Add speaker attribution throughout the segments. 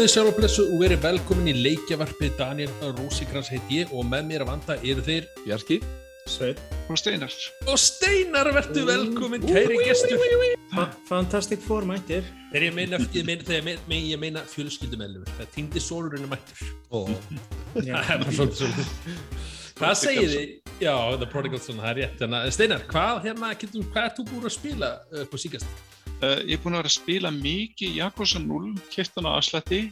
Speaker 1: Komið sjálf og blessu og verið velkomin í leikjavarpið Daniel Rósikrans heit ég og með mér að vanda eru þeir
Speaker 2: Bjarki
Speaker 3: Sveit.
Speaker 4: og Steinar
Speaker 1: og Steinar verður velkomin, kæri gestur
Speaker 3: Fa Fantastic Four mættir.
Speaker 1: Þegar ég meina, ég meina, þegar ég meina, ég meina fjölskyldumellur, það týndi sólurinn að mættur og
Speaker 3: Já.
Speaker 1: það er bara svolítið Hvað segir þið? Já, The Prodigal Son, það er rétt Steinar, hvað, hérna, getum, hvað ert þú búin að spila uh, på síkast?
Speaker 4: Uh, ég er búin að vera að spila mikið Jakobsen 0, kiptan á afslætti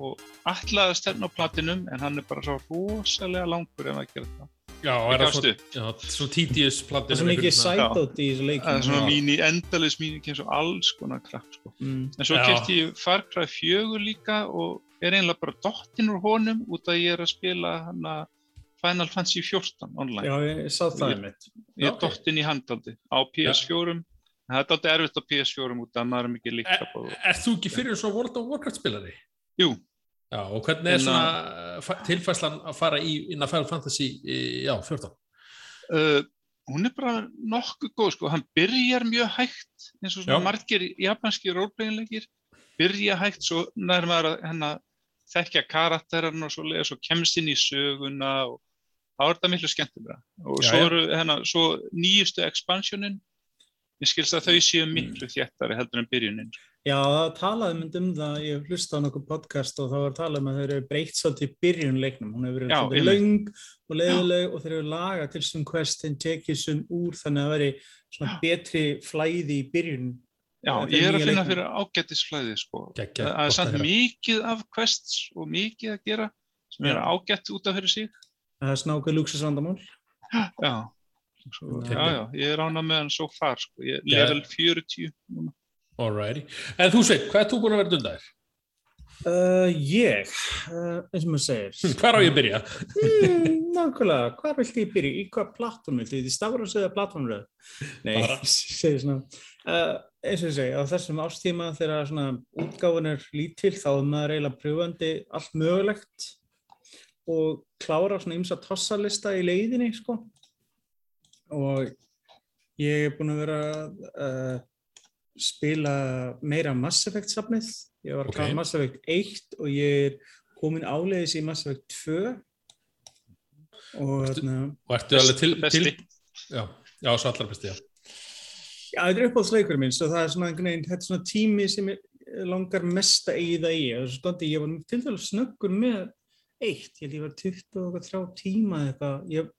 Speaker 4: og ætlaði að stefna á platinum en hann er bara svo rosalega langur ef að gera það
Speaker 1: Já, er það
Speaker 4: gafst
Speaker 1: svo, já, svo tedious
Speaker 3: Það
Speaker 1: platið
Speaker 3: er svo mikið sætótt í þessu
Speaker 4: það er svona mín í endalis mín eins og alls konar kraft sko.
Speaker 3: Mm.
Speaker 4: en svo kipti ég Far Cry 4 líka og er einlega bara dottinn úr honum út að ég er að spila hana Final Fantasy 14 online
Speaker 3: Já, ég sá það einmitt.
Speaker 4: ég er
Speaker 1: ok.
Speaker 4: dottinn í handaldi á PS4 en það er alltaf erfitt á PS4 út að maður er mikið líka
Speaker 1: Er, er þú ekki fyrir svo World of Warcraft spilari?
Speaker 4: Jú,
Speaker 1: Já, og hvernig er
Speaker 4: En,
Speaker 1: svona fa- tilfærslan að fara í inn að Final Fantasy, í- já, 14?
Speaker 4: uh, hún er bara nokkuð góð sko, hann byrjar mjög hægt eins og svona
Speaker 1: Já.
Speaker 4: margir japanski rólplegginleikir, byrja hægt svo nær maður að hennar þekkja karakterinn og svo lega svo kemst inn í söguna og þá er þetta miklu skemmtilega og
Speaker 1: Já,
Speaker 4: svo eru hennar, svo nýjustu expansionin ég skilst að þau séu miklu þéttari heldur en byrjunin
Speaker 3: Já, það talaði mynd um það, ég hlusta á nokkuð podcast og það var talað um að þeir eru breytt svolítið í byrjun leiknum. Hún hefur verið svolítið löng og leiðileg og þeir eru lagað til svon questin, tekið svon úr þannig að veri svona betri flæði í byrjun.
Speaker 4: Já, ég er að finna fyrir ágættisflæði sko.
Speaker 1: Gekkja,
Speaker 4: það er samt mikið af quests og mikið að gera sem er
Speaker 3: Já.
Speaker 4: ágætt út af fyrir sig
Speaker 3: Það er snákuð luxusvandamál.
Speaker 4: Já, svo, já, já, ég er ánað með hann svo far, sko. ég er level 40 núna.
Speaker 1: Alrighty. En þú Sveit, hvað ert þú búin að vera dundar?
Speaker 3: Uh, ég, uh, eins og maður segir.
Speaker 1: Hvar á ég að byrja?
Speaker 3: Mm, nákvæmlega, hvað viltu ég byrja? Í hvað plattform viltu? Í stafrás eða plattformröð? Nei,
Speaker 1: Bara.
Speaker 3: ég segi svona. Uh, eins og ég segi, á þessum ástíma þegar svona útgáfun er lítil þá er maður eiginlega pröfandi allt mögulegt og klára svona ymsa tossalista í leiðinni, sko. Og ég er búinn að vera að uh, spila meira Mass Effect safnið. Ég var að
Speaker 1: Ok.
Speaker 3: klára Mass Effect 1 og ég er komin áleiðis í Mass Effect 2 og
Speaker 1: Ertu-
Speaker 3: þarna,
Speaker 1: Og ertu alveg til,
Speaker 4: Besti.
Speaker 1: til já, já, svo allar besti, já.
Speaker 3: já, þetta er uppáhaldsleikur minn svo það er svona einhvern veginn, þetta er svona tími sem ég langar mest að eigða í og svo standi ég var til dælu snöggur með eitt, ég held ég var 20 og 30 tíma eða eitthvað, ég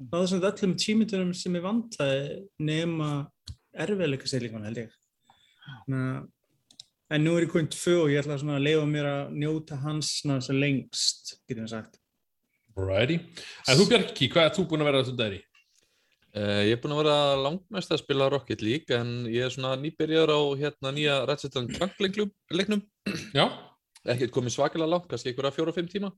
Speaker 3: náðu svona öllum tímitunum sem ég vantaði nema erfiðleika seglinguna held ég. Að- en nú er ég komin tvö og ég ætla að leifa mér að njóta hans svona sem lengst, getum við sagt.
Speaker 1: Alrighty. En þú Bjarki, hvað ert þú búin að vera dundar í?
Speaker 2: Uh, ég er búinn að vera langmest að spila Rocket League en ég er svona nýbyrjar á hérna nýja Ratchet Clank leiknum- leiknum
Speaker 1: Já,
Speaker 2: ekkert komið svakalega langt, kannski einhverja fjóra-fimm tíma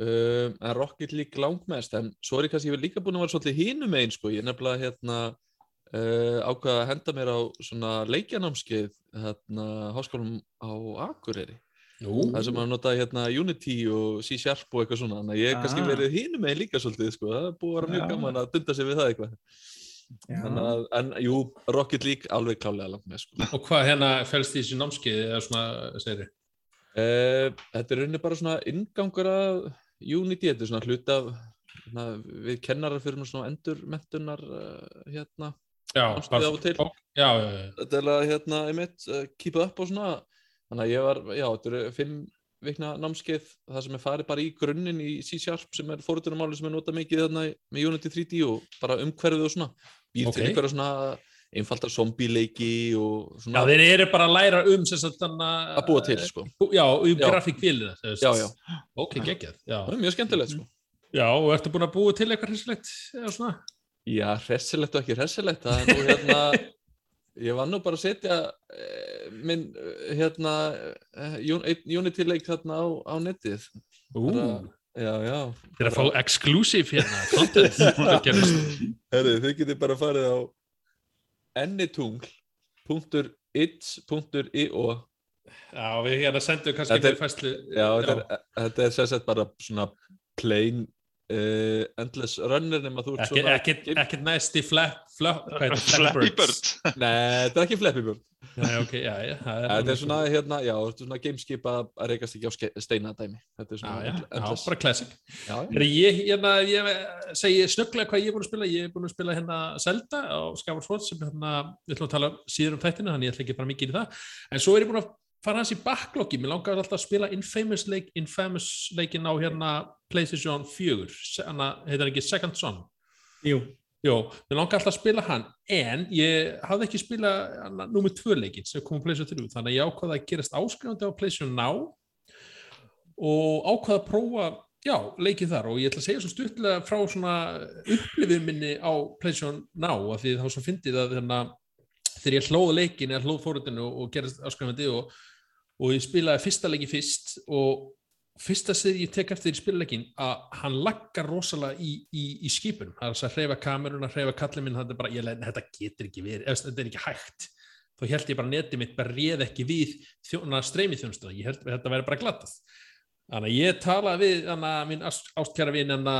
Speaker 2: uh, en Rocket League langmest en svo er ég kannski líka búinn að vera svolítið hinum einn sko, ég er nefnilega hérna uh, ákvaða að henda mér á svona leikjanámskeið hérna háskólum á Akureyri
Speaker 1: nú,
Speaker 2: það sem að nota hérna Unity og C-Sharp og eitthvað svona, þannig að ég kannski
Speaker 3: Ah.
Speaker 2: verið hinum einn líka svolítið sko, það er búið að vera mjög
Speaker 4: Já.
Speaker 2: gaman að dunda sig við það eitthvað að, en jú, Rocket League alveg klálega langt með sko.
Speaker 1: og hvað hérna fælst í þessu námskeið eða svona, segir þið?
Speaker 2: Uh, þetta er rauninni bara svona ingangur að Unity, þetta er svona hlut af svona, við kennarar fyrir svona endurmentunar uh, hérna,
Speaker 1: Já,
Speaker 2: námskeið af og til.
Speaker 1: Já, já, já.
Speaker 2: Þetta er hérna, einmitt, uh, keep up og svona, þannig að ég var, já, þetta eru fimm vikna námskeið, það sem er farið bara í grunninn í C-Sharp sem er fórutunumáli sem er notað mikið þarna með Unity 3D og bara umhverfið og svona, býr
Speaker 1: Ok.
Speaker 2: til einhverja svona einfaldar zombie-leiki og
Speaker 1: Já,
Speaker 2: svona
Speaker 1: þeir eru bara að læra um sem sagt þannig
Speaker 2: að búa til, sko.
Speaker 1: Já, um
Speaker 2: Já.
Speaker 1: grafíkbílið það
Speaker 2: Já, já,
Speaker 1: Ok, geggjað, já
Speaker 2: það er mjög skemmtilegt, sko.
Speaker 1: Já, og ertu búin að búa til eitthvað hrissilegt eða svona?
Speaker 2: Já, hressilegt og ekki hressilegt, það er nú hérna, ég var nú bara að setja eh, minn, eh, hérna, eh, Unity-leik þarna á, á netið.
Speaker 1: Ú,
Speaker 2: Bara- Já, já.
Speaker 1: þeir að fá exclusive hérna, content.
Speaker 2: Herri, þið getið bara farið á ennitungl.its.io
Speaker 1: Já, við hérna sendum kannski
Speaker 2: Þetta er-
Speaker 1: fæslu
Speaker 2: Já, þetta er, þetta er sagt bara svona plain uh, endless runner nema þú ert
Speaker 1: Ekkert hvað heitir
Speaker 4: Flappy?
Speaker 1: Bird.
Speaker 2: Nei, þetta er ekki Flappy Bird
Speaker 1: Nei, ok, já, já. það
Speaker 2: Þetta er svona, hérna, já, þetta er svona gameskip að reykast ekki á ske- steinadæmi. Þetta er svona endless.
Speaker 1: bara classic. Ég, hérna, ég segi snögglega hvað ég er búin að spila. Ég er búin að spila hérna Zelda á Skyward Sword sem hérna, við ætlum að tala síður um þættinu, þannig ég ætla ekki að fara mikið í það. En svo er ég búin að fara hans í backloggi. Mér langar alltaf að spila Infamous, leik, Infamous leikin á hérna PlayStation 4. Se- Hanna, heitir hann ekki Second Son?
Speaker 3: Jú,
Speaker 1: Jó, mér langar alltaf að spila hann, en ég hafði ekki spila nummer tvö leikin sem kom á PlayStation 3, þannig að ég ákvaði að gerast áskrifandi á PlayStation Now og ákvaði að prófa, já, leikið þar. Og ég ætla að segja svo stuttlega frá svona upplifið minni á PlayStation Now af því þá svo fyndið að þarna, þegar ég hlóð leikin eða hlóð fórhundinu og gerast áskrifandi og, og ég spilaði fyrsta leiki fyrst og fyrsta sem ég tek eftir í spilaleikin að hann laggar rosalega í, í, í skipunum, það er þess að hreyfa kameruna hreyfa kallið minn, þetta bara, leið, þetta getur ekki verið, eða þetta er ekki hægt. Þá held ég bara að netið mitt bara réð ekki við þjóna streymið þjónustuna, ég held að þetta væri bara glatað. Þannig að ég talaði við hana, minn ást, ástkjara vin hana,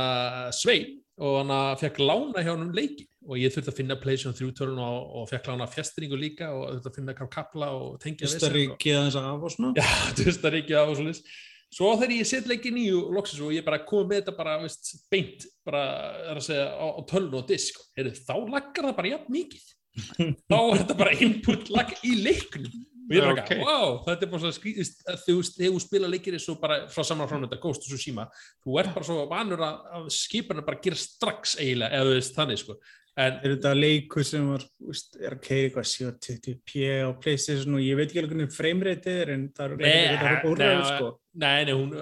Speaker 1: Svein og hann fekk lána hjá hann um leiki. Og ég þurfti að finna PlayStation 3 tölun og, og fekk lána fjastringu líka og þurfti að finna kapla og tengja við sig. Og-
Speaker 3: Ístaríkið aðeins af og svona.
Speaker 1: Já, Tustaríki af og svolítið. Svo þegar ég set leikin í og loksins og ég bara kom með þetta bara veist, beint bara er að segja á, á tölun og disk Heyrðu, þá laggar það bara jafn mikið þá er þetta bara input lag í leiknum og ég er bara,
Speaker 4: Ok.
Speaker 1: okay. wow, þetta er bara svo skrítist þú veist, þegar þú spila leikir svo bara frá saman frá þetta Ghost og Tsushima þú ert bara svo vanur að, að skipana bara gera strax eiginlega, eða þú veist þannig sko en
Speaker 3: Er þetta leikur sem var, úst, er að keira eitthvað 720p á Playstation og ég veit ekki alveg hvernig framerate er en það er eitthvað úr
Speaker 1: nei,
Speaker 3: ræðu sko.
Speaker 1: Nei, nei, hún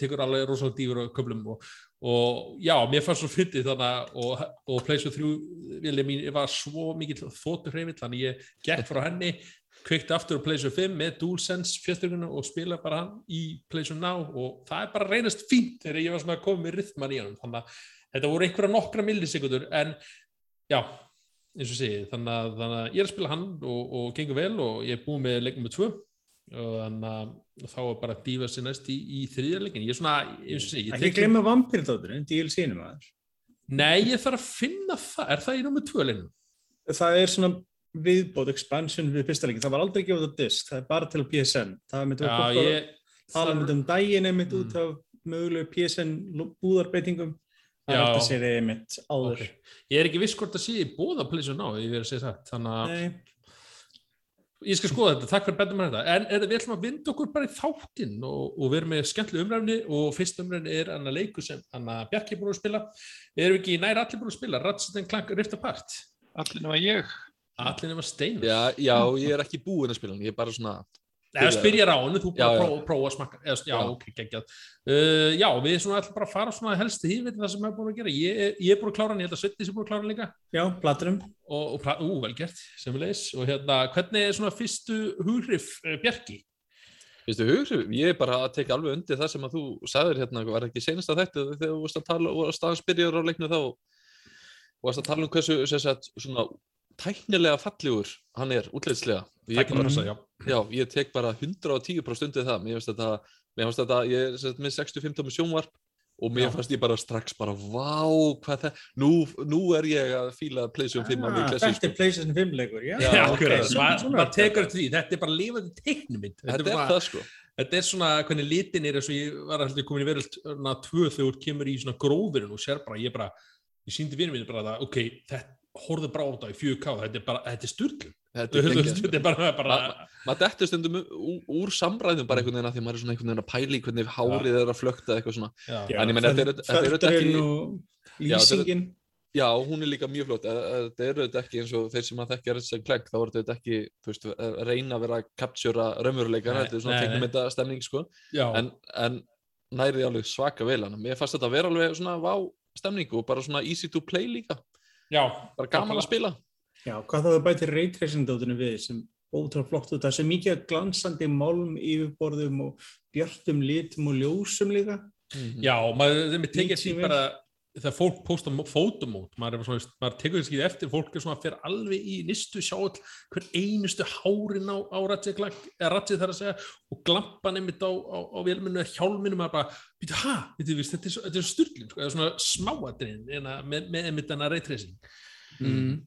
Speaker 1: tekur alveg rosalega dýfur á köflum og, og já, mér fannst svo fyndið þannig og, og PlayStation 3 vilja mín var svo mikill þóttur hreifill þannig ég gekk frá henni kveikti aftur á PlayStation 5 með DualSense fjöstruguna og spila bara hann í PlayStation Now og það er bara reynast fínt þegar ég var svona að koma með rytman í hann þannig að þetta voru einhverja nokkra millisekundur en já, eins og segi þannig að, þannig að ég er að spila hann og, og gengur vel og ég er búið með leikum með tvö og þannig að þá er bara að dífa sér næst í, í þriðja leikin ég er svona, eins og segi ég
Speaker 3: Ekki
Speaker 1: tek-
Speaker 3: glemma vampirðáturinn, DLC-num aðeins.
Speaker 1: Nei, ég þarf að finna það, er það í nummer tvö leiknum?
Speaker 3: Það er svona viðbót, expansion við fyrsta leikin. Það var aldrei gefið á disk, það er bara til PSN. Það myndi
Speaker 1: Já,
Speaker 3: að tala myndi um daginn einmitt
Speaker 1: Mm.
Speaker 3: út af mögulegu PSN búðarbeitingum. Það er
Speaker 1: Já.
Speaker 3: alltaf sér einmitt áður.
Speaker 1: Ok. Ég er ekki viss hvort að sé í bóða pleysu ná, ég verið að segja það þannig að ég skal skoða þetta, takk fyrir að benda mér þetta. En er, við ætlum að vinda okkur bara í þáttinn og, og við erum með skemmtileg umræfni og fyrst umræfni er annar leiku sem Anna Bjarki búin að spila. Erum við ekki nær allir búin að spila? Ratchet Clank Rift Apart.
Speaker 4: Allir nema ég.
Speaker 1: allir nema Steinar.
Speaker 2: Já, já, ég er ekki búinn að spila ég er bara svona,
Speaker 1: eða spyrja ránu, þú bara
Speaker 2: Já, já.
Speaker 1: prófa, prófa að smakka. Eða, já,
Speaker 2: Já.
Speaker 1: ok, geggjað. Uh, já, við svona ætlum bara að fara svona helst því við það sem við erum búin að gera. Ég, er- ég er búin að klára hann, ég held að Svetti sem búin að klára hann líka.
Speaker 3: Já, platurum.
Speaker 1: og, og ú, vel gert, semulegis og hérna, hvernig er svona fyrstu hughrif uh, Bjarki?
Speaker 2: veistu hugur, ég er bara að teka alveg undir það sem að þú sagðir hérna, var ekki senast að þetta þegar þú varst að tala og staðan spyrjar á leiknu þá að
Speaker 1: já.
Speaker 2: ég tek bara 110% undir það mér finnst þetta, mér finnst þetta ég er með 65 með sjónvarp og mér
Speaker 1: Já.
Speaker 2: fannst ég bara strax bara vá, hvað það, nú, nú er ég að fíla PlayStation 5 alveg
Speaker 3: Ah,
Speaker 2: klessi,
Speaker 3: Þetta er PlayStation 5 leikur, já.
Speaker 2: Já,
Speaker 1: Já,
Speaker 2: ok,
Speaker 1: akkurat,
Speaker 3: svona-
Speaker 1: maður tekur
Speaker 3: þetta.
Speaker 1: því, þetta er bara lifandi teiknumynd
Speaker 2: þetta er
Speaker 1: bara,
Speaker 2: það sko
Speaker 1: þetta er svona hvernig litin er eins og ég var alltaf komin í veröld na, tvö þegar þú kemur í svona gróðurinn og sér bara, ég bara, ég síndi vinnu mínu bara að, ok, þetta horfðu bara á þetta í 4K, þetta er bara, þetta er sturglum
Speaker 2: þetta er
Speaker 1: bara, bara
Speaker 2: Ma- maður dettur stundum úr, samræðum bara einhvern veginn að því að maður er svona einhvern veginn að pæla í hvernig hárið er að flökta eitthvað svona. En ég meina, þetta er- þetta er ekki-
Speaker 3: lýsingin.
Speaker 2: já, hún er líka mjög flott. Þetta eru þetta ekki eins og þeir sem að þekkja Resident Clank þá eru þetta ekki, veist, reyna að vera að captura raunveruleika,
Speaker 1: Nei,
Speaker 2: þetta er svona þetta stemning sko, en, en nærið alveg svaka vel hann, mér fannst þetta að vera alveg svona vá stemning og bara svona easy to play líka.
Speaker 1: Já,
Speaker 2: bara gaman að spila
Speaker 3: Já, hvað þá er bætið reytracing-dótinu við sem ótrúlega flott út. Það svo mikið glansandi málm yfirborðum og björtum litum og ljósum líka.
Speaker 1: já, maður, þeim er tekið því bara þegar fólk posta fótumót maður, er svona, maður tekur þess ekki eftir fólk er svona að fyrir alveg í nistu sjá all hver einustu hárin á, á Ratchet þar að segja og glampan einmitt á, á, á velminu eða hjálminu maður bara, býta, ha, þetta, er- þetta er er sturglun, sko, eða svona smáatriðin með, með einmitt enna reytracing
Speaker 3: Mm.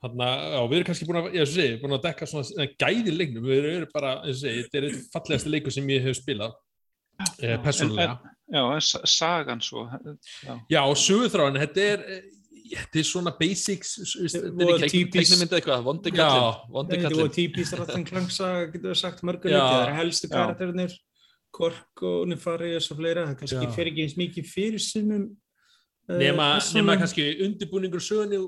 Speaker 1: Þannig að já, við erum kannski búin að, ég sé, búin að dekka svona gæði leiknum, við erum bara, ég sé, þetta er eitt fallegasti leikur sem ég hef spilað, eh, persónulega.
Speaker 4: Já, en sa- sagan svo. Já,
Speaker 1: Já, og sögurþráin, þetta er, eh, þetta er svona basics, þetta er ekki,
Speaker 2: Teiknumynda eitthvað, vondi
Speaker 1: Já.
Speaker 2: kallinn, vondi
Speaker 3: Þetta
Speaker 2: kallinn.
Speaker 3: var típist Rattan Klangsa, getur við sagt mörgur leikið, það er helstu karakterinir, Kork og Nefarius og fleira, það kannski
Speaker 1: Já.
Speaker 3: fer ekki eins mikið fyrir sumum
Speaker 1: nema,
Speaker 3: persónum.
Speaker 1: nema kannski undirbúningur sögunni,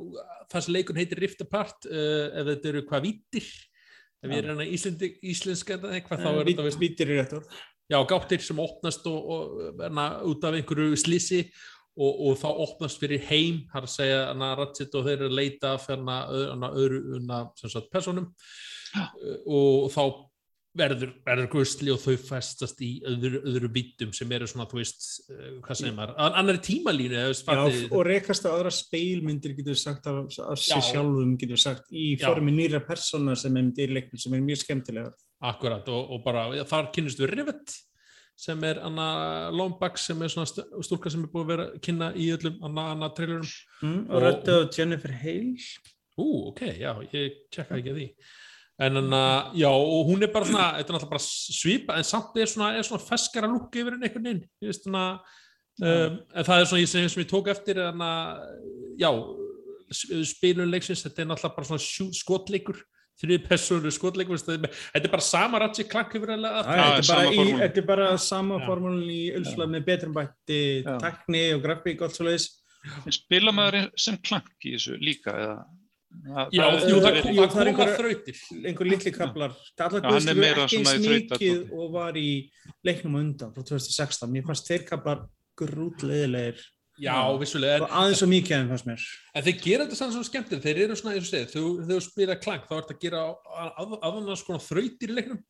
Speaker 1: það sem leikun heitir Rift Apart, uh, ef þetta eru hvað vítir, ef ég
Speaker 3: Já.
Speaker 1: er hérna íslenska eitthvað, þá
Speaker 3: Eh,
Speaker 1: er þetta, veist,
Speaker 3: Vítir í rétt orð.
Speaker 1: já, gáttir sem opnast og, og verna, út af einhverju slissi og, og þá opnast fyrir heim, har að segja hana Ratchet og þeir eru að leita hana, öðru sagt, personum
Speaker 4: Já.
Speaker 1: Uh, og þá verður, verður gusli og þau festast í öðru, öðru vítum sem eru svona, þú veist, uh, hvað segir maður, an- annarri tímalínu,
Speaker 3: Já, og rekast á aðra speilmyndir getur sagt af, af sér
Speaker 1: Já.
Speaker 3: sjálfum getur sagt í formi nýra persóna sem er myndir í leiknum sem er mjög skemmtilega
Speaker 1: Akkurat og, og bara já, þar kynnist við Rivet sem er Anna Lombax sem er svona st- stúlka sem er búið að vera kynna í öllum Anna, Anna trailerum.
Speaker 3: mm, og
Speaker 1: Og-
Speaker 3: röddið á Jennifer Hale
Speaker 1: Ú, ok, já, ég tjekka ekki að því. En anna, já, og hún er bara svona, þetta er náttúrulega bara svipa, en samt er svona, er svona feskara lúk yfir henni einhvern veginn, ég veist svona, um, en það er svona ég sem, sem ég tók eftir, anna, já, spilun leiksins, þetta er náttúrulega bara svona skotleikur, þrjið persónu skotleikur, þetta er- bara sama ratsi klank yfir henni að
Speaker 4: Já,
Speaker 3: þetta er bara er sama
Speaker 1: Já.
Speaker 3: formúlun í Ulsla með betrum bætti
Speaker 4: Já.
Speaker 3: tekni og grafík og allt svo leiðis
Speaker 4: En spila maður sem klank í þessu líka eða? Það-
Speaker 1: Já,
Speaker 4: það-
Speaker 1: jú, það,
Speaker 3: Jú,
Speaker 1: kom,
Speaker 3: það
Speaker 1: það
Speaker 3: er einhver-
Speaker 1: þrautir.
Speaker 3: einhver litli kaplar allar
Speaker 4: Já, hann er meira
Speaker 3: ekki eins
Speaker 4: svona í
Speaker 3: mikið og var í leiknum undan frá 2016, mér fannst þeir kaplar grútleðilegir
Speaker 1: Já,
Speaker 3: Já.
Speaker 1: vissulega,
Speaker 3: og
Speaker 1: en,
Speaker 3: aðeins svo mikið en fannst mér.
Speaker 1: En þeir gera þetta sann svo skemmtileg, þeir eru svona, og þegar þú spila klank, þá ertu að gera aðannars konar þrautir í leiknum.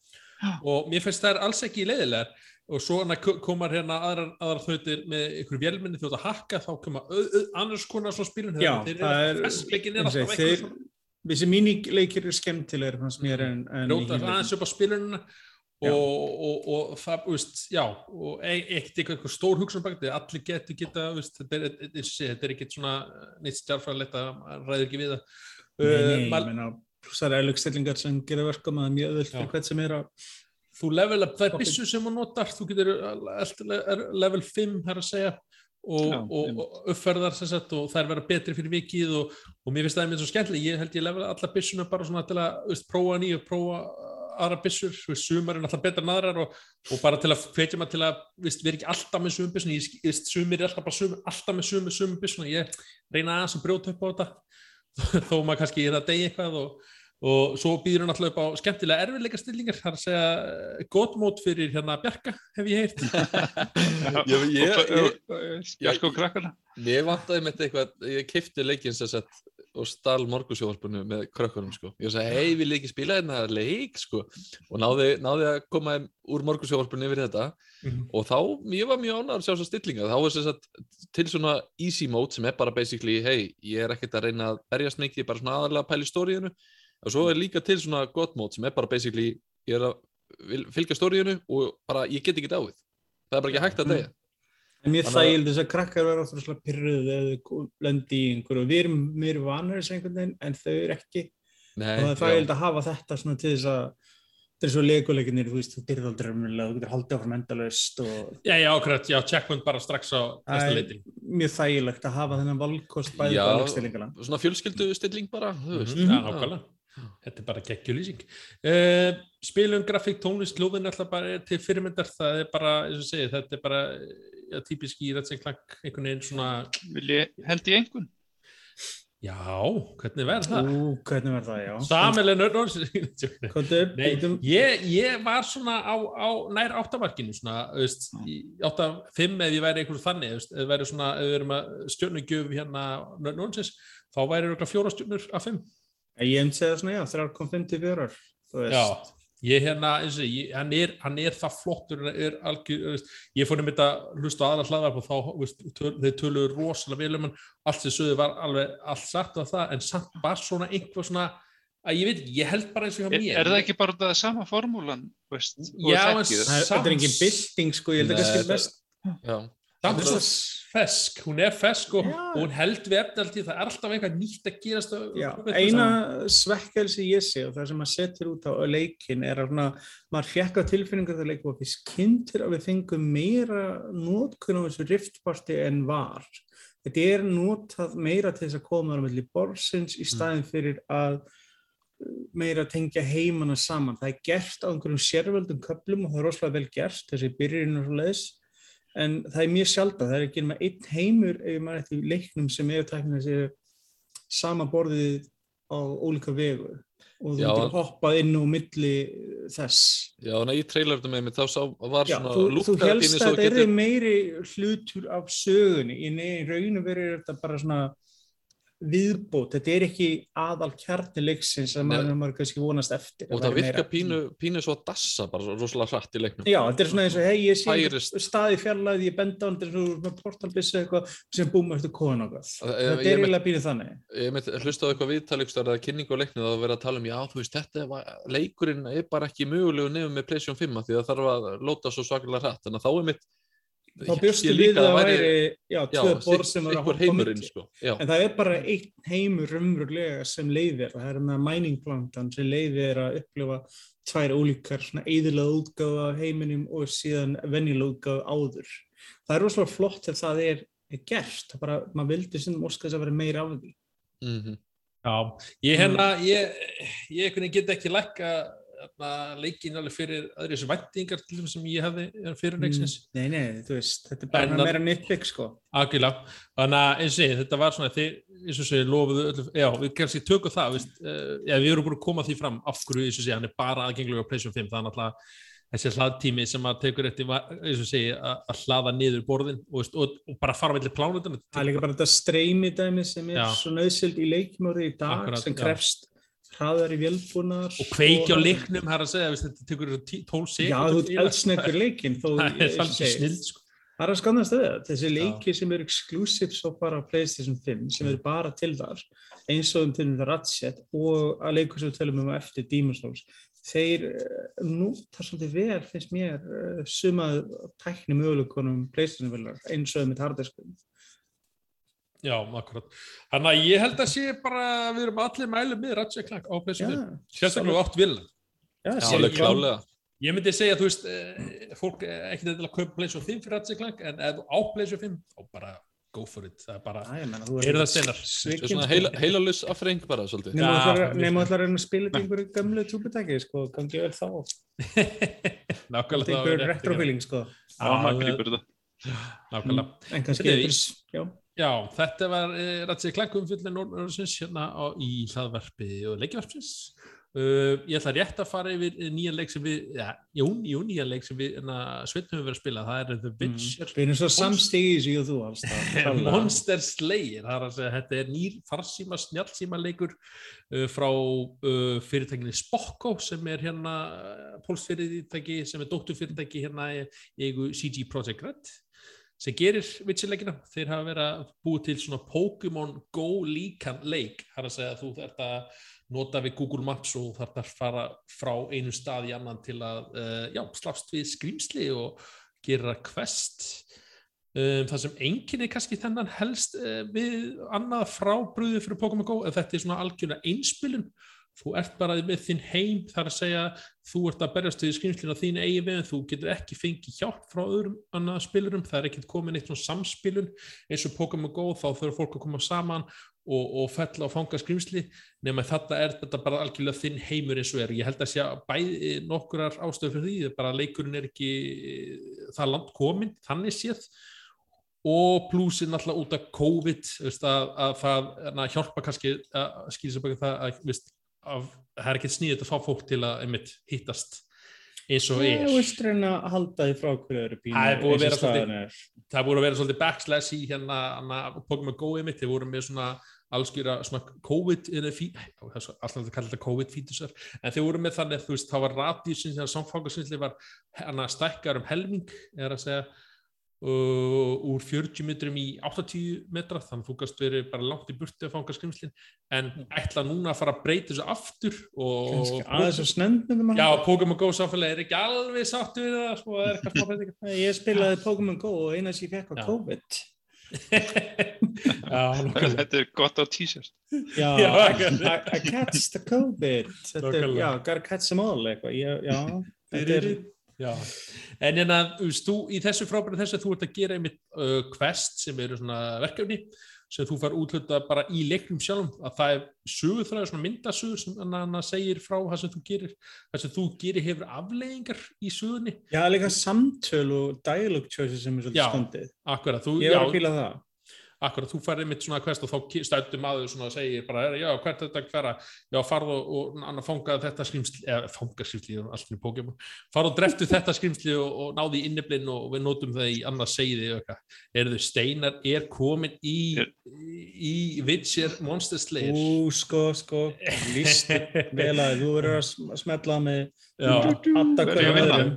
Speaker 1: Og mér finnst það er alls ekki leiðilegar og svo hana ko- komar hérna aðrar, aðrar þrautir með ykkur vélminni ert að hakka, þá koma annars konar svona spilun,
Speaker 3: Já, það er-
Speaker 1: er
Speaker 3: þeir-
Speaker 1: svona.
Speaker 3: þessi mínileikir eru skemmtilegir fannst mér en, en
Speaker 1: aðeins upp á spilununa og, og, og það, veist, já og ekkert eitthvað stór hugsun bak þetta allir getur geta, veist, þetta er, er, er ekkert svona neitt stjárfræðilegt að ræður ekki við það.
Speaker 3: Nei, nei,
Speaker 1: Uh,
Speaker 3: ég meina, það eru eðlugstillingar sem gera það er mjög öðvöld fyrir hvert sem er að
Speaker 1: þú level up, það er
Speaker 3: Ok.
Speaker 1: byssu sem þú notar þú getur level 5 þar að segja og,
Speaker 4: Já,
Speaker 1: og, og uppferðar sem sagt og þær vera betri fyrir vikið og, og mér finnst það mér svo skemmtileg, ég held ég level alla byssuna bara svona til að veist, prófa nýju, prófa aðra byssur, þú veist, sumar er náttúrulega betra en aðrar og, og bara til að hvetja maður til að veist, vera ekki alltaf með sumum byssuna. Ég sumir er alltaf bara sum, alltaf með sumum byssuna, ég reyna aðeins að brjóta upp á þetta þó maður kannski er að deyja eitthvað og, og svo býður hann alltaf upp á skemmtilega erfiðleika stillingar, að segja eh, gott mót fyrir hérna Bjarka, hef ég heyrt.
Speaker 2: Ég, ég, ég,
Speaker 4: Bjark og krakkana.
Speaker 2: Mér vantaði með eitthvað, ég kifti leikinn sem sagt og stál morgusjóvarpunum með krökkunum sko. Ég sagði, hei, vil ég ekki spila hérna leik? sko. Og náði, náði að koma þeim úr morgusjóvarpunum yfir þetta. Og þá, ég var mjög ánægður að sjá þessa stillinga, þá er sem sagt til svona easy mode sem er bara basically, hei, ég er ekkert að reyna að berjast mikið, ég er bara svona aðalega að pæla í stóriðinu og svo er líka til svona god mode sem er bara basically, ég er að vil- fylgja stóriðinu og bara, ég get ekki dáið það er bara ekki hægt að
Speaker 3: Mm.
Speaker 2: deyja
Speaker 3: En mér
Speaker 2: Þannig að-
Speaker 3: þægild þess að krakkar verða ofta svona pyrruð eða þau lendi í einhverju. Við erum meira vanur þessu einhvern veginn en þau eru ekki.
Speaker 2: Nei,
Speaker 3: og það er þægild að hafa þetta svona til þess að þetta er svo leikuleikinir, þú veist, þú byrðir aldrei raunverulega, þú getur haldið áfram endalaust og
Speaker 1: Já, já, ákvæmt, já, checkpoint bara strax á næsta
Speaker 3: Æ,
Speaker 1: leitin.
Speaker 3: mjög þægilegt að hafa þennan valkost bæði
Speaker 2: Já.
Speaker 3: bálegstilingana.
Speaker 2: svona fjölskyldu stilling bara, þú veist
Speaker 3: Mhm.
Speaker 1: Já, nákvæmlega. Þetta er bara geggjulýsing. Uh, spilum, grafík, tónlist, hljóðin alltaf bara er til fyrirmyndar, það er bara, eins og segið, þetta er bara ja, típisk í rættsengklang, einhvern veginn svona,
Speaker 4: Vil ég held í einhvern?
Speaker 1: já, hvernig verður það?
Speaker 3: Ú, hvernig var það, já.
Speaker 1: Samileg nörnors.
Speaker 3: Kóttur,
Speaker 1: Nei, ég, ég var svona á, á nær áttamarkinu svona, þú veist, í átta, fimm ef ég væri einhverju þannig, veist, ef við væri svona, ef við erum að stjörnugjöf hérna nörnonsins, þá væri það fjóra stjörnur af fimm.
Speaker 3: Ég hef segið svona, já, 3.54, þú veist.
Speaker 1: Já, ég hérna, eins og ég, hann er, hann er það flottur, hann er algjör, þú veist, ég fór nefnir að hlusta á aðra hlaðvarp og þá, þú veist, töl, þeir töluðu rosalega vel um hann, allt sem sögðu var alveg allt satt á það, en samt bara svona einhver svona, að ég veit ekki, ég held bara eins og hjá
Speaker 4: Er,
Speaker 1: mér.
Speaker 4: er það ekki bara það sama formúlan? Veist,
Speaker 1: Já, en
Speaker 4: þekkið?
Speaker 3: Það er- Þetta er engin bylting, sko, ég held að
Speaker 2: Nei,
Speaker 3: kannski
Speaker 2: það-
Speaker 3: best.
Speaker 2: Já,
Speaker 1: Samt svo fesk, hún er fesk og, og hún held við alltaf, það er alltaf eitthvað nýtt að gerast
Speaker 3: Já, eina svekkelsi ég sé og það sem maður setur út á leikin er að svona, maður fekk á tilfinningu þegar leikin var fyrst kynntir að við fengum meira nótkunn á þessu riftparti en var. Þetta er notað meira til þess að koma á melli borsins í staðin fyrir að uh, meira tengja heimana saman. Það er gert á einhverjum sérvöldum köplum og það er rosalega vel gert, þessi byrjun og svo leiðis. En það er mjög sjálfda, það er ekki með einn heimur ef maður eftir leiknum sem ef tækna þessi sama borðið á ólíka vegu og þú getur hoppað inn og milli þess.
Speaker 2: Já, þannig að í trailerinu með mig þá sá, var
Speaker 3: Já,
Speaker 2: svona
Speaker 3: þú, þú helst að þetta
Speaker 2: getur
Speaker 3: er meiri hlutur af sögunni, í nei- raun og veru er þetta bara svona viðbót, þetta er ekki aðal kjarnileiksins sem
Speaker 2: Nei.
Speaker 3: maður, kannski vonast eftir.
Speaker 2: og
Speaker 3: að
Speaker 2: það virka pínu, pínu svo að dassa bara svo rosalega hratt í leiknum
Speaker 3: Já, þetta er svona eins og, hei, ég sé
Speaker 2: Færist.
Speaker 3: einhver stað í fjarlæði, ég benda á hann, þetta er svona portalbissu eitthvað sem búum eftir kóðan okkar. Þetta er eiginlega býrið þannig.
Speaker 2: ég mynd, hlusta á eitthvað viðtalíkstar eða kynningu á leiknum það verið að tala um já, þú veist, þetta var, leikurinn er bara ekki mögulegu nefnum með PlayStation 5 af því það þarf að lóta svo þannig að þá
Speaker 3: bjóstu við að það væri, já, tvö borð sem var að hoppa
Speaker 2: heimurinn sko.
Speaker 3: En það er bara einn heimur raunverulega sem leiðir. Það er með mæningplantan sem leiðir að upplifa tvær ólíkar svona eðilega útgáfa af heiminum og síðan venjulega útgáfa áður. Það er rosalega flott ef það er, er gert. Það bara, maður vildi sem þess að vera meira af því.
Speaker 2: mm
Speaker 1: Já, ég hérna, ég, ég get ekki lækka leikin alveg fyrir aðri þessu væntingar til þess sem ég hefði fyrir leiksins.
Speaker 3: Nei, nei, þú veist, þetta er bara meira nitpick, sko.
Speaker 1: Algjörlega, þannig að eins og ég, þetta var svona þið, eins og segir, lofuðu öllu, já, við kannski tökum það, veist, uh, já, við erum búin að koma því fram af hverju, eins og segja, hann er bara aðgengilega á PlayStation 5, það er náttúrulega þessi hlaðtími sem að tekur eftir, eins og segja, að að hlaða niður borðin og, veist, og, og bara fara með plánutinu.
Speaker 3: Það er líka bara þetta streymi dæmi sem er
Speaker 1: Já.
Speaker 3: svo nöðsild í leikmjóri í dag
Speaker 1: Akkurat,
Speaker 3: sem krefst hraðar í vélbúnar.
Speaker 1: Og kveiki á leiknum, það er að segja, þetta tekur 12
Speaker 3: Já,
Speaker 1: sekúndur.
Speaker 3: þú eldsneggur leikin.
Speaker 1: Það er svolítið snild, sko.
Speaker 3: Það er að skannast það, þessi
Speaker 1: Já.
Speaker 3: leiki sem eru exclusive svo bara á Playstation 5 sem eru bara til þar eins og um til þetta Ratchet og að leikur sem við tölum um eftir Demon's Souls þeir eh, núta svolítið vel finnst mér eh, sumað tækni möguleikunum Playstation velar eins og um þetta hardiskum
Speaker 1: Já, akkurat. Þannig að ég held að sé bara, við erum allir mælum með Ratchet Clank á PlayStation 5. Sérstaklega átt vilja.
Speaker 3: Já,
Speaker 2: alveg klálega
Speaker 1: Ég myndi segja, þú veist, eh, fólk er ekki til að kaupa PlayStation 5 fyrir Ratchet Clank, en ef þú á PlayStation 5, þá bara go for it. Það er bara,
Speaker 3: Já, ég menna, þú
Speaker 1: Eru það steinar?
Speaker 2: Það er svona heila, heilalus afreng bara svolítið
Speaker 3: Nefnum
Speaker 1: Já,
Speaker 3: allar
Speaker 1: mjög
Speaker 3: að að spila þetta einhverju gamlu túbutæki, sko, gangi vel þá.
Speaker 1: nákvæmlega það
Speaker 3: Einhverju
Speaker 1: var rétt.
Speaker 3: retrofeeling, sko.
Speaker 4: Já, maður
Speaker 3: já.
Speaker 1: Þetta var uh, Ratchet Clank umfyllin Norðursins hérna á, í hlaðvarpi og leikjavarpsins. Uh, ég ætla rétt að fara yfir nýjan leik sem við, já, jú, jú nýjan leik sem við hérna, Sveitnum hefur verið að spila, það er The Witcher
Speaker 3: Við erum svo samstígi í og þú alls.
Speaker 1: Monster Slayer, það er að segja þetta er nýr farsíma snjálfsíma leikur uh, frá uh, fyrirtækinni Spokko sem er hérna pólsfyrirtæki sem er dótturfyrirtæki hérna í í CG Projekt Red sem gerir Witcher-leikina. Þeir hafa verið að búið til svona Pokémon Go líkan leik. Það er að segja að þú þarf að nota við Google Maps og þarf að fara frá einu stað í annan til að uh, já, slafst við skrýmsli og gera quest. Um, það sem enginn er kannski þennan helst uh, við annað frábröðu fyrir Pokémon Go en þetta er svona algjörlega einspilun þú ert bara með þinn heim þar að segja þú ert að berjast við skrýmslinu á þín eigi við en þú getur ekki fengið hjálp frá öðrum annað spilurum, það er ekkert komin eitt svona samspilun eins og Pokémon Go þá þurfa fólk að koma saman og, og fella og fanga skrýmsli nema þetta er þetta bara algjörlega þinn heimur eins og er, ég held að sé að bæði nokkurar ástöðu fyrir því, bara leikurinn er ekki það langt komin, þannig séð. Og plussið náttúrulega út af COVID að, að það að hjálpa kannski að skýra sér baka það að, veist, að það er ekkert sníðið að fá fólk til að einmitt, hittast eins og er.
Speaker 3: Þú veist reyna að halda því frá hverju.
Speaker 1: Það er búið að vera svolítið- backslash í hérna, hérna Pokémon Go einmitt, þeir voru með svona allskjöra svona COVID alltaf að kalla þetta COVID fítusar en þeir voru með þannig að þú veist þá var radíusin þegar samfangarsynli var hana stækkar um helming er að segja uh, úr 40 metrum í 80 metra þannig að þú gast verið bara langt í burtu að fanga skrimslin en ætla núna að fara að breyta þessu aftur og
Speaker 3: aðeins og snend myndum
Speaker 1: Já, Pokémon Go samfélagi er ekki alveg sáttu við það, sko, er.
Speaker 3: Ég spilaði Pokémon Go og eina sem ég fekk
Speaker 1: Já.
Speaker 3: á COVID.
Speaker 1: Já.
Speaker 4: Þetta er gott á t-shirt.
Speaker 3: Já,
Speaker 1: Já,
Speaker 3: I, catch the COVID. Þetta er, já, gotta catch them all eitthvað. Já, þetta er,
Speaker 1: Já, en en að, þú í þessu frábæri þessu þú ert að gera einmitt uh, quest sem eru svona verkefni sem þú fær útluta bara í leiknum sjálfum. Að það er sögurþræður, svona myndasögur sem hann segir frá það sem þú gerir það sem þú gerir hefur afleiðingar í sögunni,
Speaker 3: já, líka samtöl og dialogue choices sem er svolítið
Speaker 1: þú,
Speaker 3: Ég var að
Speaker 1: já,
Speaker 3: fíla það.
Speaker 1: Akkurat, þú fær einmitt svona quest og þá stættu maður svona að segir bara, já, hvert er þetta hverra já, farð og, og annar fangaði þetta skrimsli eða fanga skrimsli, allt í Pokémon. Farð og dreftu þetta skrimsli og, og náði í inniblinn og við notum það í annað segiði er þau steinar er komin í
Speaker 4: Er-
Speaker 1: í Witcher Monster Slayer?
Speaker 3: Ú, sko, sko, líst vel að þú verður að sm- smella með
Speaker 4: að
Speaker 3: hverjum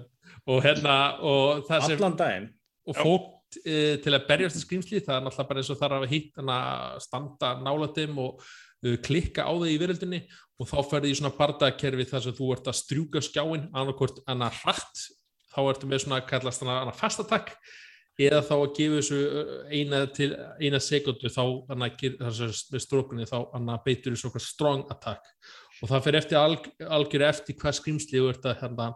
Speaker 1: og hérna og það sem
Speaker 3: allan daginn.
Speaker 1: og
Speaker 4: Já.
Speaker 1: Fólk uh, til að berjast í skrýmsli það er náttúrulega bara eins og þarf að hitt standa nálatum og uh, klikka á þau í veröldinni. Og þá ferði í svona bardakerfi þar sem þú ert að strjúka skjáin annarkvort hana hratt þá ertu með svona kallast hana fastatak eða þá að gefa þessu uh, eina, til, eina sekundu þá sem með strókunni þá hana, beitur þessu strong attack. Og það fer eftir alg, algjör eftir hvað skrýmsli þú ert að hérna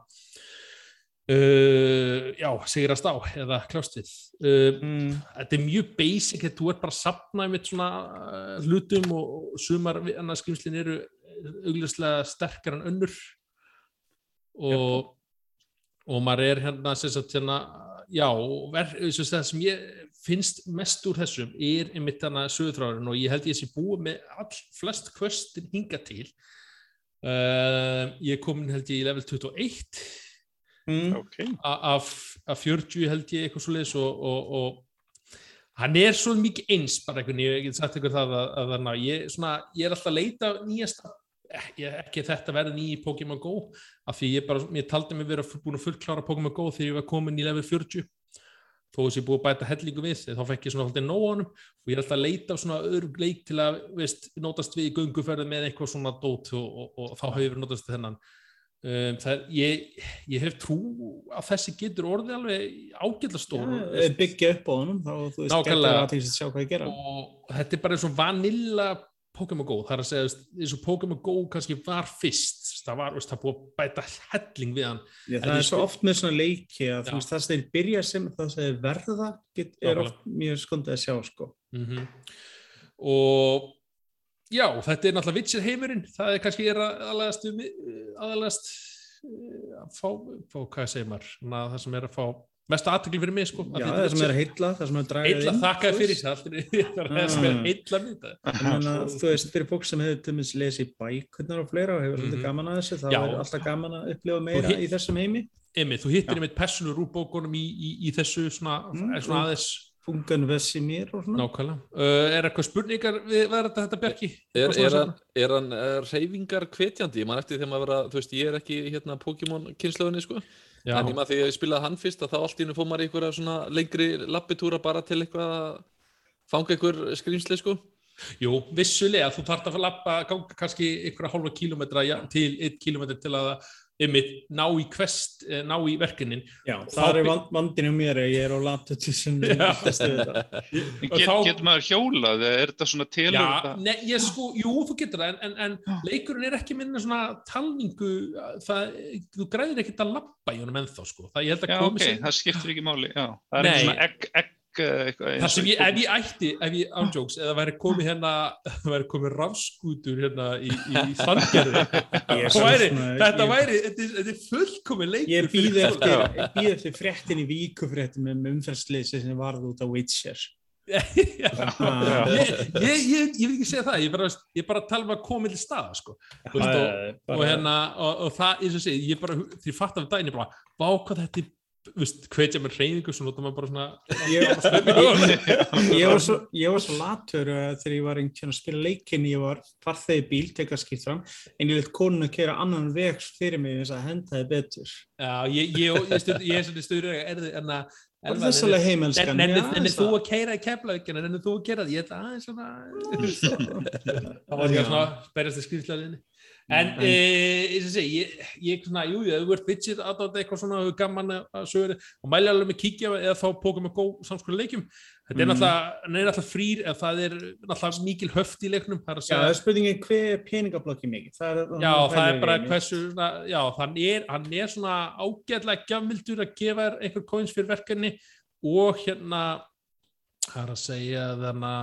Speaker 1: Uh, já, sigrast á eða kljást við. Uh,
Speaker 3: Mm.
Speaker 1: þetta er mjög basic þetta þú ert bara að sapna með svona uh, hlutum og, og sumar annars skrimslin eru augljóslega sterkar en önnur. Og og maður er hérna sagt hérna já, ver, sagt, það sem ég finnst mest úr þessum er einmitt hana sögutráðurinn og ég held ég sé búið með all flest kvöstin hinga til. Ég er komin held ég í level 21
Speaker 3: Mm.
Speaker 4: Ok.
Speaker 1: a- af, af 40 held ég eitthvað svo leiðis og, og, og hann er svo mikið eins bara einhvern, ég get sagt ykkur það að, að, að, að ég, svona, ég er alltaf að leita nýjasta ekki, ekki þetta verði nýji Pokémon Go af því ég bara, ég taldi mig vera búin að fullklára Pokémon Go þegar ég var komin í level 40 þó þess ég búið að bæta hellingu við þá fekk ég svona á honum og ég er alltaf að leita á svona öðrum leik til að veist, notast við í gönguferði með eitthvað svona dót og, og, og, þá hefur við notast við þennan um, er, ég, ég hef trú að þessi getur orðið alveg ágætla stór
Speaker 3: Ja, byggja upp á honum þá þú veist getur að til að sjá hvað ég gera.
Speaker 1: Og þetta er bara eins og vanilla Pokémon Go, það er að segja eins og Pokémon Go kannski var fyrst. Það var, veist, það búið að bæta helling við hann.
Speaker 3: Já, það er svo oft með svona leiki að veist það sem þeir byrja sem það sem þeir verða get, er oft mjög skondið að sjá sko.
Speaker 1: mm og já, þetta er náttúrulega Witcher heimurinn, það er kannski aðalegast aðalegast að fá, fá, hvað segir maður? Ná, það sem er að fá mesta aðtökli fyrir mig sko,
Speaker 3: Já, það sem er að heilla, það sem er að draga
Speaker 1: heilla
Speaker 3: inn,
Speaker 1: þakkaði fyrir það sem er þetta
Speaker 3: Ég meina, þú veist, fyrir fólk sem hefur til dæmis lesið bækurnar og fleira og hefur svolítið
Speaker 1: Mhm.
Speaker 3: gaman að þessu, þá er alltaf gaman að upplifa meira í þessum heimi.
Speaker 1: Einmitt, þú hittir einmitt persónur úr bókunum í, í, í þessu svona,
Speaker 3: Mm,
Speaker 1: svona
Speaker 3: og-
Speaker 1: aðeins
Speaker 3: Fungan vessi mér og svona.
Speaker 1: nákvæmlega. Uh, er eitthvað spurningar við þetta, þetta Bjarki?
Speaker 2: Er, er, er hann er reyfingar hvetjandi? Ég man eftir þegar maður vera, þú veist, ég er ekki hérna Pokémon kynslöðinni, sko.
Speaker 1: Já,
Speaker 2: En ég maður þegar ég spilaði hann fyrst að þá allt í hennu fór maður einhverja svona lengri lappitúra bara til eitthvað að fanga einhver skrýmsli, sko.
Speaker 1: Jú, vissulega, þú þarft að lappa ganga kannski einhverja hálfa kílómetra ja, til einn kílómetra til að einmitt ná í quest, eh, ná í verkinin
Speaker 3: Já, það er vand, vandinn um mér að ég er á latitude sem
Speaker 1: Já.
Speaker 4: Get, Getur maður hjólað er þetta svona telur
Speaker 1: Já, ne, ég sko, jú, þú getur það en, en, en leikurinn er ekki minna svona talningu það, þú græðir ekkert að lappa í honum ennþá sko, það ég held að
Speaker 4: Já, ok,
Speaker 1: sér
Speaker 4: það skiptir ekki máli, já. Það er
Speaker 1: Nei.
Speaker 4: svona egg,
Speaker 1: Það sem
Speaker 4: og
Speaker 1: ég, ef ég ætti, ef ég ándjóks, eða væri komið hérna, væri komið rafskútur hérna í, í sandgerði,
Speaker 3: Ég er
Speaker 1: þá væri,
Speaker 3: svona-
Speaker 1: þetta væri, þetta er, fullkomið leikur.
Speaker 3: Ég býð
Speaker 1: fyrir
Speaker 3: eftir, býð eftir fréttin í víkufréttin með umferðsleysi sem varð út á Witcher.
Speaker 1: Já.
Speaker 3: Ah,
Speaker 1: Ég, ég, ég, ég vil ekki segja það, ég bara, ég bara tala um að koma til staða, sko. Og,
Speaker 3: bara-
Speaker 1: og, hérna, og, og það, eins og segi, ég bara, því fatt af daginn, ég bara, vá hvað þetta er hvetja með reyningu svo notar maður bara svona
Speaker 3: ég, ég, var svo, ég var svo latur uh, þegar ég var einhvern að spila leikinn ég var farþegi bíl, tekka skipt fram en ég leitt konun að kera annan veg fyrir mig þess að henda þið betur
Speaker 1: Já, ég, ég, er svona stöður er en að
Speaker 3: það svolítið heimelskan?
Speaker 1: Nennið þú að keira í keflaugina, nennið þú að gera það, ég ætla aðeins svona, það var ekki svona berjast í skrifslegaðinni. En
Speaker 3: Mm,
Speaker 1: ég sé, ég, ég, svona, jú, ef þú ert bitchið aðdátt eitthvað svona gaman að sögur og mæli alveg með kíkja eða þá Pokémon Go samskóla leikjum. Þetta er náttúrulega, hann er náttúrulega frýr ef það er náttúrulega mikil höft í leiknum, er
Speaker 3: Já, það er spurningin hver er peningablokki mikið? Það er,
Speaker 1: Já, það er bara
Speaker 3: hversu...
Speaker 1: já, hann er, hann er svona ágætlega gjafmildur að gefa þér einhver coins fyrir verkefni og hérna, það er að segja eða,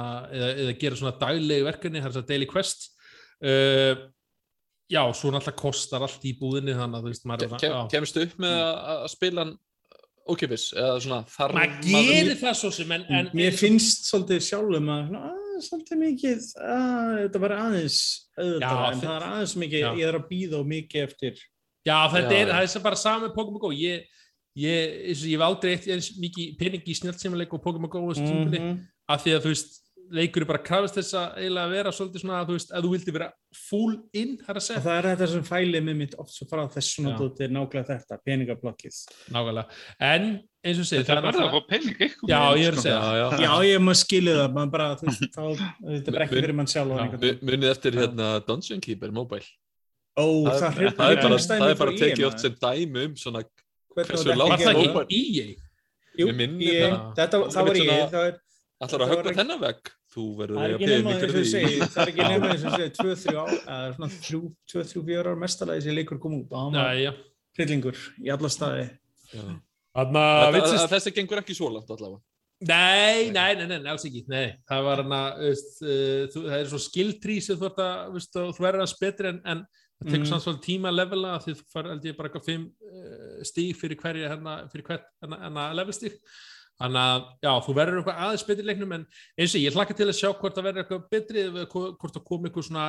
Speaker 1: eða gera svona daglegi verkefni, það er að segja daily quest. Já, svo náttúrulega kostar allt í búðinni, þannig að þú veist, maður er
Speaker 2: Kem,
Speaker 1: já.
Speaker 2: kemstu upp með að, að spila hann ókipis eða svona þar
Speaker 1: Maður gerir það svo sem, en, en
Speaker 3: Mér finnst svolítið sjálfum að svona, að, svolítið mikið að, þetta var aðeins auðvitað, en það er aðeins mikið,
Speaker 1: Já.
Speaker 3: ég er að býða og mikið eftir
Speaker 1: Já, þetta
Speaker 2: Já,
Speaker 1: er, það er sem bara saman með Pokémon Go. Ég, ég, og ég hef aldrei eitt eins mikið pening í snjálfsímuleik og Pokémon Go þessu tímabili,
Speaker 3: Mhm.
Speaker 1: af því að þú veist, leikur er bara krafist þess að eiginlega vera svolítið svona að þú veist, að þú vildi vera full in, það er að
Speaker 3: og
Speaker 1: segja.
Speaker 3: það er þetta sem fælið með mitt oft svo frá þess svona dótið nákvæmlega þetta, peningablokkið
Speaker 1: Nákvæmlega. En eins og segir,
Speaker 4: Það er verða að fá pening eitthvað.
Speaker 1: Já, ég er að
Speaker 4: sko.
Speaker 1: segja.
Speaker 2: Já, já.
Speaker 3: Já, ég maður skilið það, maður bara, þú veist, þá, þetta er bara ekki
Speaker 2: Mun-
Speaker 3: fyrir mann sjálf
Speaker 1: Já.
Speaker 2: Mu- Munið eftir hérna Dungeon Keeper Mobile
Speaker 3: Ó,
Speaker 2: það,
Speaker 3: það,
Speaker 2: það, það er bara, það er bara
Speaker 3: E
Speaker 2: tekið oft sem dæmi um
Speaker 1: það
Speaker 3: ekki
Speaker 1: í EA?
Speaker 3: Jú,
Speaker 2: Mér
Speaker 3: ég,
Speaker 1: það.
Speaker 3: þetta,
Speaker 2: Það
Speaker 3: það var ég, það er
Speaker 2: að
Speaker 3: Það var
Speaker 2: höggva
Speaker 3: ekki-
Speaker 2: þennan vegg? Þú verður
Speaker 3: Það er
Speaker 2: að
Speaker 3: og
Speaker 2: fyrir
Speaker 3: ég segi,
Speaker 2: því
Speaker 3: það er ekki nema eins og segi, 2-3 ár, eða svona 2-3 ára mestalagi sem leikur kom út. Hann var hryllingur í alla staði.
Speaker 1: Að
Speaker 2: að Þessi gengur ekki svo langt allavega?
Speaker 1: Nei, nei, nei, nei, nei, alls ekki, nei, það var hana, veist, uh, þú, það er svo skill tree sem þú að, verður að betri en, en það tekur
Speaker 3: Mhm.
Speaker 1: svona svolítið tíma að levela því þú fær held ég bara eitthvað fimm uh, stíg fyrir hverja hérna, fyrir hvert hérna, hérna level stíg, þannig að já, þú verður eitthvað aðeins betri leiknum en eins og ég hlakka til að sjá hvort það verður eitthvað betri eða hvort það kom eitthvað svona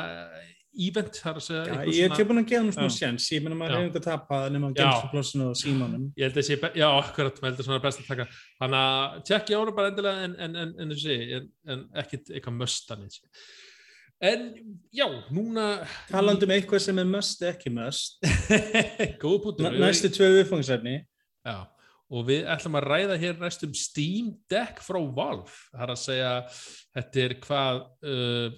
Speaker 1: event, það er að segja
Speaker 3: Já,
Speaker 1: eitthvað
Speaker 3: ég er tilbúin að gefa hann smá
Speaker 1: Já.
Speaker 3: sjans, ég meina maður hefur einhver tapað nema á
Speaker 1: Já.
Speaker 3: gemsuplossinu og símanum.
Speaker 1: ég held að sé, be- já, akkurat, maður held að svona er best að taka þannig að tjekkja ára bara endilega en, en, en, en, en, en, en ekkit eitthvað möstan eins en já, núna
Speaker 3: Talandi um eitthvað sem er must, ekki must.
Speaker 1: góð
Speaker 3: Næ- Næstu tvö viðfangsefni.
Speaker 1: já, og við ætlum að ræða hér næstum Steam Deck frá Valve það er að segja, þetta er hvað uh,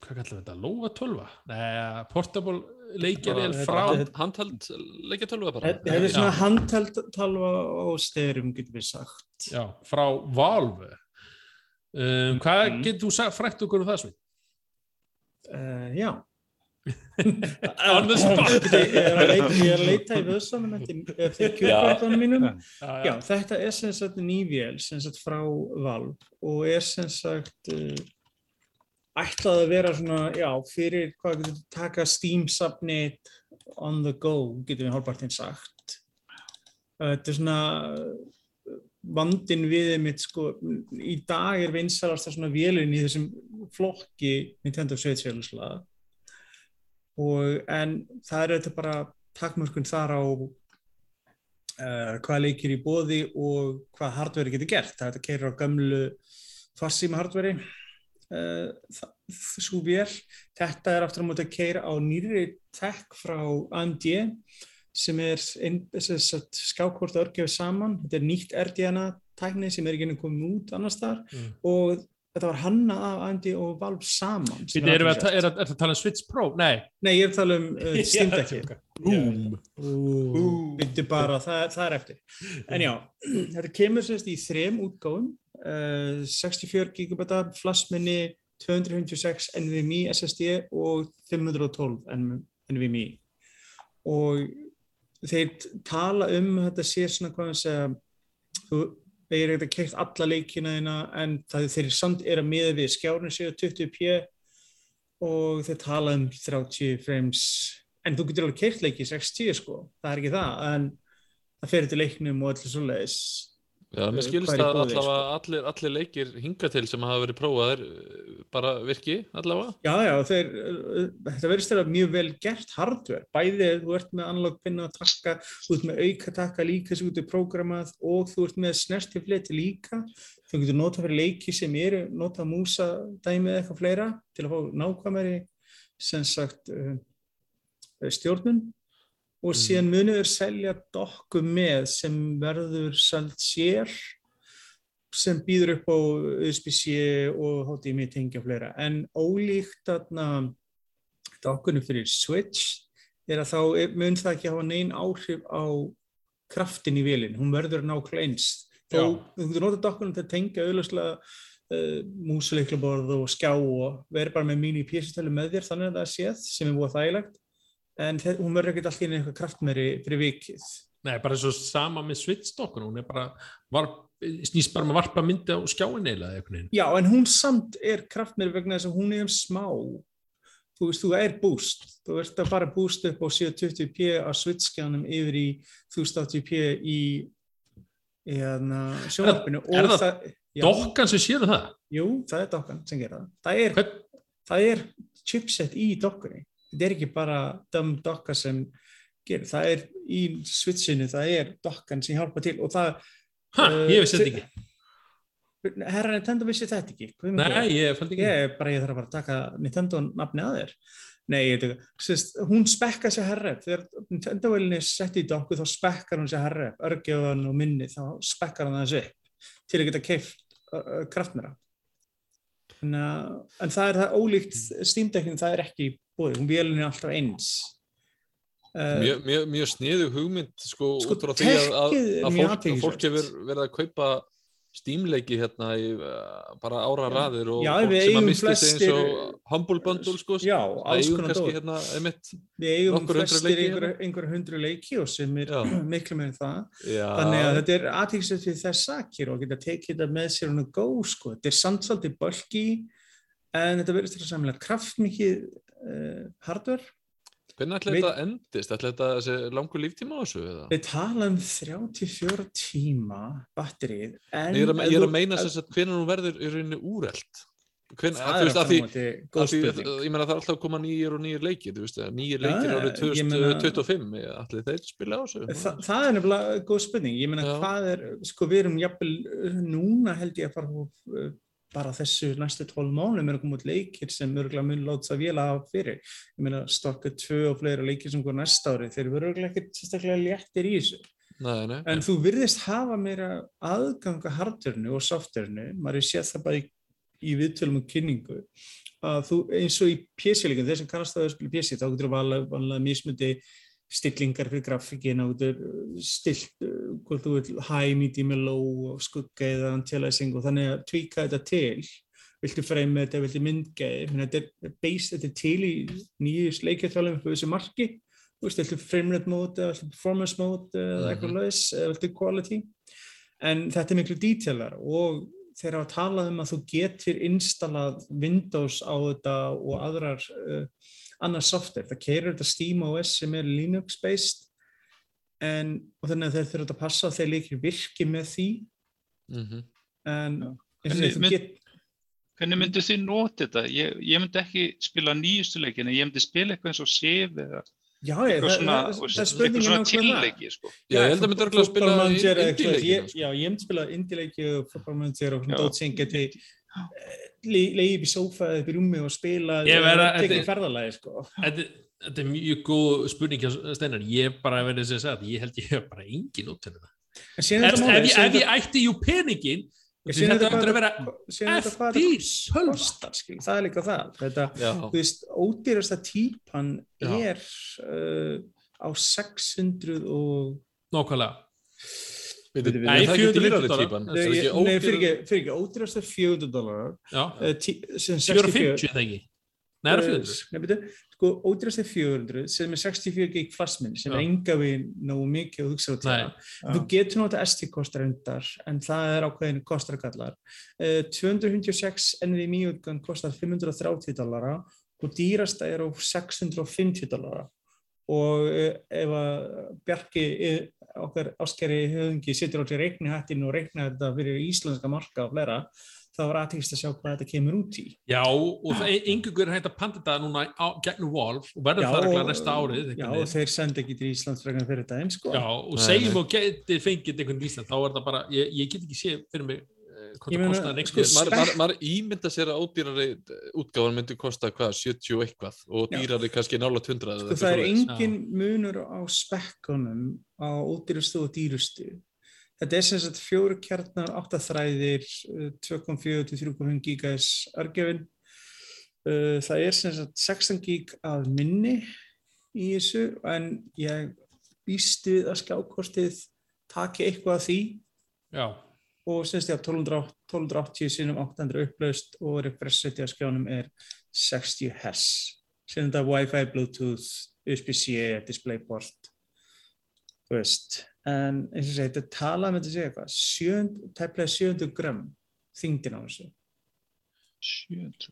Speaker 1: hvað kallum við þetta, Lóa 12 Nei, portable leikjavél frá
Speaker 3: þetta-
Speaker 2: Handheld leikja tölva bara
Speaker 3: Þetta er svona handheld talva á styrum, getur við sagt.
Speaker 1: já, frá Valve um, hvað
Speaker 3: Mhm.
Speaker 1: getur þú sagt, frækt okkur um það svið?
Speaker 3: Uh, já.
Speaker 1: On the spot.
Speaker 3: Ég er að leita, er að leita í vöðsanum eftir, eftir kjörkvartanum mínum. Já, þetta er sem sagt nývél sem sagt frá Valve og er sem sagt uh, ætlað að vera svona, já, fyrir hvað getur taka Steam Subnet on the go, getur við hálfpartinn sagt. Uh, þetta er svona vandin við mitt sko, í dag er vinsalast svona vélun í þessum flokki Nintendo Switch félagslega og en það er þetta bara takmörkun þar á uh, hvað leikir í bóði og hvað hardveri getur gert. Það er þetta keirir á gömlu farsíma hardveri uh, svo vél. Þetta er aftur á móti að keira á nýri tech frá AMD sem er skákvort örgjöf saman. Þetta er nýtt RDNA tækni sem er ekki enn komið út annars þar
Speaker 1: Mm.
Speaker 3: og þetta var hannað af AMD og Valve saman. sem
Speaker 1: Býtu, erum við að,
Speaker 3: athyglisvert.
Speaker 1: ta- er, að, er að tala um Switch Pro? Nei.
Speaker 3: Nei, ég er að tala um uh, Steam.
Speaker 1: Boom.
Speaker 3: Byttu bara, það, það er eftir. En já, þetta kemur sérst í þrem útgáfum, uh, 64 GB flassminni, 256 NVMe SSD og 512 N- NVMe. Og þeir tala um þetta sé svona hvað að segja, þú þeir eru ekkert keitt alla leikina þína en það þeir samt er að miða við skjárnir séu 20p og þeir tala um 30 frames. En þú getur alveg keitt leiki í 60 sko, það er ekki það en það fer til leiknum og öllu svo leiðis
Speaker 2: Já, mér
Speaker 3: Eh,
Speaker 2: skilst að
Speaker 3: boði, sko.
Speaker 2: allavega allir, allir leikir hinga til sem hafa verið prófaðir eh, bara virki allavega.
Speaker 3: Já, já, þeir, uh, þetta verðist þeirra mjög vel gert hardware, bæði ef þú ert með analog pinna og takka, þú ert með auka takka líka sem þú ert programmað og þú ert með snertifleti líka, þú getur notað fyrir leiki sem eru, notað músa dæmið eitthvað fleira til að fá nákvæmari sem sagt stjórnun og
Speaker 2: Mm.
Speaker 3: síðan munið þeir selja dokku með sem verður seld sér sem býður upp á USB-C og HDMI tengja fleira en ólíkt dokkunum fyrir Switch er að þá mun það ekki hafa neinn áhrif á kraftin í vélinn, hún verður nákvæmlega eins þó
Speaker 1: Já.
Speaker 3: þú notað dokkunum til að tengja auðvitað uh, músuleiklaborð og skjá og verður bara með mínu PC-stölu með þér þannig að það séð sem er búið þægilegt en hún verður ekkert allir eitthvað kraftmeri fyrir vikið
Speaker 1: Nei, bara eins og sama með Switch-dokkun, hún er bara, snýst bara með varpa myndi á skjáin eila.
Speaker 3: Já, en hún samt er kraftmeri vegna þess að hún er um smá. Þú veist, þú er boost. Þú ert að fara boost upp á 720p á switchskjánum yfir í 1080p í, hérna, sjónvarpinu.
Speaker 1: er það
Speaker 3: já,
Speaker 1: Dokkan sem séu það?
Speaker 3: Jú, það er dokkan sem gera það. Það er, það er chipset í dokkunni. Þetta er ekki bara döm dokka sem gerir. Það er í switchinu, það er dokkan sem hjálpa til og það,
Speaker 1: ha,
Speaker 3: Eh,
Speaker 1: ég vissi þetta ekki.
Speaker 3: herra Nintendo vissi þetta ekki.
Speaker 1: Nei, ég fældi ekki.
Speaker 3: Ég, bara, ég þarf bara að taka Nintendo nafni að þér. Nei, ég veit ekki. Sist, hún spekka sér herref. Þegar Nintendo-velinni er sett í dokku þá spekkar hún sér herref. Örgjöfan og minni þá spekkar hann þessu upp til að geta keift uh, kraftmera. En, uh, en það er það ólíkt Steam-dekkin, það er ekki búið. Hún vélinni er alltaf eins. Uh,
Speaker 2: Mjög, mjög, mjög sniðu hugmynd sko,
Speaker 3: Sko,
Speaker 2: út frá því að, að, að fólk, fólk hefur verið að kaupa stímleiki hérna í uh, bara ára raðir og
Speaker 3: Já,
Speaker 2: sem að misti sig eins og Humble Bundle sko,
Speaker 3: Já,
Speaker 2: það eigum kannski hérna einmitt
Speaker 3: Við eigum flestir einhver,
Speaker 2: hérna.
Speaker 3: einhver hundru leiki og sem er
Speaker 2: Já.
Speaker 3: miklu með það.
Speaker 2: já,
Speaker 3: Þannig að þetta er aðtíksett við þess sakir og geta tekið þetta með sér hún að gó sko. Þetta er samt svolítið bölki en þetta verður að samlega kraftmikið uh, hardware.
Speaker 2: Hvernig ætla þetta endist ætla þetta þessi langur líftíma á þessu eða?
Speaker 3: Við tala um 34 tíma batterið
Speaker 2: ég er að, ég er að meina sem sagt hvernig hún verður í rauninni úrelt hvernig,
Speaker 3: það er
Speaker 2: að
Speaker 3: móti
Speaker 2: að
Speaker 3: góð
Speaker 2: því
Speaker 3: spurning.
Speaker 2: ég meina það er alltaf að koma nýjir og nýjir leikir nýjir leikir árið
Speaker 3: ég meina-
Speaker 2: 2025 allir þeir spila á þessu
Speaker 3: Þa, það er nefnilega góð spurning. Ég meina hvað er, sko við erum jafnvel uh, núna held ég að fara uh, bara þessu næstu 12 mánuðum er að koma út leikir sem örgulega mun láta að vila af fyrir. Ég meina Stalker 2 og fleiri leikir sem går næsta ári, þeir eru örgulega ekkert sérstaklega léttir í þessu.
Speaker 2: nei, nei,
Speaker 3: En þú virðist hafa meira aðganga hardverinu og softverinu, maður er séð það bara í, í viðtölum og kynningu, að þú eins og í PC-leikum, þeir sem kannast það að spila PC, þá getur valið vanlega mismundi stillingar fyrir grafíkin og þú getur stilt, uh, hvort þú vil high, medium, low og skugga eða anti-aliasing og þannig að tweaka þetta til. Viltu frame þetta, viltu myndgæði þetta er base, þetta er til í nýjus leikjarþjálfum fyrir þessu marki. Þú veist, viltu frame rate mode eða viltu performance mode eða eitthvað
Speaker 2: Mhm.
Speaker 3: laus viltu quality? En þetta er miklu detailar og þeir hafa talað um að þú getur installað Windows á þetta og aðrar uh, annar software, það keirir þetta Steam OS sem er Linux based en og þannig að þeir þurfa að passa að þeir leikir virki með því
Speaker 2: Mhm.
Speaker 3: en
Speaker 4: Já.
Speaker 3: eins og þú
Speaker 4: mynd-
Speaker 3: get
Speaker 4: Hvernig myndu þið nota þetta? Ég, ég myndi ekki spila nýjustu leikin, en ég myndi spila eitthvað eins og Sif eða
Speaker 3: já, ég,
Speaker 4: eitthvað
Speaker 3: það,
Speaker 4: svona, svona
Speaker 3: það.
Speaker 4: tilleiki, sko.
Speaker 2: Já, ég held að myndi örgulega að spila indie-leikina,
Speaker 3: ég-
Speaker 2: sko.
Speaker 3: Já, ég myndi spila indie-leiki og football manager og svona
Speaker 4: Já.
Speaker 3: dót sem geti leiði upp í sófa eða upp í rúmi og spila
Speaker 1: að-
Speaker 3: tekið ferðalagi sko.
Speaker 1: Þetta, þetta er mjög góð spurning Steinar, ég bara verið sem sagt, ég held ég hef bara engin út til þetta.
Speaker 3: En síðan
Speaker 1: Ef, ég,
Speaker 3: síðan
Speaker 1: ef ég ætti jú peningin, þetta áttur að vera
Speaker 3: hvað- síðan þetta hvað
Speaker 1: eftir
Speaker 3: skil, það er líka það þetta, veist, ódýrasta típan er uh, á 600 og
Speaker 1: nákvæmlega.
Speaker 2: Er
Speaker 1: Nei,
Speaker 2: það ekki
Speaker 1: 450
Speaker 2: dýrari
Speaker 1: dollara.
Speaker 2: típan?
Speaker 3: nei,
Speaker 2: Er það
Speaker 3: fyrir ekki, fyrir ekki, ódýrasta er 400 dólar
Speaker 1: Já,
Speaker 3: uh, tí, sem 64
Speaker 1: 450 þegar ekki. Nei, það er 400.
Speaker 3: Nei, byrju, sko, ódýrast er 400 sem er 64 gig flassminni sem er enga við nógu mikið og hugsa á tíma. Þú getur nota SD kostar endar en það er ákveðin kostarkallar. Uh, 256 NVMe útgang kostar 530 dollara og dýrasta er á 650 dollara og uh, ef að Bjarki okkar áskeri höfungi sittur á til reiknihattin og reikna þetta fyrir íslenska marka og flera, þá var aðtækist að sjá hvað þetta kemur út í.
Speaker 1: Já, og það er yngur hægt að panta þetta núna á, gegnum Wolf og verður það regla næsta árið.
Speaker 3: Já, og þeir sendi ekki til Íslands frekar fyrir þetta einn, sko.
Speaker 1: Já, og segjum og getið fengið einhvern í Ísland, þá er það bara, ég, ég get ekki séð fyrir mig eh,
Speaker 3: sko,
Speaker 1: einhvern
Speaker 2: maður ímynda sér að ódýrari útgáfan myndi kosta hvað, 70 og eitthvað og
Speaker 3: Já.
Speaker 2: dýrari kannski nála 100 eða
Speaker 3: Sko, það er engin munur á spekkunum á ódýrustu og dýrustu. Þetta er sem sagt fjóru kjarnar, áttaþræðir, 2.4 til 3.5 gigas örgefin. Uh, Það er sem sagt 16 gig af minni í þessu en ég býst við að skjákostið taki eitthvað af því
Speaker 1: Já,
Speaker 3: og sem sagt 1280 1280 sinum 800 upplaust og refresh rate á skjánum er 60 Hz sem þetta Wi-Fi, Bluetooth, USB-C, DisplayPort þú veist en eins og segi, þetta tala með þetta segja eitthvað tæplega 700 gram þingdin á þessu
Speaker 4: 700.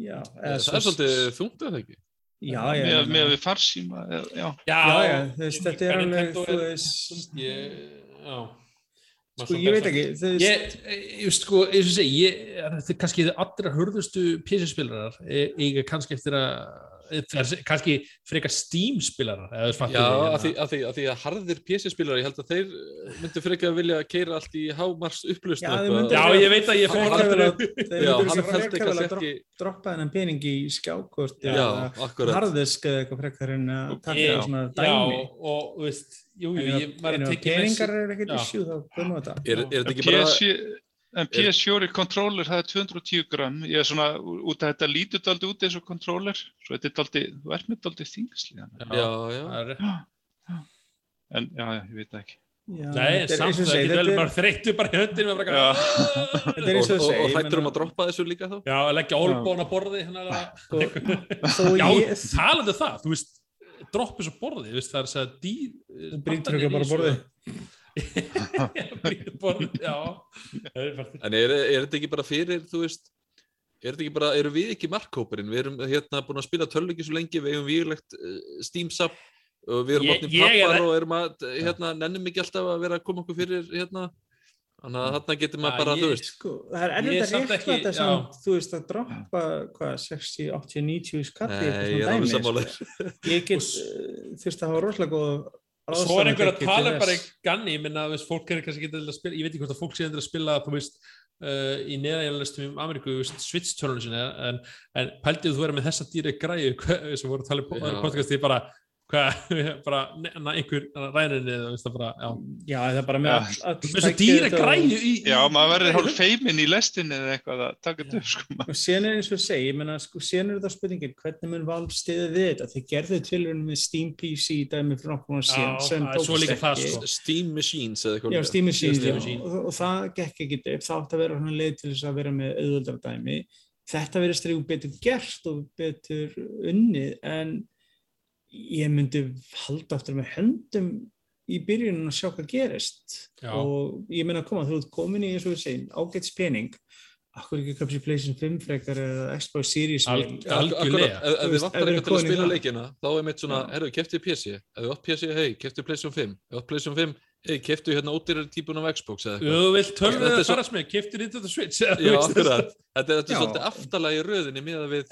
Speaker 3: já,
Speaker 2: Eh, Það er svolítið þungt eða ekki?
Speaker 3: já, já,
Speaker 4: Með,
Speaker 3: já,
Speaker 4: með við farsíma, eða- já.
Speaker 1: já,
Speaker 3: já, já, þú veist, þetta er alveg þú
Speaker 1: er-
Speaker 3: veist,
Speaker 1: ég, já.
Speaker 3: Sko, ég veit ekki veist,
Speaker 1: Ég, ég, veist, sko, eins og segi, ég, þetta er kannski allra hörðustu PC-spilarar eiga kannski eftir að það er kannski frekar þú fattar
Speaker 2: Já, að því,
Speaker 1: hérna.
Speaker 2: að, því, að því að harðir PC-spilar, ég held að þeir myndu frekar að vilja keira allt í hámars upplust
Speaker 3: Já,
Speaker 1: Já, ég veit að ég fór
Speaker 3: Frekar
Speaker 1: upp
Speaker 3: þeir
Speaker 2: Já,
Speaker 3: myndu frekar að droppa þennan pening í skjákort
Speaker 2: Já,
Speaker 3: eða
Speaker 2: akkurat.
Speaker 3: harðisk eða eitthvað frekar en að taka svona
Speaker 1: Já,
Speaker 3: dæmi
Speaker 1: og þú veist, jú, jú, ég var að tekja
Speaker 3: peningar eru ekkert issue þá komum við þetta
Speaker 2: Er, er þetta ekki bara
Speaker 4: PS4 En PS4 controller það er 210 gram. Ég er svona, út að þetta lítur daldi út eins og controller, svo þetta er daldi þú ert með daldi þingsli
Speaker 2: Já, já,
Speaker 1: það er rétt.
Speaker 4: en já, já, ég veit það ekki.
Speaker 3: Já,
Speaker 1: Nei, samt
Speaker 3: eins og
Speaker 1: það getur vel
Speaker 3: þetta er-
Speaker 1: bara þreyttu bara í höndinu og bara
Speaker 3: er
Speaker 2: og,
Speaker 3: eins og
Speaker 2: og, hættur um að droppa þessu líka þá?
Speaker 1: Já, að leggja olbón á borði hérna,
Speaker 3: sko, þó
Speaker 1: Já, um það, þú veist droppi svo borði, þú veist, það er að segja dýr
Speaker 3: ekki bara borðið.
Speaker 1: Já Það
Speaker 2: En er, er þetta ekki bara fyrir, þú veist Er þetta ekki bara, eru við ekki markkópurinn? Við erum hérna búin að spila tölvleiki svo lengi, við eigum výrlegt uh, Steam-sap og við erum átni
Speaker 1: ég er-
Speaker 2: pappar og erum að, hérna, nennum ekki alltaf að vera að koma okkur fyrir, hérna Þannig að þarna getur maður
Speaker 1: Já,
Speaker 2: bara,
Speaker 1: ég-
Speaker 2: þú veist
Speaker 3: sko, það er að
Speaker 1: samt
Speaker 3: rétta
Speaker 1: ekki-
Speaker 3: þetta
Speaker 1: já.
Speaker 3: samt, þú veist að droppa hvað, 60, 80, 90 skalli
Speaker 2: Nei, ég er alveg sammálaður.
Speaker 3: ég get uh, þurft að hafa rosalega góð
Speaker 1: svo er einhver að tala bara í ganni, ég minna, veist, fólk er kannski getið að spila, ég veit ekki hvort að fólk sé endur að spila, þú veist, uh, í neðanjælulistum í Ameríku, þú veist, Switch tölunum en, en pældið þú verið með þessa dýri græðu, hva- sem voru að tala í
Speaker 2: Já.
Speaker 1: podcast, ég bara, bara, einhver bara, já.
Speaker 3: já, það er bara með
Speaker 1: Þessa dýri græðu í, í
Speaker 4: já maður verður hálf feimin í lestinni eða eitthvað að taka þetta upp sko.
Speaker 3: og síðan er eins og ég segi, ég menna sko, síðan er þetta spurningin, hvernig mun Valve stiða við þetta þeir gerðu tilurinn með Steam PC dæmi fyrir nokkuð
Speaker 1: Já,
Speaker 3: síðan sem
Speaker 1: það er svo
Speaker 3: tókst
Speaker 1: líka það,
Speaker 3: ekki.
Speaker 1: sko.
Speaker 2: Steam Machines eða eitthvað
Speaker 3: Já. Steam Machine,
Speaker 1: Steam
Speaker 3: já,
Speaker 1: Machine.
Speaker 3: og, og það gekk ekki upp, það átti að vera svona leið til þess að vera með auðvöldar dæmi. Þetta verið stríðu betur gert og betur unnið, en ég myndi halda aftur með höndum í byrjunum að sjá hvað gerist.
Speaker 1: Já.
Speaker 3: og ég meina að koma, þú ert komin í eins og við segjum, ágætt spenning akkur ekki kapsi PlayStation 5 frekar eða Xbox Series
Speaker 1: Algjörlega.
Speaker 2: ef, þið vantar eitthvað til að spila
Speaker 3: það.
Speaker 2: leikina þá er mitt svona, herru, keftu PC ef þú átt PC, hei, keftu PlayStation 5 ef þú átt PlayStation 5, hei, keftu hérna ódýrar típun af Xbox eða eitthvað.
Speaker 1: Þú vilt tölvu
Speaker 2: Þetta er
Speaker 1: eða
Speaker 2: svo-
Speaker 1: fara smið, keftir Nintendo Switch
Speaker 2: Já, akkurat, þetta er, er svolítið aftalega í röðinni miða við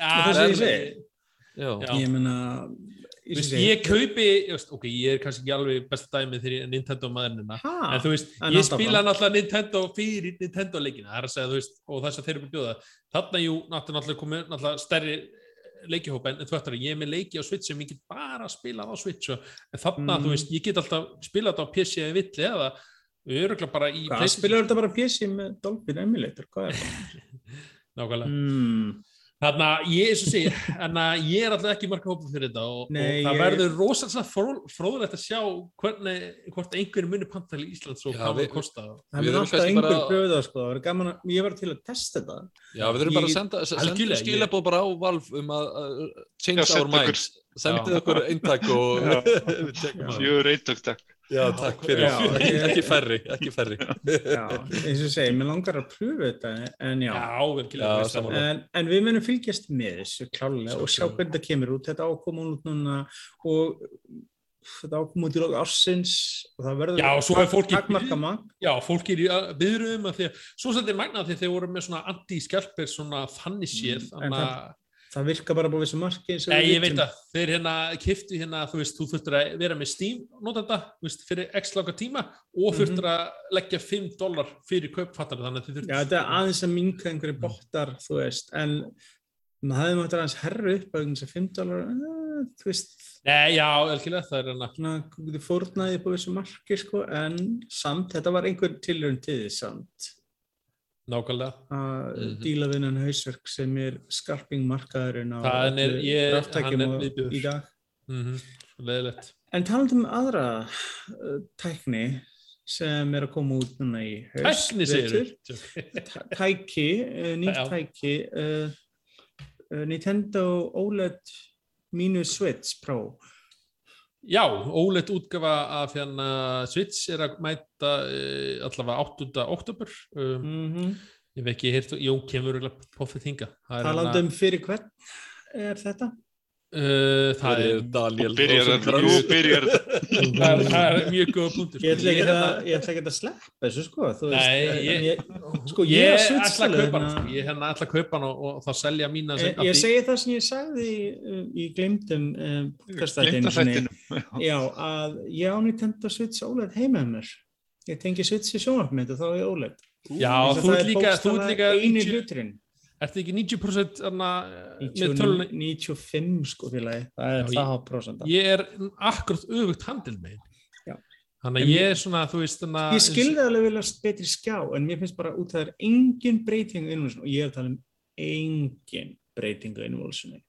Speaker 1: Já,
Speaker 3: það ég meina
Speaker 1: veist, ég kaupi, ég veist, ok, ég er kannski ekki alveg besta dæmið þegar er Nintendo maðurnina
Speaker 3: ha,
Speaker 1: en þú veist,
Speaker 3: en
Speaker 1: ég spila náttúrulega Nintendo fyrir Nintendo leikina, það er að segja, þú veist og þess að þeir eru búin að bjóða, þarna jú náttúrulega komið náttúrulega stærri leikihópa en þú veist, ég er með leiki á Switch sem ég get bara spilað á Switch og, en þarna,
Speaker 3: Mm.
Speaker 1: þú veist, ég get alltaf spilað þetta á PC eða villi eða öruglega bara í
Speaker 3: Hvað, spilar þetta bara PC með Dolby Emulator? Hvað er það?
Speaker 1: nákvæmlega
Speaker 3: Mm.
Speaker 1: Þannig að ég, að ég er alltaf ekki marga hópa fyrir þetta og,
Speaker 3: Nei,
Speaker 1: og það
Speaker 3: ég-
Speaker 1: verður rosalega fró, fróðulegt að sjá hvernig, hvort einhverju muni pantæli í Íslands og hvað það kosta.
Speaker 3: Það
Speaker 2: Við
Speaker 3: er
Speaker 2: erum
Speaker 3: alltaf einhver það sko, það gaman að, ég var til að testa þetta.
Speaker 2: Já, við þurfum bara að senda, senda skilabóð bara á Valve um að uh, change
Speaker 4: Já,
Speaker 2: our minds sendið okkur eintak og við tjekkum það
Speaker 4: Fjögur eitök, takk.
Speaker 2: Já, takk fyrir,
Speaker 3: Já,
Speaker 2: ekki,
Speaker 3: ég-
Speaker 2: ekki færri ekki færri
Speaker 3: Já, eins og segi, mér langar að pröfu þetta, en já.
Speaker 1: Já, virkilega.
Speaker 3: En, en við munum fylgjast með þessu klálega og sjá hvernig það kemur út. Þetta ákoma út núna og þetta ákom út í lók ársins og það verður
Speaker 1: er í-
Speaker 3: takmarka magn.
Speaker 1: Já, fólk er í byðrum að því að svo svolítið magna því að þeir voru með svona anti-skelpir svona þannig séð
Speaker 3: Mm,
Speaker 1: þannig að
Speaker 3: Það virkar bara búið sem marki
Speaker 1: Nei, ég veit að þeir hérna kiftu hérna, þú veist, þú þurftur að vera með Steam notanda, þú veist, fyrir x langa tíma og þurftur að leggja 5 dólar fyrir kaupfattar, þannig að þið
Speaker 3: Já,
Speaker 1: þurftur
Speaker 3: þetta er aðeins að minka einhverju bottar, þú veist, en maður mátt að aðeins herra upp þess að 5 dólar, uh, þú veist,
Speaker 1: Nei, já, elkilega, það er hérna
Speaker 3: svona, þú fórnaði á þessu marki, sko, en samt, þetta var einhver tilhörn til þess samt
Speaker 1: nákvæmlega
Speaker 3: að
Speaker 2: Mhm.
Speaker 3: díla við hennan hausverk sem er skarping markaðurinn á
Speaker 1: er- er viðbjóður.
Speaker 3: í dag.
Speaker 1: mm -hmm.
Speaker 3: En talandi um aðra uh, tækni sem er að koma út núna í haust,
Speaker 1: Tækni.
Speaker 3: Tæ- tæki, uh, nýtt tæki uh, uh, Nintendo OLED minus Switch Pro
Speaker 1: Já, óleitt útgafa af hérna Switch er að mæta uh, allavega 8. oktober um,
Speaker 3: mm -hmm.
Speaker 1: ég veit ekki, hér, Jón kemur örugglega poffið hinga Það er
Speaker 3: talandi um fyrir hvern er þetta?
Speaker 1: Uh, það, er,
Speaker 2: Daniel
Speaker 4: Nú byrjar
Speaker 1: það, er, það er mjög góða punktur
Speaker 3: Ég ætla ekki
Speaker 1: er
Speaker 3: að,
Speaker 1: hérna-
Speaker 3: ég ætla ekki að sleppa þessu sko þú
Speaker 1: Nei, ég-
Speaker 3: sko, ég
Speaker 1: ég
Speaker 3: er
Speaker 1: ætla að kaupa hann
Speaker 3: hérna-
Speaker 1: sko. ég hérna ætla að kaupa hann og, og þá selja mína sem,
Speaker 3: Ég, ég segi það sem ég sagði í, í glemdum um, podcastættinu Já, að ég á Nintendo Switch OLED heima um mér. Ég tengi Switch í sjónvarpmyndu þá er ég OLED.
Speaker 1: já, þú
Speaker 3: er
Speaker 1: líka,
Speaker 3: eini
Speaker 1: 90,
Speaker 3: hluturinn.
Speaker 1: ertu ekki 90% anna, með
Speaker 3: 90
Speaker 1: tölunni
Speaker 3: 95 sko félagi, það er það há prósent.
Speaker 1: ég er akkurat öfugt handil með
Speaker 3: Já.
Speaker 1: þannig að ég er svona, þú veist þannig að
Speaker 3: Ég skilði alveg vilja betri skjá en mér finnst bara út að það er engin breyting á innvölsinu og ég er að tala um engin breyting á innvölsinu.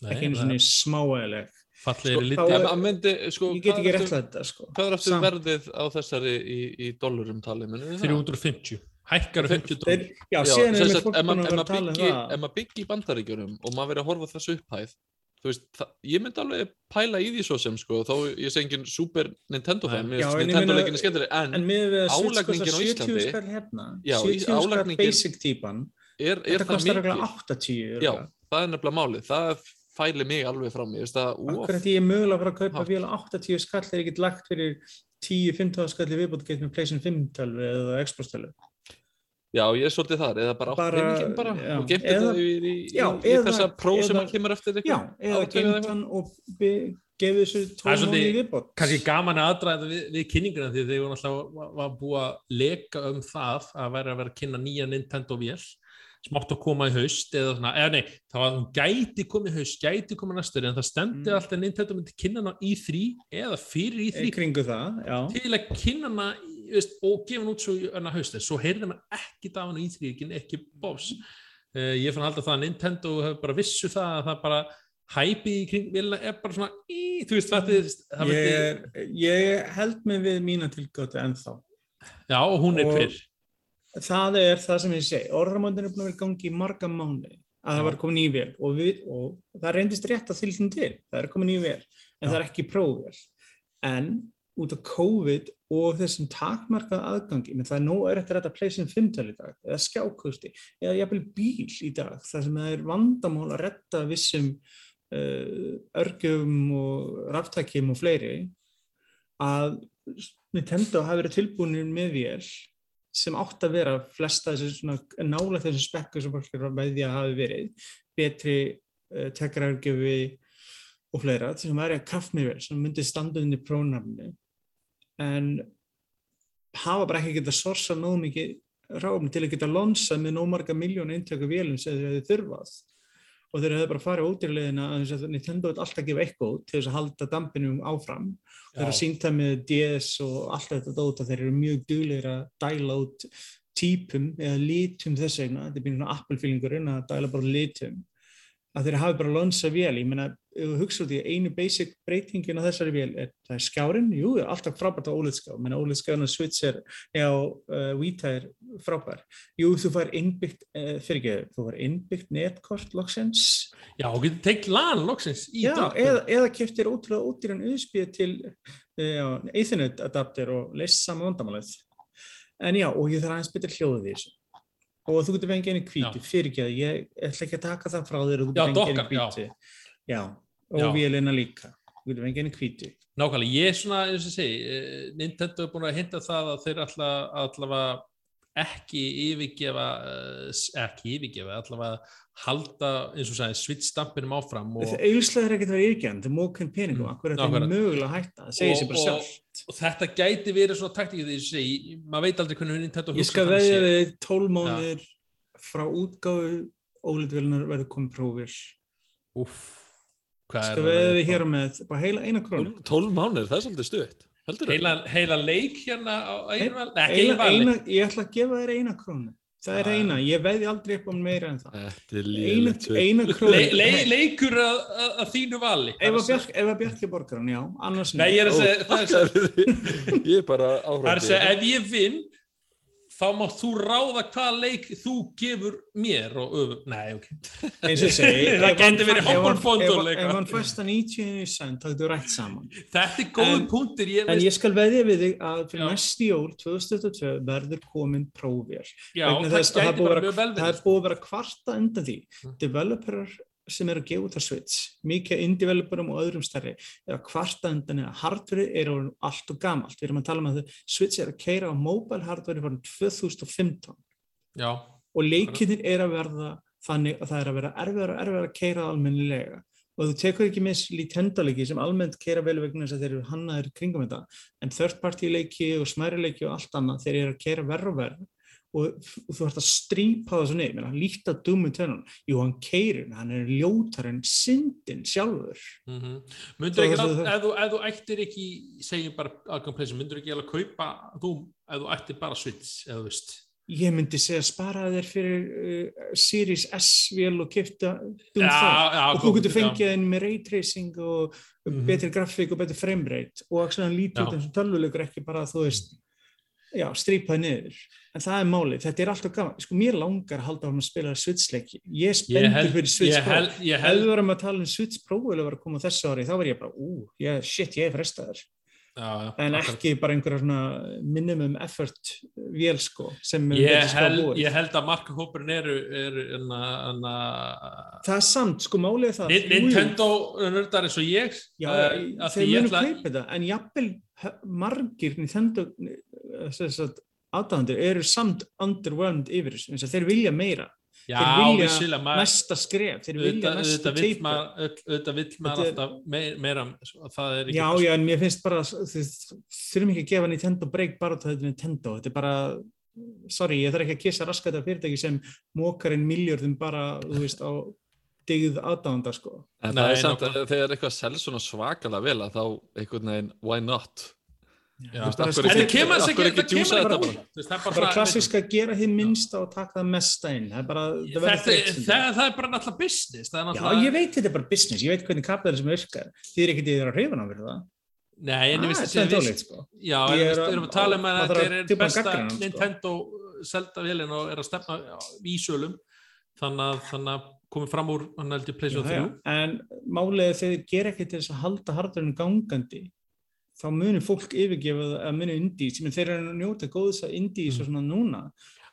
Speaker 3: Ekki einu svona smáægileg.
Speaker 1: fallið
Speaker 3: Sko,
Speaker 1: er
Speaker 2: En hann myndi, sko,
Speaker 3: Ég get ekki
Speaker 2: er
Speaker 3: rétt
Speaker 2: aftur-
Speaker 3: þetta sko.
Speaker 2: Hvað er aftur verðið á þessari í, í dollarum tali? munið þið það?
Speaker 1: 350 hækkar um
Speaker 2: Þeir-
Speaker 1: 50
Speaker 3: Þeir,
Speaker 1: dólar
Speaker 3: já,
Speaker 2: Já,
Speaker 3: síðan er mér fólk búin að vera
Speaker 2: ef
Speaker 3: að tala um það.
Speaker 2: ef maður byggi í bandaríkjunum og maður verið að horfa þessu upphæð þú veist, það, ég myndi alveg pæla í því svo sem sko, þó ég segi engin Super Nintendo fan, Nintendo
Speaker 3: meina-
Speaker 2: leikinni skemmtileg en,
Speaker 3: En með að
Speaker 2: Álagningin á
Speaker 3: 70
Speaker 2: Íslandi-
Speaker 3: skall hérna,
Speaker 2: Já, í-
Speaker 3: 70 skall
Speaker 2: álagningin-
Speaker 3: basic típan,
Speaker 2: er, er
Speaker 3: þetta kostar regla 80
Speaker 2: Já, það er nefnilega málið, það fæli mig alveg fram, ég veist
Speaker 3: þetta ég er mögulega að fara að kaupa á 80 skall ég get lagt fyrir 10-15 skall í viðbútt gett með PlayStation 5 tölvi eða Xbox tölvi.
Speaker 2: Já, ég er svolítið þar eða bara átt peningin bara
Speaker 3: já,
Speaker 2: og gemt þetta í, í, í,
Speaker 3: já,
Speaker 2: í
Speaker 3: eða-
Speaker 2: þessa pró sem hann kemur eftir
Speaker 3: Já, eða geimt hann og gefið þessu
Speaker 1: Það
Speaker 3: 12 mánu í viðbútt.
Speaker 1: kannski gaman að aðdraða við, við kynninguna því þegar náttúrulega var, var búið að leka um það að vera að vera að kynna nýja Nintendo vél smátt að koma í haust eða svona, eða nei, það var hún gæti komið í haust, gæti komið næstur en það stendi
Speaker 3: Mm.
Speaker 1: alltaf að Nintendo myndi kynna hana í þrý eða fyrir í
Speaker 3: Í
Speaker 1: þrý til að kynna hana veist, og gefa hann út svo í hana haust en svo heyrði hann ekki af hana í þrý ekki, bófs uh, ég fann alltaf það að Nintendo hefur bara vissu það að það bara hæpi í kring vélina er bara svona í, þú veist, það, það
Speaker 3: Ég,
Speaker 1: myndi,
Speaker 3: er, ég held mig við mína tilgóti ennþá.
Speaker 1: já, og hún er fyrr
Speaker 3: Það er það sem ég segi. Orðramöndin er búin að vera gangi í marga mánu að það var komin í vél og, við, og það reyndist rétt að þyltum til. Það er komin í vél en
Speaker 1: Já.
Speaker 3: það er ekki prófvél. En út af COVID og þessum takmarkað aðgangi, menn það er nóg er eftir þetta pleysin 5 í dag, eða skjákusti, eða jafnvel bíl í dag, þar sem það er vandamál að retta vissum uh, örgjum og ráftækjum og fleiri, að Nintendo hafi verið tilbúinir með vél sem átt að vera flesta þessu nála þessu spekku sem fólk er að veðja að hafi verið, betri uh, tekkarargjöfi og fleira, sem væri að kaffmýrvel sem myndi standa undir prónafni en hafa bara ekki getað sorsa nóg mikið ráfni til að geta lonsa með nóg marga miljón eintöku vélum sem þeir hefði þurfað. Og þeir hefði bara farið ódýrlegina að þess að Nintendo er alltaf að gefa eitthvað út til þess að halda dampinum áfram. Þeir eru að sínta með DS og allt þetta dóta, þeir eru mjög duglegir að dæla út típum eða litum þess vegna, þetta er býnum svona Apple-fílingurinn að dæla bara litum að þeir hafi bara lonsa vél, ég meina ef þú hugsa út í einu basic breytingin á þessari vél, er, það er skjárin, jú, alltaf frábært á OLED-skjá, menn OLED-skjána Switch er, já, uh, Vita er frábær, jú, þú fær innbyggt uh, fyrir ekki, þú fær innbyggt netkort loksins,
Speaker 1: Já, og getur teikt LAN loksins í
Speaker 3: já,
Speaker 1: dag.
Speaker 3: eða, eða keftir ótrúlega ódýran auðspið til uh, já, Ethernet adapter og leist saman vandamálið. En já, og ég þarf aðeins betur hljóðið í þessu. Og þú getur fengið einu hvítu,
Speaker 1: Já.
Speaker 3: fyrir ekki að ég ætla ekki að taka það frá þér og þú getur fengið einu
Speaker 1: dokkar, já.
Speaker 3: Já, og
Speaker 1: Já.
Speaker 3: vélina líka. þú getur fengið henni hvítu.
Speaker 1: Nákvæmlega, ég er svona, eins og segi, eh, Nintendo er búin að hinta það að þeir allavega ekki yfirgefa, eh, ekki yfirgefa, allavega halda, eins og sagði, switch stampinum áfram og,
Speaker 3: Það auðvitað er ekkert að vera yfirgjörn, það mókinn peningum,
Speaker 1: Mm,
Speaker 3: akkur er þetta
Speaker 1: nákvæmlega.
Speaker 3: mögulega að hætta, það segir sér bara
Speaker 1: og-
Speaker 3: sjálf.
Speaker 1: og þetta gæti verið svona taktík því að ég segi, maður veit aldrei hvernig Nintendo
Speaker 3: Ég skal
Speaker 1: hugsar þannig
Speaker 3: veðja
Speaker 1: séð.
Speaker 3: við 12 mánuðir frá útgáfu ólítvilnar verður komið prófir.
Speaker 1: Úff,
Speaker 3: Ég
Speaker 1: hvað
Speaker 3: skal
Speaker 1: er
Speaker 3: veðja við hér með bara heila eina krónu.
Speaker 2: 12 mánuður, það er svolítið stutt. Heldur það?
Speaker 1: Heila, heila leik hérna á eigin val,
Speaker 3: ég ætla að gefa þér eina krónu. Það er eina, ég veði aldrei upp á meira en það.
Speaker 2: Þetta er
Speaker 3: Eina,
Speaker 2: líðilegt.
Speaker 3: eina krónu.
Speaker 1: Le, le, leikur að, að, að þínu vali.
Speaker 3: Ef að Bjark, ef að Bjarki borgar hann, já, annars
Speaker 1: Nei, ég er að segja, það er að segja,
Speaker 2: Ég er bara
Speaker 1: það er að segja, ef ég vinn, þá mátt þú ráða hvaða leik þú gefur mér og öfum. Nei, ok.
Speaker 3: eins og segi
Speaker 1: Það gæti verið
Speaker 3: fær- ef hann- fæst að 90 cent þá getur við rætt saman
Speaker 1: Þetta er góð
Speaker 3: En-
Speaker 1: punktur, ég
Speaker 3: en
Speaker 1: veist,
Speaker 3: ég skal veðja við þig að fyrir
Speaker 1: Já.
Speaker 3: næst jól 2022 verður komin prófél
Speaker 1: já, það
Speaker 3: það það
Speaker 1: verið.
Speaker 3: er búið að vera kvarta undan því
Speaker 1: Mm.
Speaker 3: developerar sem eru að gefa út á Switch mikið indie-developerum og öðrum stærri er að kvarta undan að hardware er allt og gamalt, við erum að tala um að Switch er að keira á mobile hardware farin 2015
Speaker 1: Já,
Speaker 3: og leikinir er að verða þannig að það er að vera erfiðar og erfiðar að keira almennilega. Og þú tekur ekki með Nintendo leiki sem almennt keira vel vegna þess að þeir eru hannaðir kringum þetta en third party leiki og smæri leiki og allt annað þeir eru að keira verð og verð og þú ert að strípa niður, Meina, líkt að dummu tönnan jú hann keirir, hann er ljótar en syndin sjálfur
Speaker 1: mm -hmm. Myndur ekki,
Speaker 3: þessu-
Speaker 1: að, ef, þú, þú ættir ekki segjum bara aðgangpleysi, myndur ekki alveg kaupa þú, ef þú ættir bara Switch eða þú veist
Speaker 3: ég myndi segja spara þér fyrir uh, Series S vél og kipta um það
Speaker 1: já,
Speaker 3: og þú getur fengið henni með raytracing og
Speaker 1: Mhm.
Speaker 3: betri grafík og betri framerate og svona lítið út
Speaker 1: Já.
Speaker 3: eins og tölvuleikur ekki bara þú veist já, strípaði niður. En það er málið, þetta er alltaf gaman. Sko mér langar að halda á að spila Switch-leiki. Ég
Speaker 1: held,
Speaker 3: fyrir
Speaker 1: held, ég
Speaker 3: ef við varum að tala um Pro eða var að koma þessu ári þá var ég bara, ú, ég, shit, ég er frestaður
Speaker 1: já,
Speaker 3: en
Speaker 1: akkurat.
Speaker 3: ekki bara einhverja svona minimum effort vél sko sem
Speaker 1: ég
Speaker 3: búið.
Speaker 1: ég held að markahópurinn eru, eru enna, enna,
Speaker 3: það er samt, sko málið það.
Speaker 1: Nintendo nördar eins og ég
Speaker 3: Já,
Speaker 1: eh, af því
Speaker 3: þeir munu kaupa þetta, en jafnvel margir Nintendo aðdæðandur eru samt underwhelmed yfir þessu, þeir vilja meira
Speaker 1: já,
Speaker 3: þeir vilja
Speaker 1: maður-
Speaker 3: næsta skref, þeir vilja næsta teipa
Speaker 1: auðvitað vill maður alltaf meira, meira það er ekki
Speaker 3: Já, já, en mér finnst bara þurfum ekki að gefa Nintendo break bara til þetta Nintendo, þetta er bara sorry, ég þarf ekki að kissa raskat af fyrirtæki sem mókar en miljörðum bara, þú veist, á digð aðdæðanda, sko.
Speaker 2: En
Speaker 1: Nei,
Speaker 2: það er samt að þegar eitthvað selst svona svakalega vel að þá einhvern veginn, why not?
Speaker 1: Það kemur þess ekki
Speaker 2: ekki
Speaker 1: það
Speaker 2: djúsa
Speaker 1: kemur
Speaker 2: þetta bara?
Speaker 1: Er
Speaker 3: klassisk að gera hinn minnsta og taka það mesta inn. Það er bara, það verður
Speaker 1: Þetta,
Speaker 3: þreytt
Speaker 1: það, það. er bara náttúrulega business það er
Speaker 3: Já, ég veit þetta er bara business, ég veit hvernig kapitalism virkar þið er ekkert í þeirra hrifun á fyrir það?
Speaker 1: Nei, en ég
Speaker 3: Ah,
Speaker 1: veist
Speaker 3: þetta er
Speaker 1: að
Speaker 3: sko.
Speaker 1: Við
Speaker 3: að-
Speaker 1: erum að tala um að þetta
Speaker 3: að
Speaker 1: er besta
Speaker 3: sko.
Speaker 1: Nintendo selda vélina og er að stefna í sölum. Þannig að, að komið fram úr hann heldur Playstation
Speaker 3: já.
Speaker 1: 3
Speaker 3: en málið er þegar þið gera ekki til þess að halda hardurinn gangandi þá munir fólk yfirgefa það að munir indies, sem þeir eru að njóta góðs að indies og svona núna.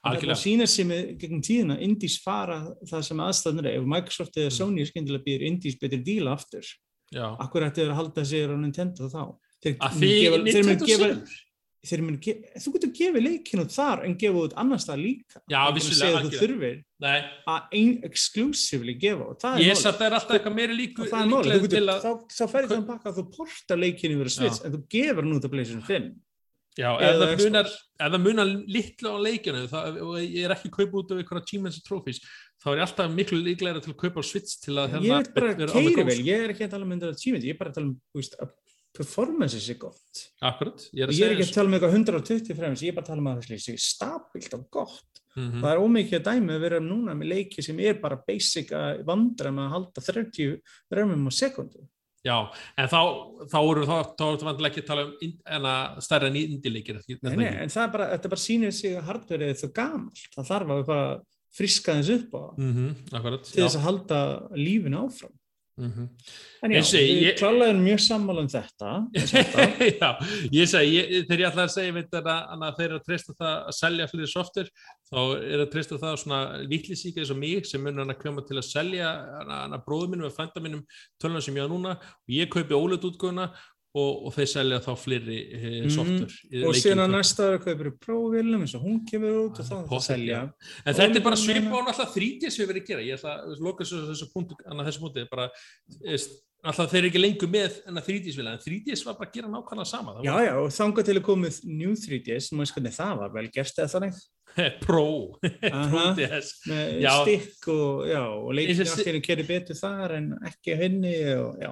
Speaker 3: Er
Speaker 1: Algjörlega.
Speaker 3: að sína sig með gegnum tíðina indies fara það sem aðstæðnir er ef Microsoft eða Sony er skyndilega býður indies betri díla aftur, akkur ætti þeir að halda sér á Nintendo þá? Þeir gefa- þeir munu
Speaker 1: Nintendo
Speaker 3: gefa- þeir munu þú getur gefið leikinn út þar en gefa út annars það líka.
Speaker 1: Já,
Speaker 3: Ég er
Speaker 1: vissulega,
Speaker 3: þú þurfir
Speaker 1: Nei,
Speaker 3: að ein exclusively gefa út? Það er
Speaker 1: ég það er meiri líku
Speaker 3: og það er
Speaker 1: að
Speaker 3: þá, þá ferði þann pakka að þú portar leikinu yfir að
Speaker 1: Já.
Speaker 3: en þú gefur hann út að PlayStation 5
Speaker 1: Já, ef það, munar, það munar litlu á leikinu það, og ég er ekki að kaupa út af einhverja og Trophies þá er ég alltaf miklu líklega til að kaupa á Switch til að
Speaker 3: ég veit bara
Speaker 1: vera on the
Speaker 3: keiri vel, ég er ekki að tala um achievement, ég er bara að tala um performance sé gott.
Speaker 1: Akkurat, ég er
Speaker 3: ég er ekki að tala um eitthvað 120 fremst, ég er bara að tala um að það sé stabilt og gott.
Speaker 1: Mhm.
Speaker 3: það er ómikið að dæmi að vera núna með leiki sem er bara basic að vandra með að halda 30 römmum á sekundu
Speaker 1: Já, en þá, þá eru þá, þá erum við ekki að tala um in- en að stærra en indileikir
Speaker 3: nei, nei, en það er bara, þetta bara sýnir sig að hardware er það gamalt, það þarf að friska þess upp á
Speaker 1: mm -hmm, Akkurat,
Speaker 3: til þess að halda lífinu áfram
Speaker 1: Mhm.
Speaker 3: En já,
Speaker 1: Ég
Speaker 3: erum mjög sammála um þetta.
Speaker 1: Já, ég segi, ég, þegar ég ætla að segja mitt að, þeir eru að treysta það að selja fyrir software, þá er að treysta það svona lítlýsíka eins og mig sem mun hann að koma til að selja hann að bróðu mínum eða frænda mínum töluna sem ég á núna og ég kaupi ólega útgöðuna og, og þeir selja þá fleiri e,
Speaker 3: Mhm.
Speaker 1: software. í
Speaker 3: Og síðan að næsta ára kaupir prófélum eins og hún kemur út og þá er það að selja.
Speaker 1: En þetta er bara svipa á alltaf 3D sem við verðum að gera. Ég ætla að loka þessu, punktu, veist, alltaf þeir eru ekki lengur með en að 3D-svila, en 3DS var bara að gera nákvæmlega sama.
Speaker 3: Já, já, og þangað til að komið New 3DS, maður sko, það var vel gerst eða þannig,
Speaker 1: Pro, Pro
Speaker 3: Aha.
Speaker 1: DS.
Speaker 3: með
Speaker 1: Já.
Speaker 3: stikk og, og
Speaker 1: og
Speaker 3: allt einu kerið betur þar en ekki að henni og, já.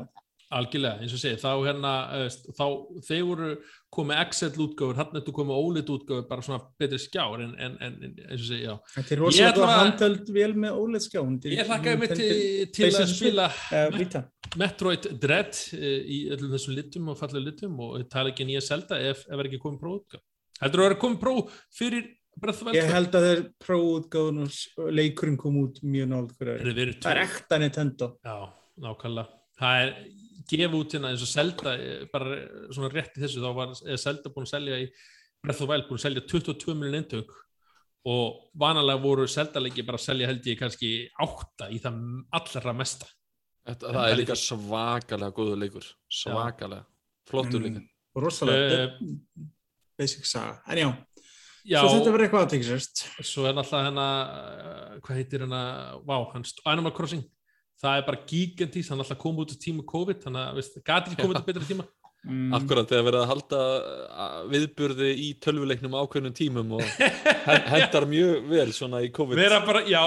Speaker 1: Algjörlega, eins og segi, þá hérna, eh, þá þeir voru komið Excel útgáfur, hann eftir komið OLED útgáfur, bara svona betri skjár, en, en, en eins og segi, já.
Speaker 3: Þetta er rosalega handheld vel með OLED-skjá.
Speaker 1: Ég hlakkaði mig til, til að spila
Speaker 3: Uh.
Speaker 1: Metroid Dread uh, í öllum þessum litum og fallega litum og ég tala ekki nýja selda ef, ef er ekki komið próf heldur þú að vera komið próf fyrir the
Speaker 3: Ég held að þeir prófútgáðun og s- leikurinn kom út mjög.
Speaker 1: Er verið
Speaker 3: Það er ekta Nintendo.
Speaker 1: Já, nákvæmlega það er gefa út hérna eins og selda eh, bara svona rétt í þessu þá var selda búin að selja í Breath of the Wild búin að selja 22 miljon eintök og vanalega voru seldalegi bara að selja held ég kannski átta í það allra mesta.
Speaker 2: Þetta, það
Speaker 1: það
Speaker 2: er líka svakalega góður leikur svakalega, flottur
Speaker 3: Mm,
Speaker 2: leikur.
Speaker 3: Og rosalega.
Speaker 1: Eh,
Speaker 3: basic saga. En já,
Speaker 1: Já,
Speaker 3: svo þetta verður eitthvað aðtækisast.
Speaker 1: svo er náttúrulega hérna uh, hvað heitir hérna, hans Animal Crossing, það er bara gigantís hann er alltaf komið út á tíma COVID þannig að, veist, gati ekki komið til betri tíma
Speaker 3: Mm.
Speaker 2: Akkurat þegar verið að halda uh, viðburði í tölvuleiknum á ákveðnum tímum og hen- hendar mjög vel svona í COVID
Speaker 1: vera bara, já,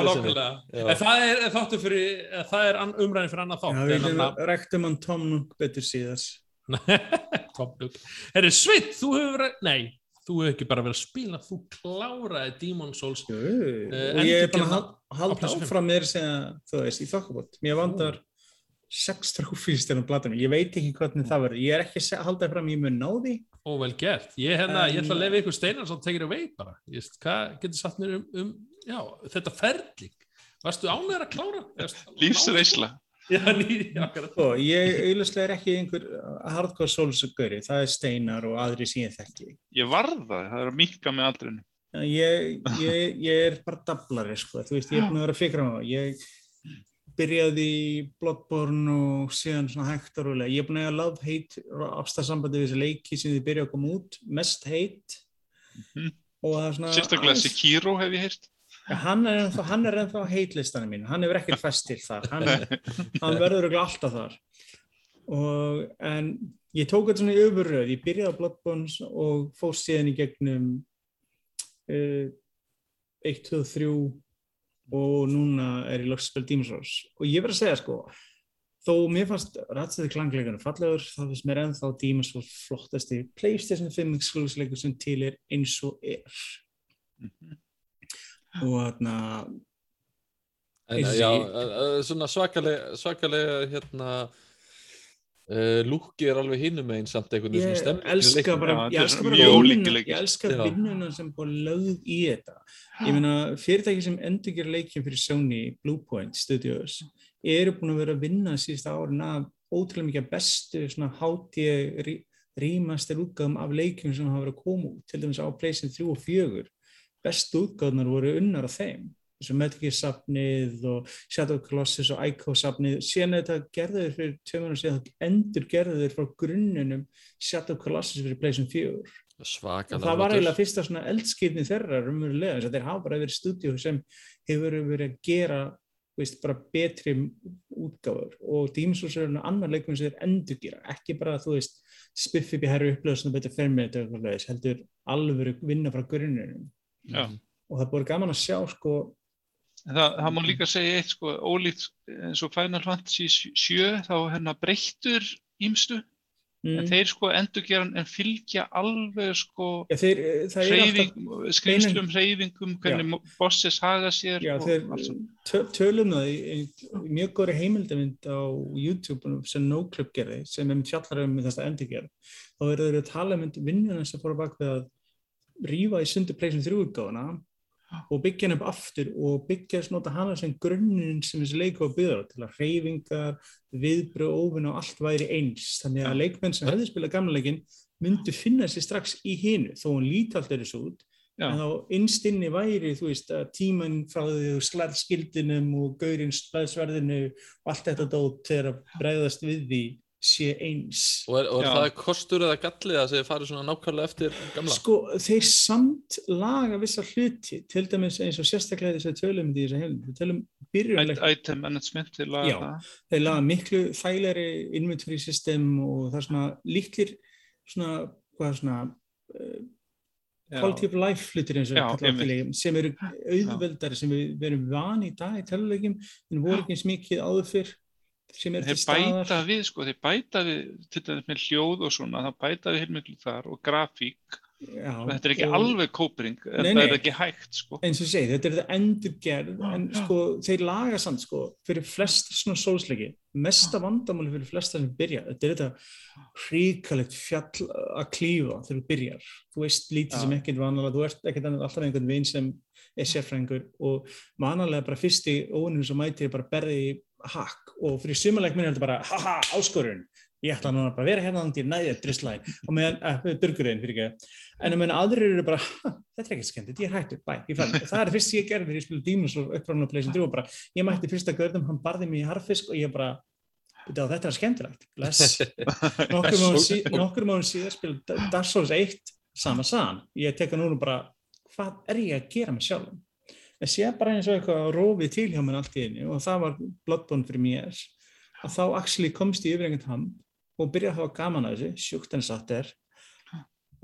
Speaker 2: Já.
Speaker 1: en það er þáttur fyrir, það er umræðin fyrir annað
Speaker 3: Já,
Speaker 1: þátt
Speaker 3: við getum
Speaker 1: annað-
Speaker 3: rektum hann Tom Nook betur síðas.
Speaker 1: Top look. Herri, Sveit, þú hefur verið, nei, þú hefur ekki bara verið að spila, þú kláraði Demon Souls.
Speaker 3: Jú,
Speaker 1: Eh,
Speaker 3: og ég er bara að halda áfram þér segja, þú veist, í þokkabót. Mér vandar trófís til að blata mig. Ég veit ekki hvernig það verður. Ég er ekki að se- halda fram, ég mun ná því.
Speaker 1: Ó, vel gert. Ég, hérna, ég ætla að lefa ykkur steinar sem tekir að veit bara. Ég veist, hvað getur satt mér um, um já, þetta ferling? Varstu ánæður að klára?
Speaker 4: Lífsreisla.
Speaker 1: Já, ný, akkurat.
Speaker 3: Og ég auðvitað er ekki einhver hardcore souls-gauri. Það er steinar og aðri síðan þekki.
Speaker 4: Ég varð það, það er að minka með aldrinu.
Speaker 3: Ég, ég, ég er bara dablari, sko. Þú veist, ég er búin að vera fikra á það. Ég byrjaði í Bloodborne og síðan svona hægt og rólega. Ég er búin að eiga love-hate afstæðsambandi við þessi leiki sem þið byrja að koma út. Mest hate. Og það er svona...
Speaker 4: Sérstaklega Sekiro hef ég heyrt.
Speaker 3: Hann er ennþá, hann er ennþá heitlistanum mín, hann hefur ekkert fest til þar, hann, hann verður örugglega alltaf þar. Og, en ég tók þetta svona í öfurröð, ég byrjaði á Bloodborne og fór síðan í gegnum uh, 1, 2, 3 og núna er ég loks að spila Demon's Souls. Og ég verð að segja sko, þó mér fannst rætsæði klangleikunum fallegur, þá finnst mér ennþá Demon's Souls flottasti PlayStation 5 exclusive sem til er eins og er.
Speaker 2: En,
Speaker 3: Eins og
Speaker 2: uh, svona svakalega svakalega hérna uh, lúki er alveg hinum einn samt einhvern veginn
Speaker 3: bara,
Speaker 4: Já,
Speaker 3: ég elska bara vinnuna, ég elska vinnuna sem búið lögð í þetta. Ég meina fyrirtæki sem endur gera leikjum fyrir Sony Bluepoint Studios eru búin að vera að vinna síðasta árin af ótrúlega mikið bestu svona hátíð rýmastir útgáðum af leikjum sem hafa verið að koma út til dæmis á Playstation 3 og 4 bestu útgáðunar voru unnar af þeim. Eins og Metal Gear safnið og Shadow Colossus og Ico safnið síðan þetta gerðu þeir fyrir og síðan endur gerðu þeir frá grunnunum Shadow Colossus fyrir Playstation 4 og
Speaker 2: svakalega
Speaker 3: það var eiginlega fyrsta svona eldskipni þeirra raunverulega, þess að þeir hafa bara verið stúdíu sem hefur verið að gera veist, bara betri útgáfur. Og Souls er annar leikum sem þeir endur gera, ekki bara þú veist spiff upp í herru upplöðsum og betur fermið heldur alvöru vinna frá grunnunum
Speaker 4: Já.
Speaker 3: og það búin gaman að sjá sko
Speaker 4: Það, það má líka segja eitt sko, ólíkt eins og Final Fantasy 7 þá hérna breyttur ímstu, en
Speaker 3: mm,
Speaker 4: þeir sko endurgeran en fylgja alveg sko
Speaker 3: ja, þeir, eh,
Speaker 4: hreyfing, skrifslum, hreyfingum, hvernig bosses haga sér
Speaker 3: Já, þeir tölum það í, í, mjög góri heimildamind á YouTube sem NoClip gerði, sem er fjallar um þessa endurgerð. Þá eru þeir að tala um vinnuna sem fór að bak við að rífa í sundu 3 útgáfuna og byggja hann upp aftur og byggja snota hana sem grunninn sem þessi byggja á til að hreyfingar, viðbröð, óvinn og allt væri eins. Þannig að leikmenn sem hefði spilað gamla leikin myndu finna sér strax í hinu þó hún líti allt er þessu út
Speaker 4: Já.
Speaker 3: en þá innstinni væri þú veist að tíman frá því þú slær skildinum og gaurinn slæðsverðinu og allt þetta dót þegar að bregðast við því sé eins.
Speaker 2: Og er, og er það kostur eða gallið að þið farið svona nákvæmlega eftir gamla?
Speaker 3: sko þeir samt laga vissa hluti til dæmis eins og sérstaklega þess að tölum í þessu hefðum, við tölum byrjunleik
Speaker 4: Item management til að
Speaker 3: Já. þeir laga miklu þægleri inventory system og það er svona líklir svona, hvað svona uh, quality of life hlutir eins og
Speaker 4: Já,
Speaker 3: sem eru auðveldari sem við verum vani í dag í töluleikjum en voru ekki eins mikið áður fyrr sem er til
Speaker 4: þeir
Speaker 3: staðar
Speaker 4: bæta við sko, þeir bæta við til dæmis með hljóð og svona, það bæta við heilmiklu þar og grafík,
Speaker 3: Já,
Speaker 4: þetta er ekki
Speaker 3: og-
Speaker 4: alveg kópring, en það
Speaker 3: nei.
Speaker 4: er ekki hægt sko.
Speaker 3: eins og ég segi, þetta er þetta endurgerð en sko, þeir laga samt sko fyrir flesta svona sólsleiki mesta vandamáli fyrir flesta sem byrja þetta er þetta hríkalegt fjall að klífa þegar þú byrjar þú veist lítið
Speaker 4: Já.
Speaker 3: sem ekkert vanalega þú ert ekkert annað alltaf einhvern vin sem er sérfræðingur og vanalega bara fyrsti ónum sem mætir bara berði í hakk og fyrir sumarleik minn er þetta bara haha, áskorun. Ég ætla núna bara að vera hérna þannig að næði að druslæði og meðan, uh, burgurinn fyrir ekki en að meðan aðrir eru bara, "Ha, þetta er ekki skemmt, ég er hættur, bæ, ég fann, það er fyrst sem ég gerði þegar ég spilði Demon's Souls uppráðan og Playstation 3 og bara, ég mætti fyrsta görðum, hann barði mig í harfisk og ég bara, "Bíddu, þetta er skemmtilegt, bless, nokkur mánu sí, nokkur mánu síðar spilði Dark Souls 1, sama sagan, ég teka núna bara, hvað er ég að gera með sjálfum? Það sé bara eins og eitthvað rófið til hjá mér allt í einu og það var Bloodborne fyrir mér, að þá actually komst ég yfir einhvern ham og byrjaði að hafa gaman að þessu, sjúkt en satt er.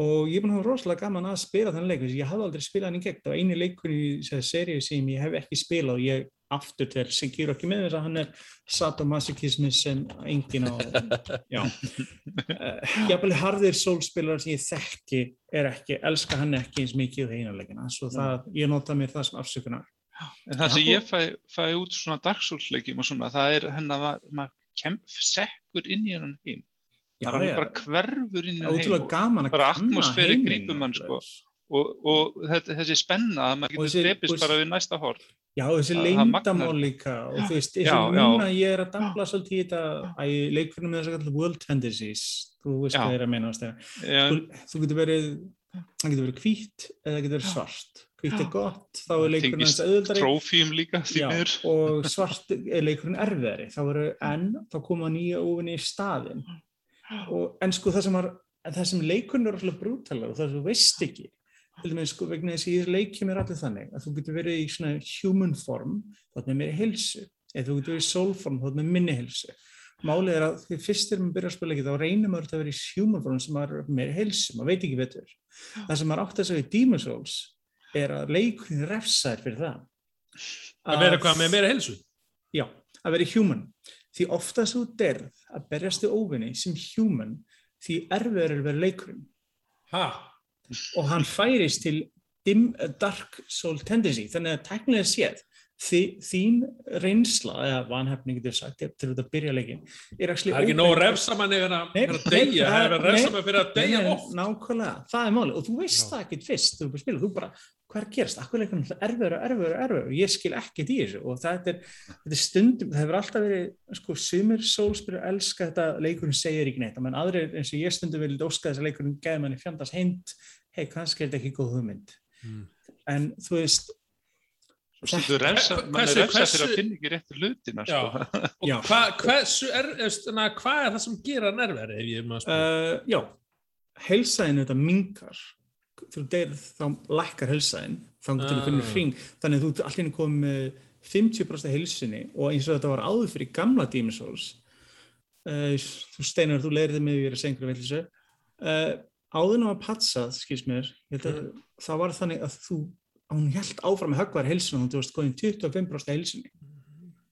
Speaker 3: Og ég er búin að hafa rosalega gaman að spila þannig leik ég hafði aldrei spilað hann í gegn. Það var eini leikur í þessi seríu sem ég hef ekki spilað og ég aftur til Sekiro ekki með þess að hann er sadomasochismi sem engin á já. Uh, jafnvel harðir sólspilar sem ég þekki er ekki, elska hann ekki eins mikið og einarleikina, svo það, ég nota mér það sem afsökunar.
Speaker 4: En það sem ég fæ, fæ út svona leikjum og svona, það er hennar að maður kem, sekkur inn í hennan heim.
Speaker 3: Já,
Speaker 4: það er bara hverfur inn í hennan heim bara
Speaker 3: heiminn
Speaker 4: kringum mann, sko. Og, og þetta, þessi spenna að maður getur drepist bara við næsta hort.
Speaker 3: Já, þessi leyndamál líka og þú veist, eins og núna ég er að dambla svolítið í þetta að ég leikfyrir með þess að kalla World Fantasies þú veist
Speaker 4: Já.
Speaker 3: hvað ég er að meina þú, þú getur verið það getur verið hvítt eða það getur verið svart. Hvítt er gott, þá er leikurinn aðeins auðvöldari
Speaker 4: trófíum líka því
Speaker 3: Já,
Speaker 4: miður.
Speaker 3: og svart er leikurinn erfiðari. Þá eru enn, þá koma nýja óvinni í staðin og, en sko það sem, var, en það sem leikurinn er alltaf brútalega og það sem þú veist ekki sko vegna þess að í þessu leikjum er allir þannig að þú getur verið í svona human form þá er meiri hilsu eða þú getur verið í soul form þá er með minni hilsu málið er að því fyrst er maður að byrja að spila ekki þá reynir maður að vera í human form sem maður er með meiri hilsu, maður veit ekki betur. Það sem maður átti að segja í Demon's Souls er að leikurinn refsar fyrir það.
Speaker 1: Að vera hvað með meira helsu
Speaker 3: Já, að vera human. Því oftast þú derð að berjast þið óvinni sem human því erfiður er að vera leikurinn.
Speaker 1: Ha,
Speaker 3: og hann færist til dim, dark soul tendency þannig að teknilega séð þi, þín reynsla eða vanhefning getur sagt til þetta byrja leikin er
Speaker 1: það er ekki nóg að refsa manni fyrir að að deyja, það er að
Speaker 3: nei,
Speaker 1: refsa
Speaker 3: nei,
Speaker 1: manni fyrir að deyja
Speaker 3: Nákvæmlega, það er málið. Og þú veist
Speaker 1: Já.
Speaker 3: það ekkert fyrst þú er bara að spila, þú bara, hvað er að gerast akkur leikunum það erfiður og erfiður og erfiður og ég skil ekkert í þessu. Og þetta er, þetta er stundum það hefur alltaf verið, sko, sumir sólspyrur elska þetta leikurinn segir ekki neitt. Menn aðrir eins og ég stundum vilja óska þess að leikurinn geði manni fjandast heint hei, kannski er þetta ekki góð hugmynd.
Speaker 1: Mm.
Speaker 3: en þú veist
Speaker 4: Þú refsa,
Speaker 1: Hversu-
Speaker 4: er
Speaker 1: hversu-
Speaker 4: fyrir að finna ekki réttu hlutina,
Speaker 1: Já.
Speaker 4: sko.
Speaker 3: Já.
Speaker 1: hva, hversu er, eftir, na, hvað er það sem gera nerveri ef ég maður spila
Speaker 3: uh, já, heilsæðin þetta mingar þá lækkar heilsæðin þá getur þú
Speaker 1: Ah.
Speaker 3: finnir hring þannig að þú allir komið með 50% heilsinni og eins og þetta var áður fyrir gamla Demon's Souls uh, þú steinar, þú leirði með því að sengra villisu uh, áðurinn var patsað, skils mér ég held að það var þannig að þú að hún held áfram með höggvar heilsuna og þú varst góðin 25% heilsinni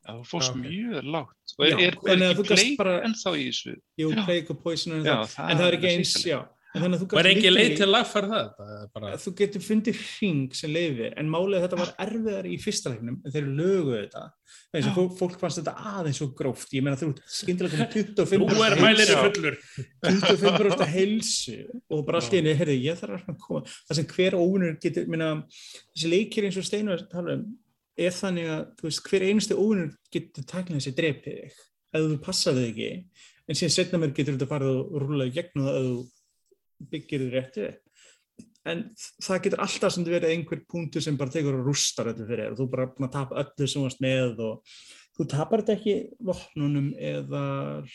Speaker 4: Já, fórst
Speaker 1: Já, ok.
Speaker 4: mjög lágt. Og er,
Speaker 3: Já,
Speaker 4: er, er
Speaker 3: að
Speaker 4: ekki pleik
Speaker 3: bara-
Speaker 4: ennþá í þessu?
Speaker 3: Jú, plague og poison og
Speaker 4: Já,
Speaker 3: það en það er ekki eins, já Að
Speaker 1: Og
Speaker 3: gast
Speaker 1: ekki leið til að lagfæra það? Það bara,
Speaker 3: þú getur fundið hring sem leiði en málið að þetta var erfiðar í fyrsta leiknum en þeir löguðu þetta. Þess að fólk, fannst þetta aðeins svo gróft. Ég meina þú komið 25
Speaker 1: nú er mælirinn fullur.
Speaker 3: 25% heilsu. Og bara allt í einu, heyrðu, ég þarf að koma. Það sem hver óvinnur getur minna, þessi leikir eins og Steinu að um er þannig að, veist, hver einustu óvinnur getur taknað þessi drepið þig ef þú passar þig ekki. En síðan setna mér getur þetta farið og rúlaði gegn það ef þú byggir þig rétt upp en það getur alltaf sem verið einhver punktur sem bara tekur og rústar þetta fyrir þér og þú bara búin að tapa öllu sem varst með og þú tapar þetta ekki vopnunum eða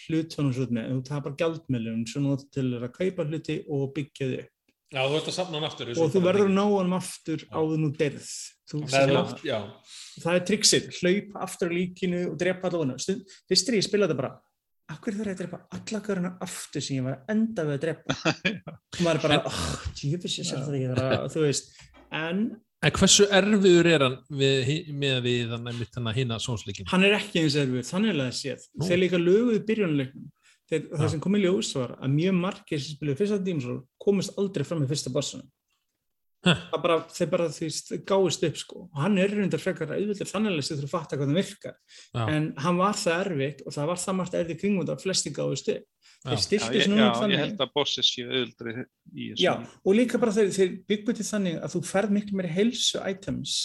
Speaker 3: hlutunum svona, en þú tapar gjaldmiðlum sem þú til að kaupa hluti og byggja þig upp.
Speaker 1: Já, þú ert að safna hann aftur.
Speaker 3: og þú verður að ná hann aftur áður nú derð
Speaker 1: Með já.
Speaker 3: það er triksið, hlaup aftur á líkinu og drepa allavega fyrst er ég að spila þetta bara þarf ég að drepa alla göruna aftur sem ég var enda við að drepa og maður bara, oh, djöfis ég sér það ekki þar að, þú veist, en
Speaker 1: En hversu erfiður er hann við, með við þannig að hinna sónsleikin?
Speaker 3: hann er ekki eins erfið, þannig að séð
Speaker 1: Nú.
Speaker 3: þeir líka löguðu byrjunleiknum þeir,
Speaker 1: Já.
Speaker 3: það sem kom í ljós var að mjög margir sem spiluðu fyrsta dímsól komist aldrei fram með fyrsta bossunum. Það bara, þeir bara því gáist upp sko og hann er reyndar frekar auðvitað þannig að þú fatta hvað það virkar
Speaker 1: Já.
Speaker 3: en hann var það erfitt og það var það margt erfið kringum þetta að flesti gáist upp þeir
Speaker 4: Já,
Speaker 3: styrktu
Speaker 4: ég,
Speaker 3: þessu
Speaker 4: já, ég
Speaker 3: þannig
Speaker 4: held að bosses séu auðvildri í þessu.
Speaker 3: Já, og líka bara þeir, þeir byggu til þannig að þú ferð miklu meiri heilsu items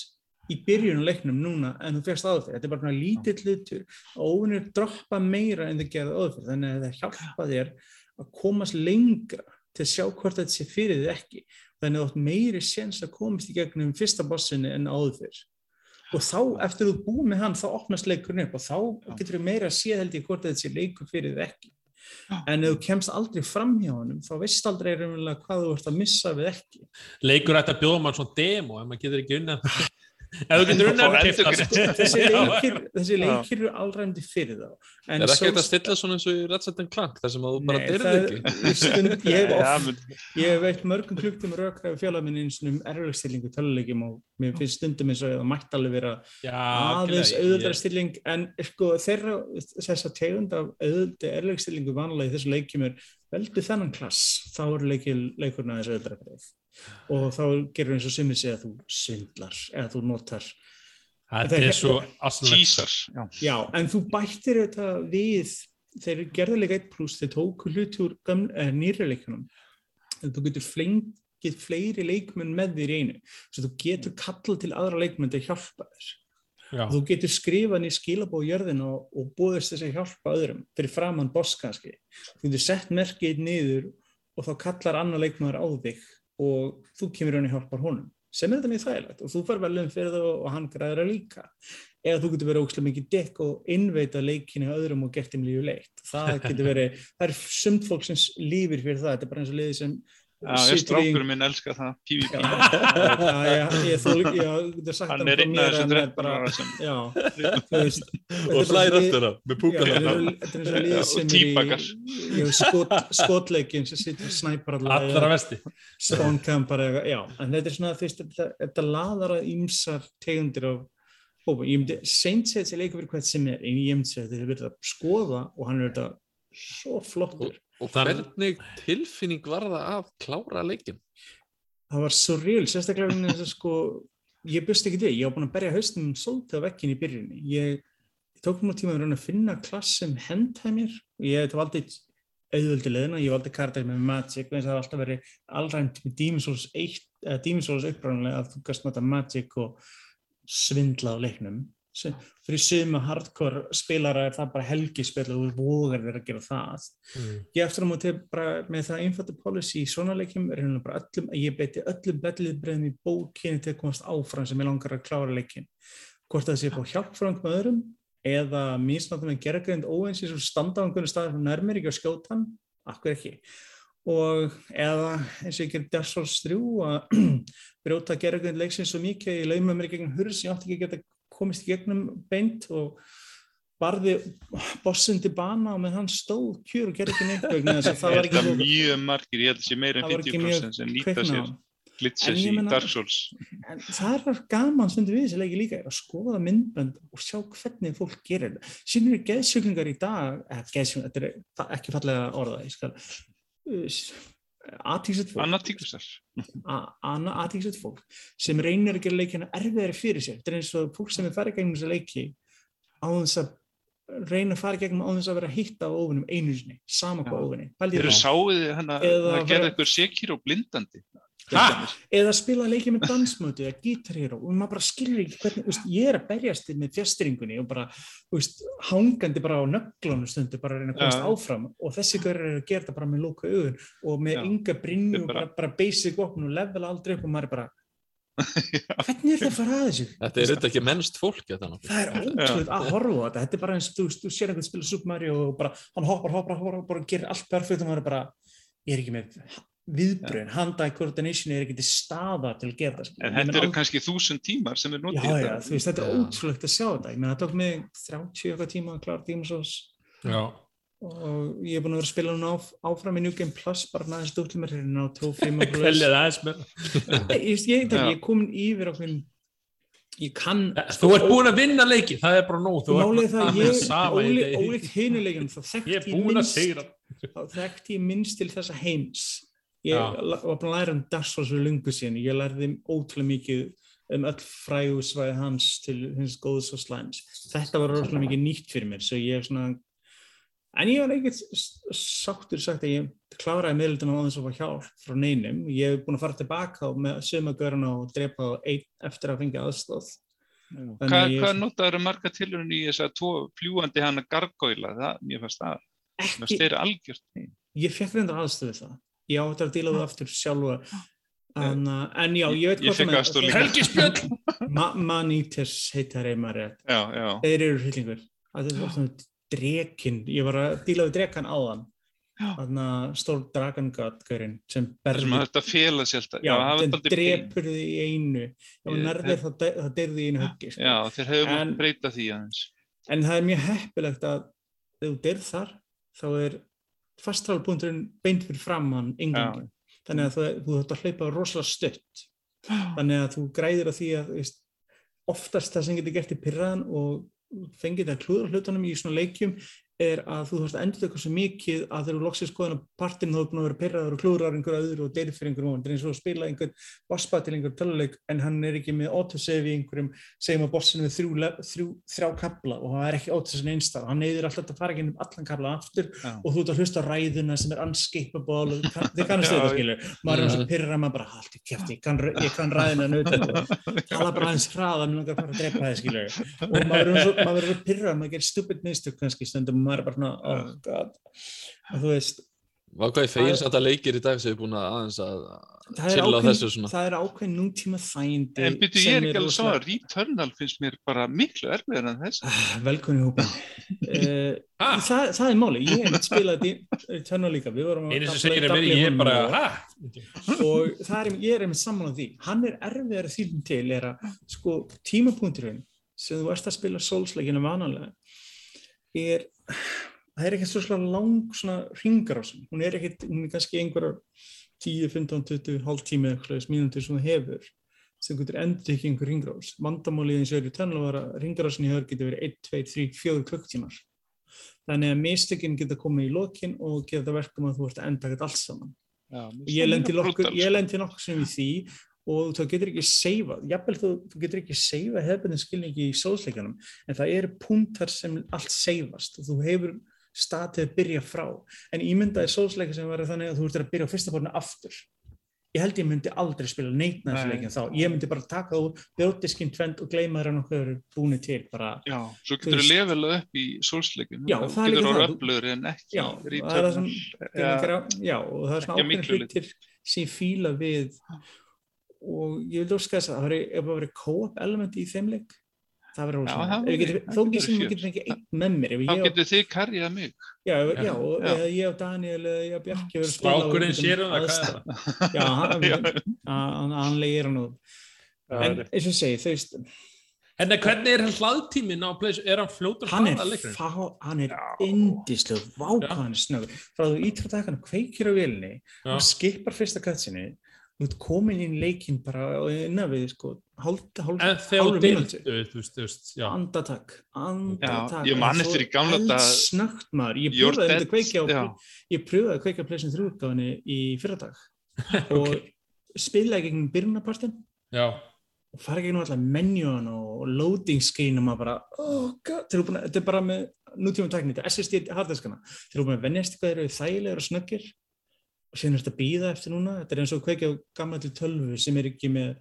Speaker 3: í byrjun á leiknum núna en þú fegst áður fyrir. Þetta er bara svona lítill hlutur og óvinnir droppa meira en þau gerða áður fyrir. Þannig að það hjálpa þér að komast lengra til að sjá hvort þetta sé fyrir þið ekki. Þannig að þú átt meiri séns að komast í gegnum fyrsta bossinni en áður fyrir. Og þá, eftir þú búið með hann, þá opnast leikurinn upp og þá getur þú meira að sé held ég hvort þetta sé leikur fyrir þið ekki. En ef þú kemst aldrei fram hjá honum, þá veist aldrei raunverulega hvað þú ert að missa við ekki.
Speaker 1: Leikur ætti að bjóða mann svona demo ef maður getur ekki unna ef þú getur unna
Speaker 4: Fá
Speaker 1: að keypta
Speaker 4: endurgreitt.
Speaker 1: hann.
Speaker 3: Þessi leikir, þessi leikir eru allræmdi fyrir þá. En
Speaker 2: Er ekki hægt að stilla svona eins og í Ratchet Clank þar sem að þú bara
Speaker 3: það-
Speaker 2: ekki?
Speaker 3: ég stund, ég hef veitt mörgum klukktum rökra við fjölaðminni eins og um erfiðstillingu töluleikjum og mér finnst stundum eins og það mætti alveg vera aðeins auðvöldra stilling en sko þeirra þessa tegund af auðvöldi erfiðstillingu vanlega í þessu leikjum er veldu þennan klass þá er leikil, leikurna þessu auðvöldra greið og þá gerur eins og simmi segja að þú svindlar eða þú notar
Speaker 1: Þetta er svo aðsannlegt.
Speaker 4: Teaser, já.
Speaker 3: Já, en þú bættir þetta við, þeir gerðu leika 1 pluss, þeir tóku hluti úr eh, nýri leikunum. Þú getur flengið fleiri leikmenn með þér í einu. Svo þú getur kallað til aðra leikmenn til að hjálpa þér.
Speaker 1: Já.
Speaker 3: Þú getur skrifað niður skilabóð jörðin og, og búðist þess að hjálpa öðrum fyrir framann boss kannski. Þú getur sett merkið niður og þá kallar annar leikmæður á þig og þú kemur hann og hjálpar honum sem er þetta mjög þægilegt. Og þú fær velum fyrir það og hann græðir að líka. Eða þú getur verið ógslag mikið dekk og innveita leikinu á öðrum og gert þeim lífi leitt. Það getur verið, það er sumt fólk sem lífir fyrir það, þetta er bara eins og liði sem
Speaker 4: Já, ég strákur minn elskar það, PvP.
Speaker 3: Já, já, ég þú líka, já, þú getur sagt
Speaker 4: Hann
Speaker 3: það
Speaker 4: er
Speaker 3: mér en það er
Speaker 4: 13
Speaker 3: bara- Já, þú veist þetta er
Speaker 2: Og
Speaker 3: lið-
Speaker 2: aftur það, með
Speaker 3: Já,
Speaker 2: púkana
Speaker 3: þetta er þetta er eins og
Speaker 4: Já,
Speaker 3: lið sem
Speaker 4: típakar.
Speaker 3: er í já, skot, skotleikin sem situr snæpar
Speaker 1: Allra vesti.
Speaker 3: spónkam bara, já, en þetta er svona fyrst, þetta, þetta laðar að ýmsar tegundir af hópa, ég myndi seint segja þessi leikur fyrir hvað sem er, en ég myndi segja þetta er verið að skoða og hann er þetta svo flottur
Speaker 2: Og hvernig tilfinning var það að klára leikin?
Speaker 3: það var svo real, sérstaklega vegna þess að sko, ég bjóst ekki við, ég var búin að berja haustum svolítið á vekkin í byrjunni. Ég, ég tók nú tíma að reyna að finna klass sem hentaði mér. Og ég hef valdi auðvöldi leðina, ég valdi karakter með Magic og eins og það har alltaf verið allrænt með Demon's Souls 1, eða Demon's Souls uppræðanlega að þú gæst nota Magic og svindla á leiknum fyrir suma hardcore spilara er það bara helgispil og þú vogar þér að gera það.
Speaker 1: Mm.
Speaker 3: ég eftir á móti bara með það einfalda policy í svona leikjum er hérna bara öllum, að ég beiti öllum bellið í bókinni til að komast áfram sem ég langar að klára leikin hvort það sé fá hjálp frá einhverjum öðrum eða misnátt með gerðgreind óeins í svo standa á einhverju staðar sem nærmir ekki að skjóta hann, akkur ekki? Og eða eins og ég gerir Dark Souls 3 að brjóta gerðgreind leiksins svo mikið ég lauma mér hurð sem ég átti ekki að geta komist í gegnum beint og barði bossin til bana og með hann stóð kjur og gerði ekki neitt vegna þess að það var ekki
Speaker 4: mjög margir, ég held að sé meira en
Speaker 3: Það var ekki mjög
Speaker 4: 50% sem nýta sér
Speaker 3: ég
Speaker 4: í Dark Souls.
Speaker 3: en það er gaman stundum við þessi leiki líka er að skoða myndbönd og sjá hvernig fólk gerir eru geðsjúklingar í dag eða geðsjúklingar, þetta er ekki fallega orða ég skal uh, aðtíksett fólk, fólk sem reynir að gera leikina erfiðari fyrir sér. Þetta er eins og fólk sem er farið gegnum þessa leiki á þess að reyna að fara gegnum á þess að vera hitta á ofunum einu sinni, sama hvað ofunni.
Speaker 4: Þeir eru hann að það gerði eitthvað sekir og blindandi.
Speaker 3: Eða spila leikið með dansmötu eða Guitar Hero og maður bara skilur ekki hvernig, úst, ég er að berjast með fjastringunni og bara úst, hangandi bara á nöglunum stundu bara að reyna að komast áfram og þessi gaur er að gera þetta bara með lóka augun og með ynga
Speaker 4: Þetta
Speaker 3: og bara,
Speaker 4: bara-
Speaker 3: basic opn og level aldrei upp og maður er bara hvernig er þetta að fara að þessu?
Speaker 2: Þetta er auðvitað ekki mennst fólk.
Speaker 3: Það er ótrúlega að horfa á þetta, þetta er bara eins og þú, veist, þú sér einhvern spila Super Mario og bara hann hoppar, hoppar, hoppar, hoppar og gerir allt perfekt og maður er bara, ég er ekki með viðbröðin, hand-eye coordination er ekki til staða til að gera það. skilur.
Speaker 4: En þetta eru kannski þúsund tímar sem er
Speaker 3: Já,
Speaker 4: notið
Speaker 3: já,
Speaker 4: þetta.
Speaker 3: þú veist, þetta er
Speaker 2: Já.
Speaker 3: ótrúlegt að sjá þetta. Ég meina, það tók mig 30 eitthvað tíma að klára Demon's Souls
Speaker 1: Já.
Speaker 3: og ég er búin að vera að spila núna á, áfram í New Game Plus, bara næðist út til mér hérna á trófrým og
Speaker 1: Kveljað aðeins með.
Speaker 3: Ég, ég,
Speaker 4: Já.
Speaker 3: komin yfir okkur, ég kann...
Speaker 1: Þú ert búin að vinna leiki, það er bara nóg. Þú ert
Speaker 3: Málið er það,
Speaker 1: alveg
Speaker 3: ég,
Speaker 1: er
Speaker 3: ég
Speaker 1: búin að
Speaker 3: minnst
Speaker 1: segra.
Speaker 3: þá þekkti ég minnst til þessa heims ég
Speaker 1: Já.
Speaker 3: var búin að læra um Souls fyrir lungu síðan, ég lærði ótrúlega mikið um öll frægusvæði hans til hins góðs og slæms þetta var rosalega mikið nýtt fyrir mér svo ég er svona en ég var ekkert sáttur sagt að ég kláraði meðlutuna á þess að fá hjálp frá neinum, ég hef búin að fara tilbaka með sömagöruna og drepa á einn eftir að fengja aðstóð að ég-
Speaker 4: hvað notaður marga tilhörun í þess að tvo fljúandi hana gargóila? Það, mér fannst það. Fannst þeir algjört.
Speaker 3: ég fekk reyndar aðstöðu það ég átti að díla við aftur sjálfa en, uh, en já, ég veit
Speaker 4: Ég
Speaker 3: hvað
Speaker 4: fékk
Speaker 3: þú meinar.
Speaker 4: aðstoð líka.
Speaker 1: Helgi spjöld!
Speaker 3: Ma Manitas heitar
Speaker 4: já.
Speaker 3: þeir eru hryllingur. Það er svona drekin ég var að díla við drekan áðan. Þannig að stór gaurinn sem
Speaker 4: Það að þetta fela sér það var
Speaker 3: sem drepur þig í einu. Ef hún
Speaker 4: Ég-
Speaker 3: nærðir þá de- þá deyrði í einu höggi sko.
Speaker 4: Já, þeir hefðu
Speaker 3: En-
Speaker 4: mátt breyta því aðeins.
Speaker 3: en það er mjög heppilegt að ef þú deyrð þar þá er fastráðbúndurinn beint fyrir framann yngangin þannig að þú, þú þátt að hlaupa rosalega stutt. Þannig að þú græðir á því að þú veist, oftast það sem getur gert í pyrraðan og fengið það klúður hlutunum í svona leikjum er að þú þarfst að endur eitthvað svo mikið að þegar þú loksist skoðan á partinn þá er búin að vera pyrraður og klúrar einhver öðru og deyrir fyrir einhverjum ofan. Það er eins og að spila einhvern bossbat til einhver töluleik en hann er ekki með autosave í einhverjum segjum að bossinu við þrjú, þrjú, þrjá kapla og það er ekki autosave einstar hann neyðir alltaf að fara ekki allan kapla aftur
Speaker 4: Já.
Speaker 3: og þú ert að hlusta ræðuna sem er unscapable og kann- þið kannast þetta skilur maður er eins og pyrra maður bara haldt í kæfti ég kann, kann ræðina nauta tala bara aðeins hraða mér langar bara að drepa það skilur og maður er eins og að pyrra maður gerir stupid mistök kannski stundum og maður er bara svona oh god. Og þú veist
Speaker 2: hvað ég fegin samt að leikir í dag sem er búin að aðeins að
Speaker 3: það er
Speaker 2: chilla á þessu svona.
Speaker 3: það er ákveðin nútíma þægindi
Speaker 4: En byrju, ég er ekki alveg svo að Returnal finnst mér bara miklu erfiðar en þess.
Speaker 3: Ah, velkomin í hópa uh,
Speaker 1: Ah.
Speaker 3: það, það er máli, ég hef spilaði Eternal líka, við vorum að-
Speaker 1: Einu sem
Speaker 3: að
Speaker 1: segir er
Speaker 3: dabla
Speaker 1: mér,
Speaker 3: í
Speaker 1: ég er
Speaker 3: honum
Speaker 1: bara,
Speaker 3: og- það er, ég er einmitt sammála því. Hann er erfiðar því til er að sko tímapunkturinn sem þú ert að spila Souls-leikinu vanalega er það er ekki svo lang svona ringar á sem, hún er er kannski einhverjar 10, 15, 20, hálf tími eitthvað mínútur sem þú hefur sem getur endur ekki einhver ringrás vandamálið eins og í tönnu var að ringrásin í hör getur verið 1, 2, 3, 4 klukktímar þannig að mistökin geta komið í lokin og geta verkum að þú ert að enda þetta allt saman. Ég lendi nokkur,
Speaker 4: sko.
Speaker 3: ég lendi nokkur sem í því og þú getur ekki seifa jafnvel þú, þú getur ekki seifa hefðbundin skilningi í sóðsleikanum en það eru punktar sem allt seifast og þú hefur statið að byrja frá. En ímyndaði sóðsleika sem verður þannig að þú ert að byrja á fyrsta borðinu aftur. Ég held ég myndi aldrei spila neitt næstu
Speaker 4: Nei.
Speaker 3: leikin þá, ég myndi bara taka úr bjótiskinn tvend og gleyma þeirra nokkuð eru búinu til bara,
Speaker 4: Já, svo
Speaker 3: Þú
Speaker 4: getur þú levelað upp í
Speaker 3: það er
Speaker 4: getur
Speaker 3: það.
Speaker 4: öflur en ekki
Speaker 3: Já, það er það sem-
Speaker 4: Já,
Speaker 3: og það er svona
Speaker 4: að
Speaker 3: ákveðin hlutir sem fíla við og ég vil óska þess að það verið- ef það verið co-op element í þeim leik það geti-
Speaker 4: það
Speaker 3: þó ekki sem
Speaker 4: fjör.
Speaker 3: getur fengið einn með mér
Speaker 4: Þá getur þið karjað mig.
Speaker 3: já,
Speaker 1: Já.
Speaker 3: já, og
Speaker 4: Já.
Speaker 3: eða ég og Daniel eða ég og Bjarki að við getum
Speaker 1: sér um það, hvað er það?
Speaker 3: já, hann, hann, hann leir hann en eins og segi, þú veist
Speaker 1: En hvernig er hann hlaðtíminn á Playstation? Er hann fljótur
Speaker 3: hann er,
Speaker 1: að leikurinn?
Speaker 3: hann er indislu vákvæðan snöggur frá þú ítrútt að hann kveikir á
Speaker 1: Já.
Speaker 3: og skipar fyrsta katsinni þú ert komin inn í leikinn bara innan við sko, hálf, hálf,
Speaker 1: En þegar
Speaker 3: hálfu
Speaker 1: þú
Speaker 3: mínútu.
Speaker 1: deildu, þú veist, þú veist, já.
Speaker 3: andatak, andatak
Speaker 4: ég man eftir í gamla
Speaker 3: maður, ég pröfaði að
Speaker 4: já.
Speaker 3: ég pröfaði að kveikja pleysin þrjúrgáðinni í fyrradag. Og spilaði gegnum byrjunapartin
Speaker 1: Já,
Speaker 3: og fara gegnum alltaf menjón og loading screen og maður bara, oh god. Þetta er bara með nútíma tækni þetta er SSD harddiskana, þeir eru búin að vennjast hvað þeir eru þægilegur og snöggir og síðan er þetta býða eftir núna, þetta er eins og kveikja á gamla til tölvu sem er ekki með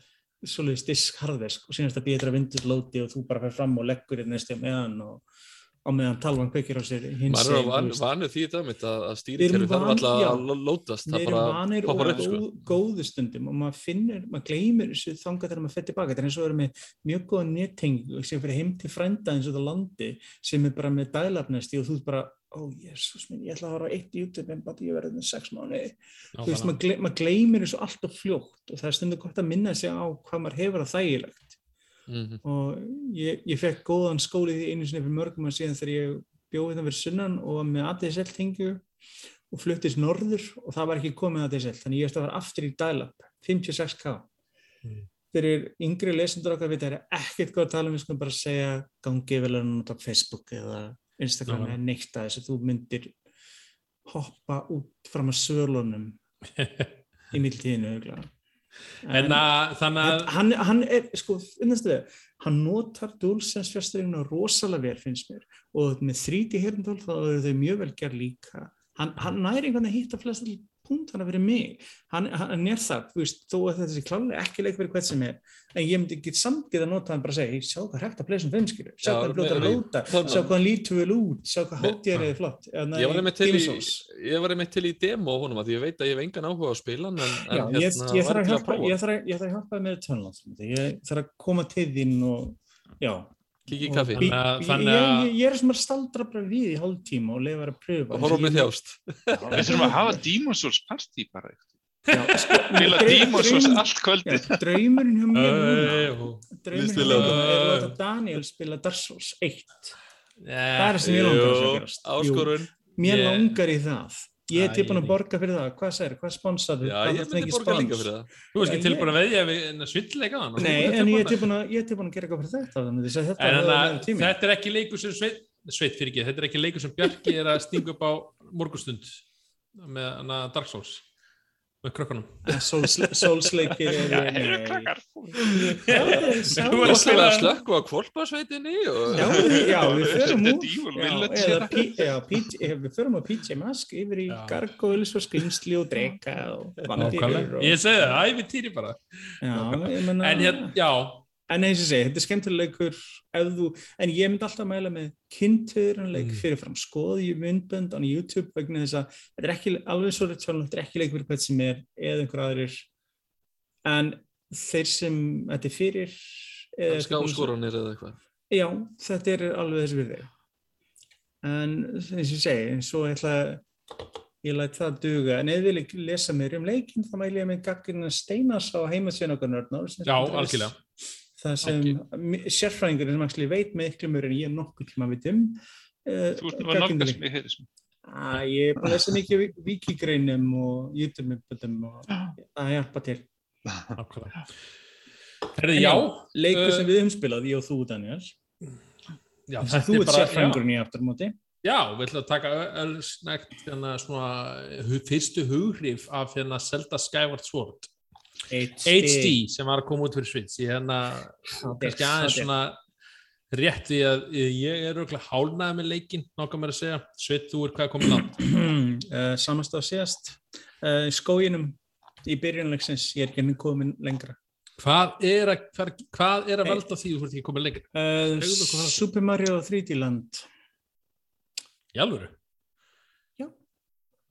Speaker 3: svoleiðis disk harddisk. Og síðan er þetta býða eftir að Windows loadi og þú bara fer fram og leggur í næstu meðan og á meðan talvan kveikir á sér hins
Speaker 2: maður er van, vanur því þetta mitt að, stýrikerfi þarf alltaf að lótast það bara
Speaker 3: vanir og
Speaker 2: upp sko.
Speaker 3: góð, góðu stundum og maður finnir, maður gleymir þessu þangað þegar maður fer tilbaka, þetta er eins og vera með mjög góða nettengu sem fyrir heim til frænda eins og það landi sem er bara með dælarnesti og þú bara, ó jésús minn, ég ætla að horfa eitt YouTube en bara ég verði með sex mánu þú veist, maður, maður gleymir þessu allt og fljótt og það er stundu gott að minna sig á hvað maður hefur að þægilegt
Speaker 2: Mhm.
Speaker 3: og ég, ég fekk góðan skóli því einu sinni fyrir mörgum að síðan þegar ég bjóði það fyrir sunnan og var með ADSL tengu og fluttist norður og það var ekki komið ADSL þannig ég ætti að fara aftur í dial-up 56k
Speaker 1: Mm.
Speaker 3: fyrir yngri lesendur okkar við það er ekkert góð að tala um við skulum bara segja gangi vel að nota Facebook eða Instagram eða neitt að þess að þú myndir hoppa út fram að svölunum í mildtíðinu.
Speaker 1: En að, þannig að,
Speaker 3: hann, hann er, sko, finnastu þau, hann notar DualSense fjasturinn rosalega vel finnst mér. Og með 3D hirndól þá eru þau mjög vel gerð líka. Hann, hann næri einhvern veginn að hitta flest allir punktana fyrir mig, hann, hann er það þú veist, þó að þetta sé klálega ekki leik fyrir hvert sem er, en ég myndi ekki samt geta notað hann bara að segja, "Hey, sjá hvað hægt að pleysa um fimmskilur, sjá
Speaker 2: Já,
Speaker 3: hvað blótt að lóta sjá hvað hann lítur vel út, sjá hvað hátíðar er flott.
Speaker 2: Ég var einmitt til í til í demo honum að því ég veit að ég hef engan áhuga á að spila hann en, en
Speaker 3: Já, ég,
Speaker 2: hérna,
Speaker 3: ég, þarf að hjálpa, að, að þér með tölnátt ég þarf að koma til þín og já og
Speaker 2: kaffi
Speaker 1: Þannig að-
Speaker 3: ég, er sem að staldra bara við í hálftíma og lefa að pröfa.
Speaker 2: Og horfa með þjást.
Speaker 4: Við þurfum að hafa Demon's Souls party bara.
Speaker 3: Já, sko,
Speaker 4: Spila
Speaker 3: draum-
Speaker 4: Demon's Souls
Speaker 3: draum-
Speaker 4: allt kvöldið.
Speaker 3: draumurinn hjá mér núna draumurinn hjá mér er að
Speaker 1: það.
Speaker 3: láta Daniel spila Dark Souls 1 það
Speaker 1: það
Speaker 3: er sem ég langar að
Speaker 2: Jú, áskorun.
Speaker 3: Mér langar í það ég er tilbúin að borga fyrir það. Hvað segir, hvað sponsar
Speaker 2: já, ég myndi borga líka fyrir það.
Speaker 1: Þú veist ekki tilbúin að veðja við svindleika hann
Speaker 3: Nei, en ég er tilbúin að, er tilbúin að gera eitthvað fyrir þetta þannig að þetta
Speaker 1: En
Speaker 3: er
Speaker 1: þannig
Speaker 3: meira
Speaker 1: að
Speaker 3: tími.
Speaker 1: þetta er ekki leikur sem sveit, sveit fyrir ekki, þetta er ekki leikur sem Bjarki er að stinga upp á morgustund með Dark Souls með krökkunum.
Speaker 3: Souls- Souls-leikir
Speaker 4: Já,
Speaker 3: nei.
Speaker 4: krakkar.
Speaker 3: Já,
Speaker 1: Þú
Speaker 2: og
Speaker 1: að spila-
Speaker 2: er að slökku á kvolpasveitinni og
Speaker 3: Já, við- já, við förum
Speaker 4: er
Speaker 3: eh, við förum á PJ Mask yfir í
Speaker 1: Já.
Speaker 3: gargoyles og skynsli og drega og og,
Speaker 1: Ég segi það, æfintýri bara.
Speaker 3: já, ég menna,
Speaker 1: En hérna, já,
Speaker 3: en eins og segi, þetta er skemmtilegur ef þú, en ég myndi alltaf mæla með kynntöðuranleik
Speaker 1: Mm.
Speaker 3: fyrirfram skoði myndbönd á YouTube vegna þess að þetta er ekki alveg svo rétt þetta er ekki leik fyrir hvað sem er eða einhver aðrir en þeir sem þetta er fyrir eða
Speaker 2: kannski áskoranir eða eitthvað
Speaker 3: Já, þetta er alveg þessi virði. En eins og ég segi, svo ætla ég læt það duga. En ef þið viljið lesa mér um leikinn, þá mæli ég með gaggrinna Steinars á heimasíðan okkar nörnár.
Speaker 1: já, algjörlega.
Speaker 3: Það sem mi- sérfræðingurinn sem actually veit miklu mjög en ég nokkuð tíma veit um. Uh,
Speaker 4: Þú ert að nálgast mig, heyrðis mig.
Speaker 3: Æ, ég er bara að lesa mikið vikigreinum og YouTube-myndböndum og að hjálpa til.
Speaker 1: Herði, já,
Speaker 3: Leikur
Speaker 1: uh,
Speaker 3: sem við höfum spilað, ég og þú, Daniel.
Speaker 1: já,
Speaker 3: Þess að þú
Speaker 1: er
Speaker 3: ert sérfræðingurinn í afturmóti.
Speaker 1: já, við ætlum að taka öllsnægt hérna svona hu- fyrstu hughrif af hérna Zelda Skyward Sword HD sem var að koma út fyrir Switch ég hérna kannski aðeins svona rétt því að ég er auðvitað hálnaði með leikinn nákvæm mér að segja, Sveit, þú er hvað komið langt
Speaker 3: uh, samast á síðast uh, í skóginum í byrjunleiksins ég er ekki enn komin lengra
Speaker 1: hvað er að, hvað, hvað er að
Speaker 3: Hey.
Speaker 1: velta því þú ert ekki komið lengur
Speaker 3: uh,
Speaker 1: Segðu okkur frá þessu.
Speaker 3: Super Mario 3D Land
Speaker 1: í alvöru?
Speaker 3: Já.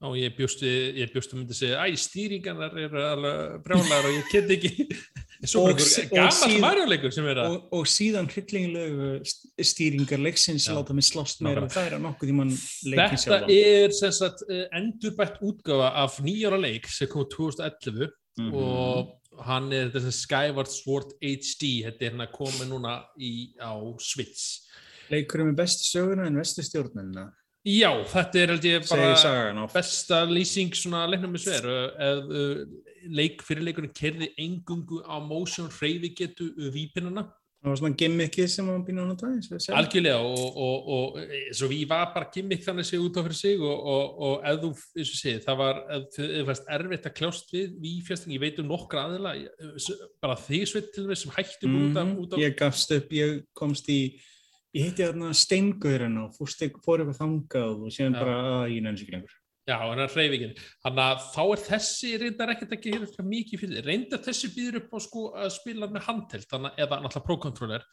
Speaker 1: Á, ég bjóstu, ég bjóstu myndi segja, æ, stýringarnar eru alveg brjálæðar og ég get ekki
Speaker 3: Og og
Speaker 1: er að
Speaker 3: og, og síðan hryllingilegu stýringar leiksins
Speaker 1: Já.
Speaker 3: láta mig slást meira við þær að nokkuð tíman leikin
Speaker 1: Þetta
Speaker 3: sjálfan
Speaker 1: er sem sagt eh, endurbætt útgáfa af nýjára leik sem kom 2011
Speaker 3: Mhm.
Speaker 1: og hann er þetta sem Skyward Sword HD þetta er hann að koma núna í, á Switch
Speaker 3: leikurinn með bestu söguna en bestu stjórnina
Speaker 1: Já, þetta er held ég bara besta lýsing svona leiknum með sver eða uh, leik fyrir leikunum kerði engungu á motion hreyfi getu vípinnuna
Speaker 3: Það var svona gimmickið sem hann býna að nota og segjum.
Speaker 1: algjörlega og, og, og eh, svo við var bara gimmick þannig sig út á fyrir sig og, og, og ef þú, eins og segið, það var erfitt að kljást við vífjasting, ég veit um nokkra aðila bara þig sveit til þess sem hætti mm
Speaker 3: Mhm,
Speaker 1: út af
Speaker 3: Ég gafst upp, ég komst í ég hitti þarna steingurinn og fór eitthvað þangað og síðan
Speaker 1: Já.
Speaker 3: bara að ég nefnir sig lengur.
Speaker 1: Já, hann er hreyfingin. Þannig að þá er þessi reyndar ekkert ekki eitthvað mikið fyrir. Reyndar þessi býður upp á sko að spila með handheld, þannig eða náttúrulega pro-controller.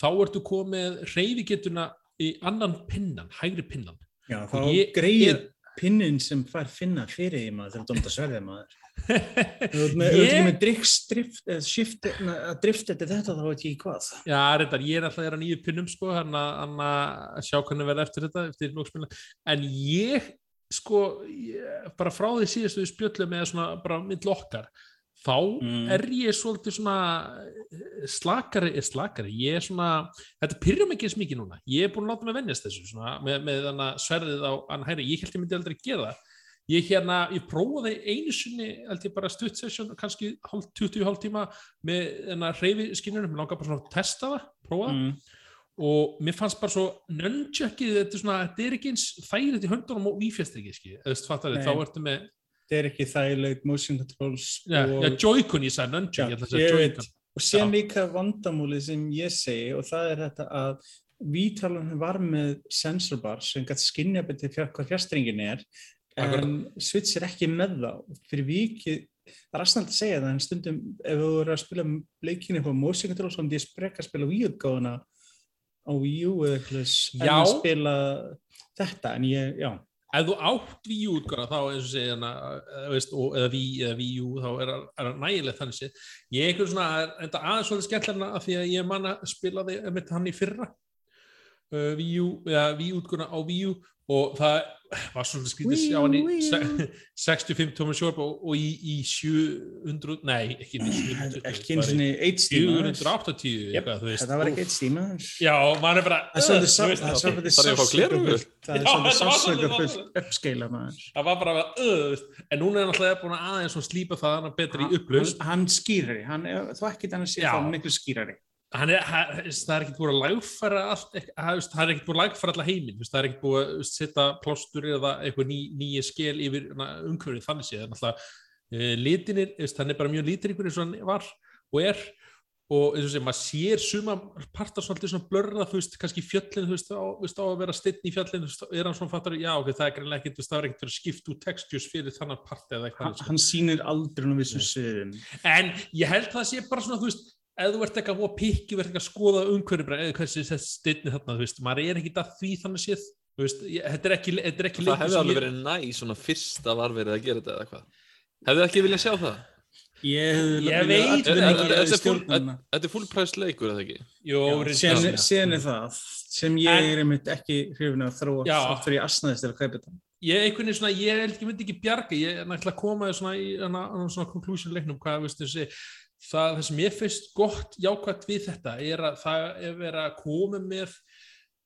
Speaker 1: Þá ertu komið hreyfingetuna í annan pinnan, hægri pinnan.
Speaker 3: Já, þá greið pinnin sem fær finna fyrir því maður þegar þú dómta sverðið maður. Þú ert með,
Speaker 1: Ég-
Speaker 3: ég... með drift, drift, eða shift, að drift eftir þetta þá veit ég ekki hvað.
Speaker 1: Já, reyndar, ég er alltaf að nýju pinnum sko, hann að sjá hvernig verða eftir þetta, eftir. En ég, sko, ég, bara frá því síðastu við spjöllum eða svona bara mitt lokkar, þá
Speaker 3: Mm.
Speaker 1: er ég svolítið svona eh, slakari, er slakari, ég er svona, þetta pyrra mig ekki eins mikið núna, ég er búin að láta mig vennjast þessu svona, með, með þannig sverðið á hann hæri, ég held ég myndi aldrei gera það. Ég hérna, ég prófaði einu sinni, held ég bara stutt session, kannski hálf, 20 hálf tíma með þennan hreyfi skinnunum, mér langar bara svona að testa það, prófa það
Speaker 3: Mm.
Speaker 1: og mér fannst bara svo nunchuckið, þetta er svona, þetta er ekki eins þægilegt í höndunum og vífjastringi, skil, eða þú veist, fattar þið, þá ertu með,
Speaker 3: Þetta er ekki þægilegt motion controls
Speaker 1: já,
Speaker 3: og,
Speaker 1: já Joy-Con, ég sagði
Speaker 3: veit.
Speaker 1: Joy-Con.
Speaker 3: og
Speaker 1: Já.
Speaker 3: líka vandamúlið sem ég segi og það er þetta að vítalan var með sensor bar sem gæti skinja betið hvað fjastringin er en Switch er ekki með það fyrir vikið, það er aðstæðan að segja það en stundum ef þú eru að spila leikinu á motion controls þá myndi ég spreka að spila Wii útgáðuna á Wii U eða eitthvað en að spila þetta. En ég, já.
Speaker 1: Ef þú átt Wii U útgána, þá eins og segja eða, veist, og, eða Wii eða Wii U, þá er það- nægilegt þannig séð. Ég er einhvern svona, þetta aðeins svolítið skemmtilega af því að ég man að spila þig með hann í fyrra, uh, Wii U, eða Wii útgána á Wii U og það var skrítið að sjá hann í
Speaker 3: Wii U.
Speaker 1: se- 65 tóma sjórp og, og í, í 700, nei, ekki í 720,
Speaker 3: ekki eins og eitt stíma
Speaker 1: 480,
Speaker 3: Yep,
Speaker 1: eitthvað, þú veist.
Speaker 3: þetta var ekki eitt stíma
Speaker 1: Já, maður er bara,
Speaker 3: Það er svolítið það er svolítið sásökafullt- það er svolítið
Speaker 1: svolítið
Speaker 3: sásökafullt uppskeila maður.
Speaker 1: það var bara að, en núna er hann alltaf búin að aðeins svona slípa það hann betri í upplust
Speaker 3: Hann, skýrari, hann þú ekki þannig að sé það miklu skýrari.
Speaker 1: Hann er, hann, það er ekkert búin að lagfæra allt, það er ekkert búin að lagfæra alla heiminn, það er ekkert búin að setja plástur eða eitthvað ný, nýja skil yfir umhverfið þannig séð, er náttúrulega uh, litinir, hann er bara mjög ykkur eins og hann var og er og eins og sem maður sér suma partar svolítið svona blörða, þú veist, kannski fjöllin þú veist, á, veist, á að vera stinn í fjöllin veist, er hann svona fattar, já, ok, það er greinlega ekkert það er ekkert fyrir að skipta út textures fyrir þannig part eða
Speaker 3: Hann,
Speaker 1: eitthvað sko.
Speaker 3: hann sýnir aldrei vissum
Speaker 1: Nei.
Speaker 3: sviðum.
Speaker 1: En ég held það sé bara svona, þú veist, ef þú ert eitthvað að pikki, verður eitthvað að skoða umhverju bara, eða hversi þessi stinni þarna, þú veist, maður er ekki að því þannig séð, þú veist, ég, þetta er ekki, þetta er ekki
Speaker 2: Það hefði alveg verið næ svona fyrsta var verið að gera þetta eða hvað. Hefðu ekki viljað sjá það?
Speaker 3: Ég,
Speaker 1: Ég veit,
Speaker 2: þetta er full-
Speaker 3: stjórna.
Speaker 2: Þetta er full price leikur eða ekki?
Speaker 1: Jó,
Speaker 3: Síðan er það sem ég
Speaker 1: En-
Speaker 3: er einmitt ekki hrifin að þróa fyrir ég asnaðist til að kaupa þetta.
Speaker 1: Ég einhvern veginn svona, ég held ekki myndi ekki bjarga, ég er náttúrulega að koma svona í hana, hana, svona conclusion leiknum, hvað veist þessi, það, það sem ég finnst gott jákvæmt við þetta er að það er verið að koma með,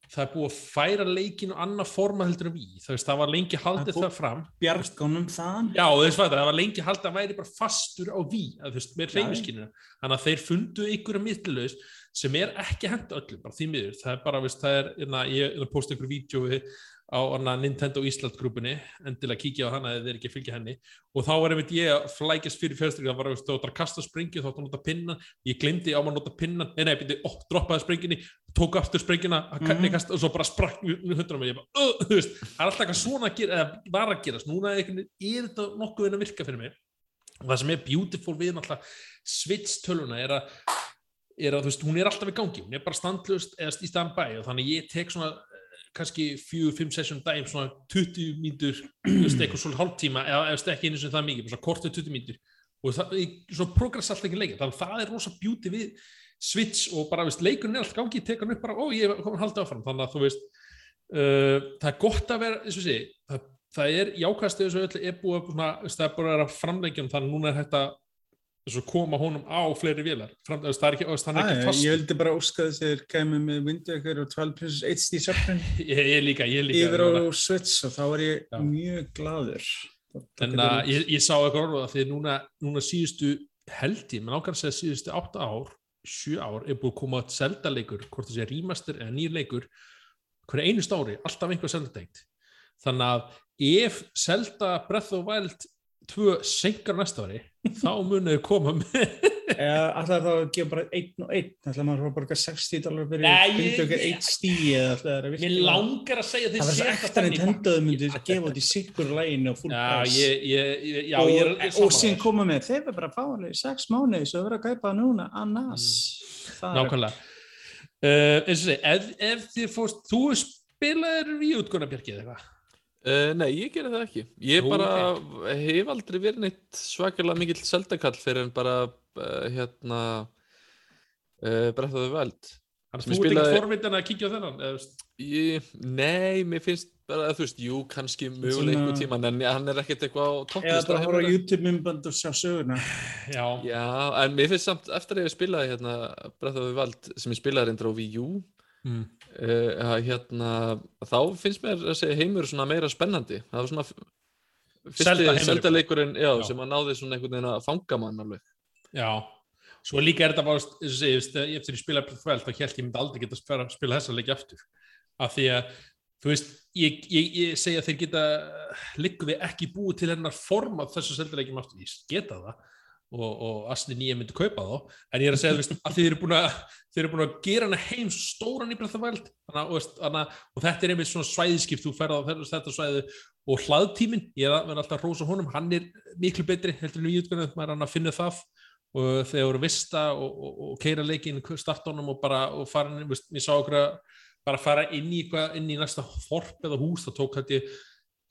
Speaker 1: það er búið að færa leikin og annað forma heldur við, það veist, það var lengi haldið
Speaker 3: Það
Speaker 1: fram.
Speaker 3: Bjargánum þaðan.
Speaker 1: Já, að það var lengi haldið að væri bara fastur á ví, að veist, með reyfiskinu þannig að þeir fundu ykkur að mittlaus sem er ekki hent öllum, bara því miður það er bara, veist, það er, na, ég er að posta ykkur vídeo á Nintendo Ísland grúpunni, endilega kíkja á hana eða þeir ekki að fylgja henni, og þá var einmitt ég að flækjast fyrir fjölstryk, það var, ætlar að kasta sprengju, þá ætlar að nota pinnan. Ég glemdi á maður að nota pinnan, nei, nei, byrju, ó, droppaði sprengjunni, tók aftur sprengjuna mm
Speaker 3: Mhm.
Speaker 1: kasta, og svo bara sprakk hundra mig, ég bara, uh, þú veist, það er alltaf eitthvað svona að gera, eða var að gerast, núna er, þetta nokkuð veginn að virka fyrir mig? Og það sem er beautiful við náttúrulega switch töluna er að, er að veist, hún er alltaf í gangi, hún er bara standlust eða í standbæ og þannig ég tek svona kannski 4-5 session dæm svona 20 mínútur, þú veist, eitthvað svona hálftíma eða eða ekki einu sem það mikið, bara svona kortið 20 mínútur. Og það, ég- svona progress alltaf ekki leikir, þannig að það er rosa beauty við switch og bara, veist, leikurinn er alltaf gangi, ég tek hann upp bara, ó, ég er komin haldið áfram, þannig að þú veist uh, það er gott að vera, eins og sé það, það er jákvæðast eða svo öll er búið að, það er búið að vera framleikjum þannig að núna er þetta þess að koma honum á fleiri Fram, þú veist, það er ekki, hann er ekki fast
Speaker 3: ég vildi bara óska þess að þeir kemur með Wind Waker og 12 Princess HD söfnun.
Speaker 1: Ég, líka, ég líka
Speaker 3: yfir á Switch og þá var ég
Speaker 1: Já.
Speaker 3: mjög gladur.
Speaker 1: en að ég, ég sá eitthvað orða því núna, núna síðustu held ég, menn ákvæmst að síðustu 8 ár 7 ár er búið að koma Zelda leikur, hvort það sé remaster eða nýr leikur hverja einu stári, alltaf einhver Zelda tengt þannig að ef Zelda Breath of the Wild 2 senkar næsta ári þá munið koma með
Speaker 3: Eða alltaf þá að gefa bara einn og einn, alltaf maður að borga 60 dólar fyrir HD eða alltaf það er
Speaker 1: mér langar að segja
Speaker 3: Það var svo ekta Nintendo þau myndu gefa út í sikkur læginu og full
Speaker 1: Já,
Speaker 3: price. og, síðan koma með, þeir verður bara að fá alveg í sex mánuði svo verður að gæpa núna, annars. Það er-
Speaker 1: Nákvæmlega. Uh, eins og segi, ef, ef þið fórst þú spilaðir í útgóna Bjarki eða eitthvað
Speaker 2: Uh, nei, ég gerði það ekki. Ég
Speaker 1: Nú,
Speaker 2: bara hef aldrei verið neitt svakalega mikill seldakall fyrir en bara uh, hérna uh, of the Wild.
Speaker 1: Þannig að
Speaker 2: Sem
Speaker 1: þú ert
Speaker 2: spilaði-
Speaker 1: ekki forvitin að kíkja á þennan eða,
Speaker 2: Ég, nei, mér finnst bara, þú veist, jú, kannski möguleg einhver tíma, en hann er ekkert eitthvað á
Speaker 3: Eða
Speaker 2: topplista.
Speaker 3: bara
Speaker 2: hjá
Speaker 3: horfa á
Speaker 2: mér.
Speaker 3: YouTube-myndband og sjá söguna.
Speaker 1: Já,
Speaker 2: Já, en mér finnst samt, eftir að ég spilaði hérna the Wild, sem ég spilaði reyndar á Wii U,
Speaker 1: mm.
Speaker 2: Uh, hérna, þá finnst mér þessi heimur svona meira spennandi. Það var svona fyrsti Já. sem að náði svona einhvern veginn að fanga mann alveg.
Speaker 1: já Svo líka er þetta bara, eins og segi, veist, eftir the Wild, þá held ég myndi aldrei geta spila, spila þessa leiki aftur af því að, þú veist ég, ég, ég segja að þeir geta liggum við ekki búið til hennar form af þessu seldilegjum aftur, ég geta það og, og Asni nýja myndi kaupa þá. En ég er að segja veist, að þeir eru búin að þeir eru búin að gera hana heim stóran í að, og, og þetta er einmitt svona svæðiskipt þú ferð á þetta, svæði og hlaðtíminn, ég er að vera alltaf að rósa honum hann er miklu betri heldur en við útgöðum maður er hann að finna það og þegar voru vista og, og, keira leikin startónum og bara inn, veist, ég sá okkur að bara fara inn í, inn í næsta þorp eða hús, það tók ég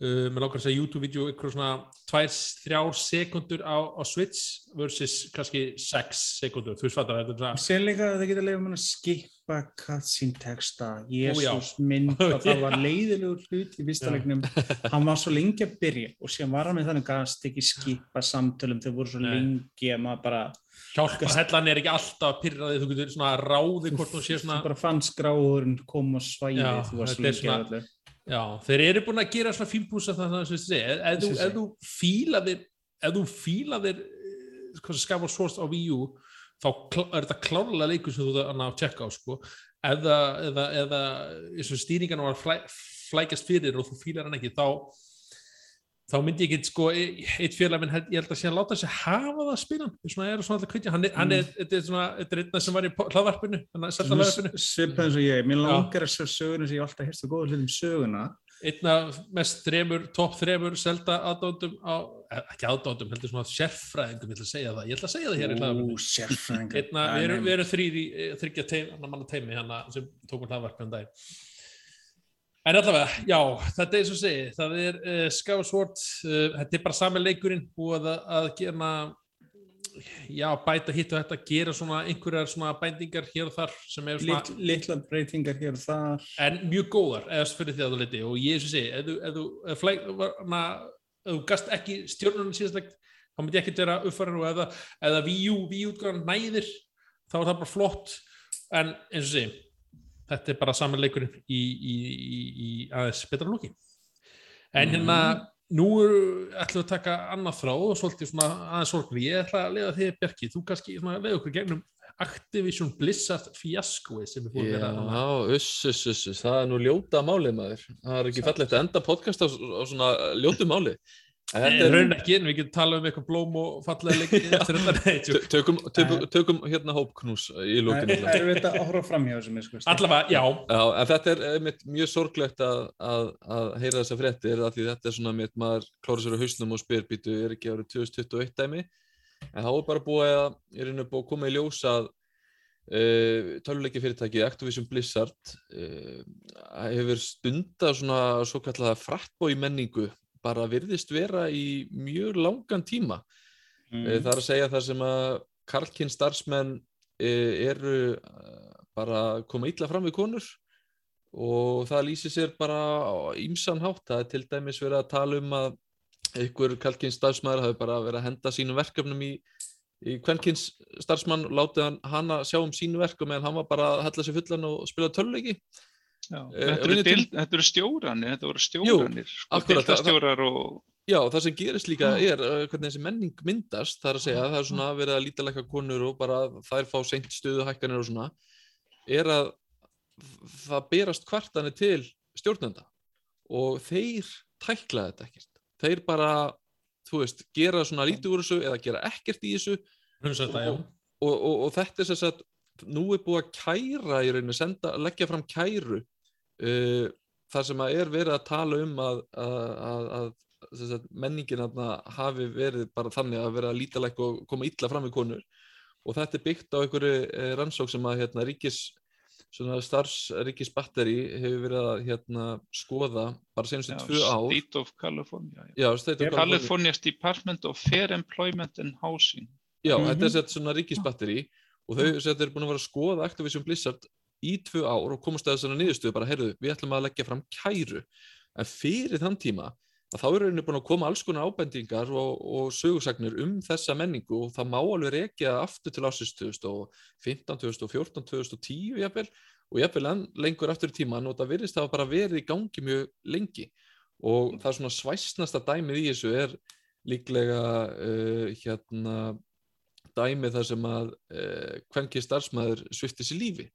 Speaker 1: uh, með langar að segja YouTube-vídeó ykkur svona tvær, þrjár sekundur á, á Switch versus kannski sex sekundur, þú veist fattar þetta er svona
Speaker 3: Sér líka að það geta leiðum að skipa cutscene texta. Jésús mynd og það var leiðilegur hlut í leiknum. Hann var svo lengi að byrja og síðan var hann með þannig gast ekki skipa samtölum, þau voru svo
Speaker 1: Nei.
Speaker 3: lengi að maður bara,
Speaker 1: hjálpa hellan er ekki alltaf pyrraði, þú getur svona ráði hvort þú sé svona
Speaker 3: þú bara fannst gráðurinn koma á svæði,
Speaker 1: Já,
Speaker 3: þú varst
Speaker 1: þetta
Speaker 3: lengi að öllu.
Speaker 1: Já, þeir eru búin að gera svona fínpúsa þannig að þessu segja, ef þú, þú fílaðir ef þú fílaðir hvað sem skafar svort á Wii U þá er þetta klárlega leikur sem þú þarf að tjekka á sko. Eða, eða, eða stýringarna var flæ, flækjast fyrir og þú fílar hann ekki þá þá myndi ég ekki sko e- eitt félag minn, ég held að sé að láta sig hafa það að spila hann, svona er svona alltaf kvitja hann er, hann er, þetta er svona, þetta er einna sem var í hlaðvarpinu, hann hlaðvarpinu.
Speaker 3: Svipað eins og ég, mér langar að söguna sem ég alltaf hérst og góða hlutum söguna.
Speaker 1: einna mest þremur, topp þremur selda aðdóndum á, eh, ekki aðdóndum, heldur svona sérfræðingum, ég ætla að segja það, ég ætla að segja það hér í hlaðvarpinu. Einna, við erum, við erum þrýr í eh, þryggja teim, annar manna teimi hana, sem tókum hlaðvarpinu um daginn. En allavega, já, þetta er eins og segi, það er uh, Skyward, uh, þetta er bara sami leikurinn búið að, að gera, já, bæta hitt og þetta, gera svona einhverjar svona bændingar hér og þar sem er svona,
Speaker 3: Lit, litla breytingar hér og þar.
Speaker 1: en mjög góðar eða fyrir því að þú liti og ég er svo að segja ef þú, ef þú, ef var, na, ef þú gast ekki stjórnunum síðast þá myndi ekki vera uppfæran og eða, eða VU, VU-utgáðan næðir þá er það bara flott en eins og segja þetta er bara saman leikurinn í, í, í, í aðeins betra lóki en hérna nú ætlum við að taka annað þráð og svolítið svona aðeins sorgri ég ætla að leiða þig Bjarki, þú kannski leiða okkur gegnum Activision Blizzard fiaskoi sem er búin að vera.
Speaker 2: Já, uss, uss, uss, það er nú ljóta málið maður. Það er ekki fallegt að enda podcast á, á svona ljótu máli.
Speaker 1: Nei,
Speaker 2: Þetta er,
Speaker 1: raun ekki, en við getum talað um eitthvað blóm og fallega leiki eftir þetta nei,
Speaker 2: Tö-
Speaker 1: tjók.
Speaker 2: tökum, tökum, tökum hérna hópknús í
Speaker 3: Það
Speaker 2: lókinu.
Speaker 3: er erfitt að horfa fram hjá þessum.
Speaker 1: Allavega, já,
Speaker 2: Já, en þetta er einmitt mjög sorglegt að, að, að heyra þessa fréttir af því þetta er svona mitt maður klára sér á hausnum og spyr býtu er ekki árið 2021 dæmi en þá er bara búið að, er búið að koma í ljós að uh, töluleiki fyrirtæki Activision Blizzard uh, hefur stundað svona svo kallega frattbói menningu bara virðist vera í mjög langan tíma
Speaker 3: Mm.
Speaker 2: Eh, Það er að segja það sem að Karlkinn starfsmenn eh, eru eh, bara að koma illa fram við konur og það lýsir sér bara á ímsan hátt. Það er til dæmis verið að tala um að einhver Karlkinn starfsmæður hafi bara verið að henda sínum verkefnum í, í kvenkins starfsmann látið hann hana sjá um sín verk og meðan hann var bara að hella sér fullan og spila töluleiki
Speaker 4: Já,
Speaker 2: Eh,
Speaker 4: þetta, eru dild, þetta eru stjóranir, þetta voru stjóranir, sko,
Speaker 2: akkurat, það-
Speaker 4: deildarstjórar og
Speaker 2: Já, það sem gerist líka er uh, hvernig þessi menning myndast, það er að segja, það er svona verið að lítalega konur og bara þær fá seint stöðuhækkanir og svona, er að það berast kvartanir til stjórnenda og þeir tækla þetta ekkert. Þeir bara, þú veist, gera svona lítið úr þessu eða gera ekkert í þessu
Speaker 1: þetta, já.
Speaker 2: og, og, og þetta er sem sagt, nú er búið að kæra í rauninu, senda, leggja fram kæru uh, þar sem að er verið að tala um að, að, að, að menningin hafi verið bara þannig að vera lítalæk og koma illa fram við konur og þetta er byggt á einhverju eh, rannsók sem að hérna, ríkis svona starfsríkisbatteri hefur verið að hérna, skoða bara senustu
Speaker 4: já,
Speaker 2: tvö ár
Speaker 4: State of California. Já.
Speaker 2: Já, State of California.
Speaker 4: California's Department of Fair Employment and Housing.
Speaker 2: Já,
Speaker 3: Mhm.
Speaker 2: þetta er svona ríkisbatteri og þau sett er búin að vera að skoða Activision Blizzard í tvö ár og komast að þessari niðurstöðu bara, heyrðu, við ætlum að leggja fram kæru. En fyrir þann tíma að þá eru henni búin að koma alls konar ábendingar og, og sögursagnir um þessa menningu og það má alveg rekja aftur til ásins 2015, 2014, 2010 jafnvel. Og jafnvel enn lengur aftur í tíman og það virðist hafa bara verið í gangi mjög lengi. Og það er svona svæsnasta dæmið í þessu er líklega uh, hérna dæmið þar sem að uh, kvenki starfsmæður svifti sér lífi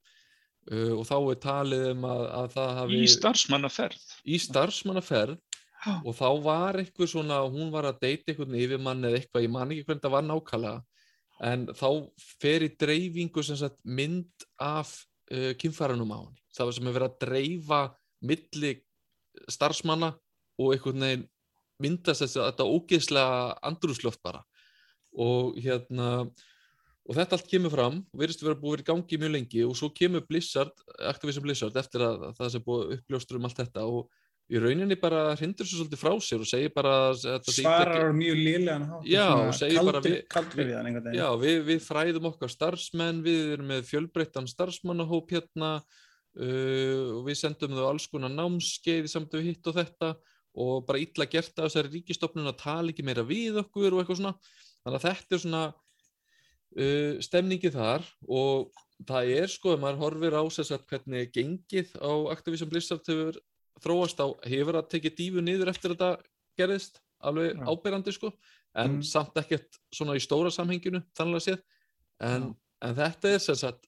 Speaker 2: uh, og þá er talið um að, að það hafi
Speaker 4: Í starfsmannaferð.
Speaker 2: í starfsmannaferð
Speaker 4: Já.
Speaker 2: og þá var eitthvað svona, hún var að deyta einhvern yfirmann eða eitthvað, ég man ekki hvernig það var nákvæmlega en þá fer í dreifingu sem sagt mynd af uh, kynfæranum á henni það var sem er verið að dreifa milli starfsmanna og einhvern veginn myndast þess að þetta ógeðslega andrúsloft bara og hérna og þetta allt kemur fram, verðist vera búið í gangi mjög lengi og svo kemur Blizzard Activision Blizzard eftir að, að það sem búið uppljóstur um allt þetta og í rauninni bara hrindur svo svolítið frá sér og segir bara að þetta sé illa-
Speaker 3: svarar mjög hátt
Speaker 2: Já, og segir bara við-
Speaker 3: við veginn
Speaker 2: Já, við, við fræðum okkar starfsmenn, við erum með fjölbreyttan starfsmannahóp hérna uh, og við sendum þau alls konar námskeið samt við hitt og þetta og bara illa gert af þessari ríkistofnun að tala ekki meira við okkur og eitthvað svona. Þannig að þetta er svona uh, stemningi þar og það er sko, ef maður horfir á þess að hvernig gengið á Activision Blizzard hefur þróast á, hefur að tekið dífu niður eftir að þetta gerðist, alveg
Speaker 3: Já.
Speaker 2: ábyrrandi sko, en
Speaker 3: Mm.
Speaker 2: samt ekkert svona í stóra samhenginu, þannlega séð. En, en þetta er sem sagt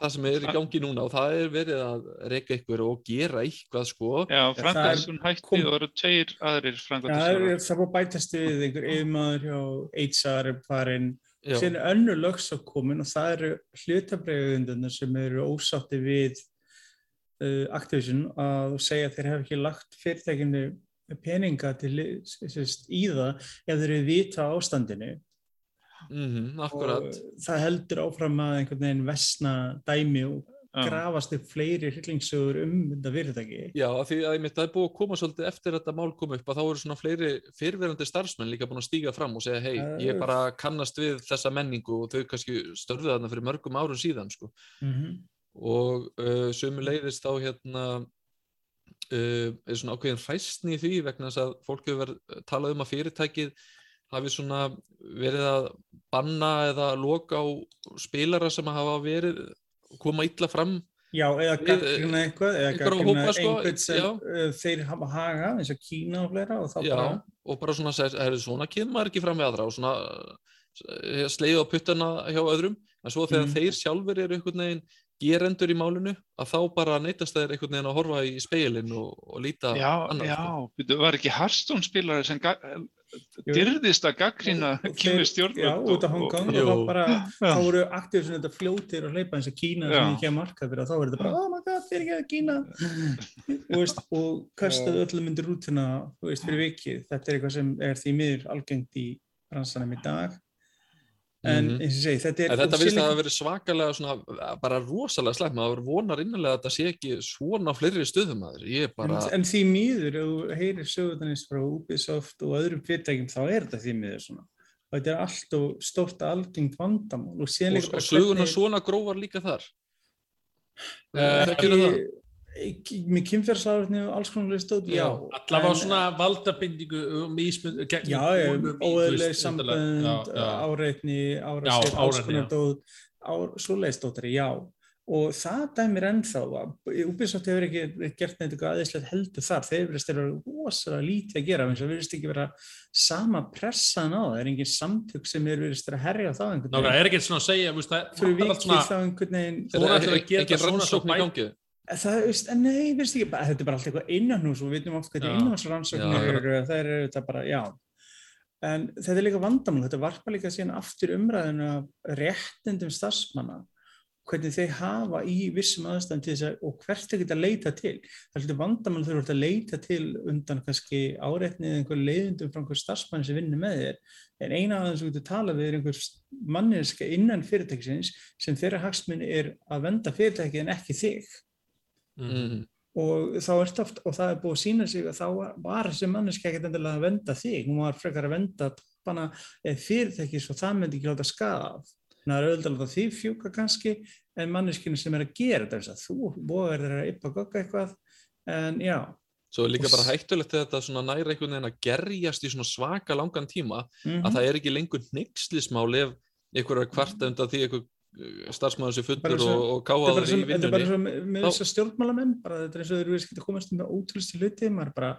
Speaker 2: það sem er í gangi núna og það er verið að reyka ykkur og gera eitthvað sko.
Speaker 4: Já,
Speaker 3: það
Speaker 4: Frankarsson hætti
Speaker 3: kom-
Speaker 4: og það eru tveir aðrir
Speaker 3: Já, það er það búið að bætast við einhver yfirmaður hjá HR síðan er önnur lögsa komin og það eru hlutabræðundunar sem eru ósátti við uh, Activision að segja að þeir hafa ekki lagt fyrirtækinu peninga til sérst, í það ef þeir eru vita á ástandinu
Speaker 2: mhm, akkurat
Speaker 3: og það heldur áfram að einhvern veginn vesna dæmi og. Grafast upp fleiri hryllingsögur um þetta fyrirtæki
Speaker 2: Já, af því að það er búið að koma svolítið eftir þetta mál kom upp að þá eru svona fleiri fyrirverandi starfsmenn líka búin að stíga fram og segja hei, ég bara kannast við þessa menningu og þau kannski störðu þarna fyrir mörgum árum síðan sko.
Speaker 3: mm -hmm.
Speaker 2: og uh, sömu leiðist þá hérna uh, er svona ákveðin hræstni í því vegna þess að fólk hefur verið talað um að fyrirtækið hafi svona verið að banna eða loka á spilara sem hafa verið koma illa fram
Speaker 3: Já, eða
Speaker 2: Við,
Speaker 3: gaggrina eitthvað eða
Speaker 2: hópa, sko,
Speaker 3: einhvern sem
Speaker 2: já.
Speaker 3: uh, þeir hafa haga eins og Kína og fleira og þá
Speaker 2: Já,
Speaker 3: bara
Speaker 2: og bara svona segir, er svona kemur ekki fram við aðra og svona uh, sleið á puttana hjá öðrum en svo þegar
Speaker 3: Mm.
Speaker 2: þeir sjálfur eru einhvern veginn gerendur í málinu að þá bara neytast þeir einhvern veginn að horfa í speilin og, og líta
Speaker 4: Já,
Speaker 2: annað
Speaker 4: já,
Speaker 2: sko.
Speaker 4: byrju, var ekki Hearthstone spilari sem. Dyrðist að gaggrina
Speaker 3: Og- og
Speaker 4: kynni stjórnvöld
Speaker 3: Já, út af Hong Kong og
Speaker 2: Jú.
Speaker 3: þá bara
Speaker 4: Já.
Speaker 3: þá voru aktífur sem þetta fljótir og hleypa eins og Kína sem
Speaker 4: Já.
Speaker 3: ekki að marka fyrir og þá er þetta bara, oh my god, fyrir ekki að Kína og, veist, og kastaðu öllum undir rútina þú veist, fyrir vikið, þetta er eitthvað sem er því miður algengt í bransanum í dag en
Speaker 2: Mhm.
Speaker 3: eins og segi, þetta er
Speaker 2: En þetta
Speaker 3: og
Speaker 2: finnst að hafa verið svakalega svona, bara rosalega slæmt, maður vonar innanlega að þetta sé ekki svona fleiri stöðum er bara,
Speaker 3: En, en því ef þú heyrir sögutanis frá Ubisoft og öðrum fyrirtækjum, þá er þetta því miður svona. Og þetta er allt og stórt algengt vandamál. Og,
Speaker 2: og, og
Speaker 3: bara
Speaker 2: söguna
Speaker 3: hvernig-
Speaker 2: svona grófar líka þar.
Speaker 1: Eh,
Speaker 2: það?
Speaker 3: Ekki- með kynferðsláðurni og alls konar stóð,
Speaker 1: allavega svona valdabindingu og mismund gegn
Speaker 3: Já, já,
Speaker 1: konum í, þú
Speaker 3: óeðleg
Speaker 1: veist,
Speaker 3: sambönd, áreitni, árasir, alls
Speaker 1: áreitni,
Speaker 3: konar
Speaker 1: já.
Speaker 3: dóð, á, svoleiðstóttari, já. Og það dæmir ennþá að Ubisoft hefur ekki gert neitt eitthvað aðeinslegt heldur þar. Þeir verðist þeirra rosalega lítið að gera, og verðist ekki vera sama pressan á það. Það er engin samtök sem er verðist að herja á það einhvern veginn.
Speaker 1: er ekkert svona að segja, þú veist, það
Speaker 3: Fyrir
Speaker 1: vantar allt
Speaker 3: vikið
Speaker 1: svona,
Speaker 3: þá einhvern veginn
Speaker 1: Þeir eru ætla að gera
Speaker 2: ekki rannsókn í
Speaker 1: svo
Speaker 2: gangi
Speaker 3: Það, veist, nei, veist ekki, bara, þetta er bara allt eitthvað innanhús og við veitum oft hvað þetta innanhúsrannsóknir
Speaker 2: Já.
Speaker 3: eru, það eru þetta bara, já. En þetta er líka vandamál, þetta varpa líka síðan aftur umræðinu af réttindum starfsmanna, hvernig þeir hafa í vissum aðstæðan til þess að, og hvert þeir geta leita til. Það er hluti vandamál þegar þú ert að leita til undan kannski áreitnið eða einhver leiðindum frá einhver starfsmann sem vinnur með þér, en eina af þeim sem þú getur talað við er einhver manneska innan fyrirtækisins sem þeirra hagsmunni er að venda fyrirtækið en ekki þig
Speaker 1: mm.
Speaker 3: og þá ert oft, og það er búið að sína sig að þá var þessi manneski ekkert endilega að venda þig, hún var frekar að venda toppana eða fyrirtæki svo það myndi ekki láta skada af. Það er auðvitað að því fjúka kannski en manneskinu sem er að gera þetta, að þú vogar þeirra að yppa gogga eitthvað, en já,
Speaker 2: Svo er líka
Speaker 3: Og
Speaker 2: bara hættulegt þetta svona næri einhvern veginn að gerjast í svaka langan tíma
Speaker 3: mm
Speaker 2: að það er ekki lengur hnyggslismál ef einhver er kvarta undan því einhver starfsmæður sé
Speaker 3: Bara
Speaker 2: fullur
Speaker 3: svo-
Speaker 2: og, og káhaður í
Speaker 3: svo- þetta er bara
Speaker 2: vinnunni.
Speaker 3: svo með, þess að stjórnmálamenn, bara þetta er eins og þeir eru að geta komast með ótrúlisti hluti, maður bara,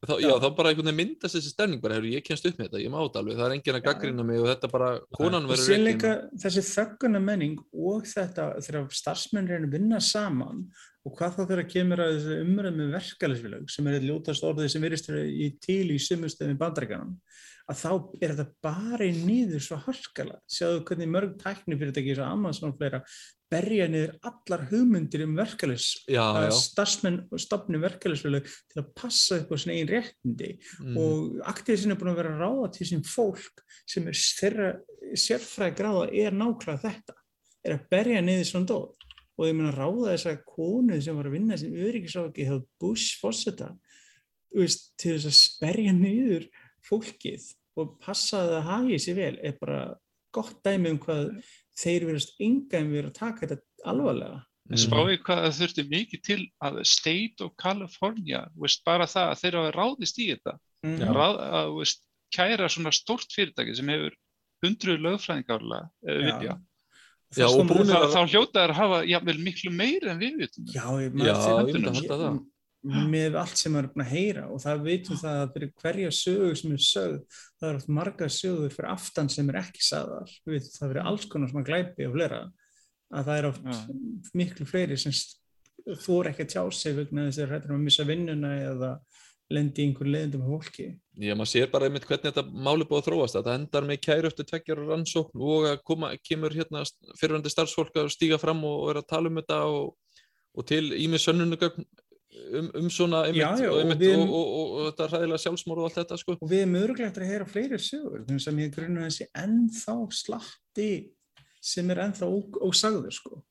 Speaker 2: þá, já, þá bara einhvern veginn myndast þessi stemning bara, hefur ég kemst upp með þetta, ég má þetta alveg það er enginn að gaggrina mig og þetta bara konan verður
Speaker 3: sér
Speaker 2: rekin.
Speaker 3: líka þessi þögguna menning og þetta þegar starfsmenn reyna að vinna saman og hvað þá þegar kemur að þessu umræð með verkefælisfélag sem er ljótast orðið sem vera í til í sumustöðum í bandaríkanum að þá er þetta bara í nýður svo harkala, sjáðu hvernig mörg tækni fyrirtæki eins og Amazon og fleira berja niður allar hugmyndir um verkefælis að starfsmenn stopni verkefælisfélag til að passa upp á sinni eigin réttindi.
Speaker 2: Mm,
Speaker 3: og aktivisinn er búin að vera að ráða til sín fólk sem er þeirra sérfræði gráða er nákvæmlega þetta er að berja niður svona dóð og ég meina ráða þessa konu sem var að vinna sem öryggisáki Bush fósetta veist, til þess að berja niður fólkið og passa að hagi sér vel er bara gott dæmi um hvað þeir verðast enga en verið að taka þetta alvarlega
Speaker 4: En spáði hvað það þurfti mikið til að State of California, veist, bara það að þeir hafa ráðist í þetta,
Speaker 3: Mhm.
Speaker 4: ráð, að veist, kæra svona stórt fyrirtæki sem hefur hundruð lögfræðingarlega
Speaker 3: Já.
Speaker 4: vilja.
Speaker 2: Já, og
Speaker 4: Þá,
Speaker 2: að-
Speaker 4: þá hljóta þær að hafa jafnvel miklu meira en við vitum.
Speaker 3: Já, ég,
Speaker 2: Já, myndi halda það.
Speaker 3: Með allt sem maður er búin að heyra og það veitum það að fyrir hverja sögu sem er sögð, það er oft marga sögur fyrir aftan sem er ekki sagðar við, það fyrir alls konar sem að glæpi og flera að það er oft
Speaker 4: Já.
Speaker 3: miklu fleiri sem þú er ekki að tjá sig vegna þess að hættir að missa vinnuna eða lendi í einhver leiðindum af fólki
Speaker 2: Já, maður sér bara einmitt hvernig þetta máli búið að þróast. Þetta endar með kæru eftir tveggjar rannsókn og að koma, kemur hérna fyrirvændi starfsfólk að stíga fram og, og er að tala um þetta og, og til ímið sönnunugögn um, um svona einmitt,
Speaker 3: Já, já,
Speaker 2: og, einmitt
Speaker 3: við-
Speaker 2: og, og, og, þetta ræðilega sjálfsmór og allt þetta sko.
Speaker 3: og við erum öruglega eftir að heyra fleiri sögur þannig sem ég grunna þessi ennþá slatti sem er ennþá ósagður sko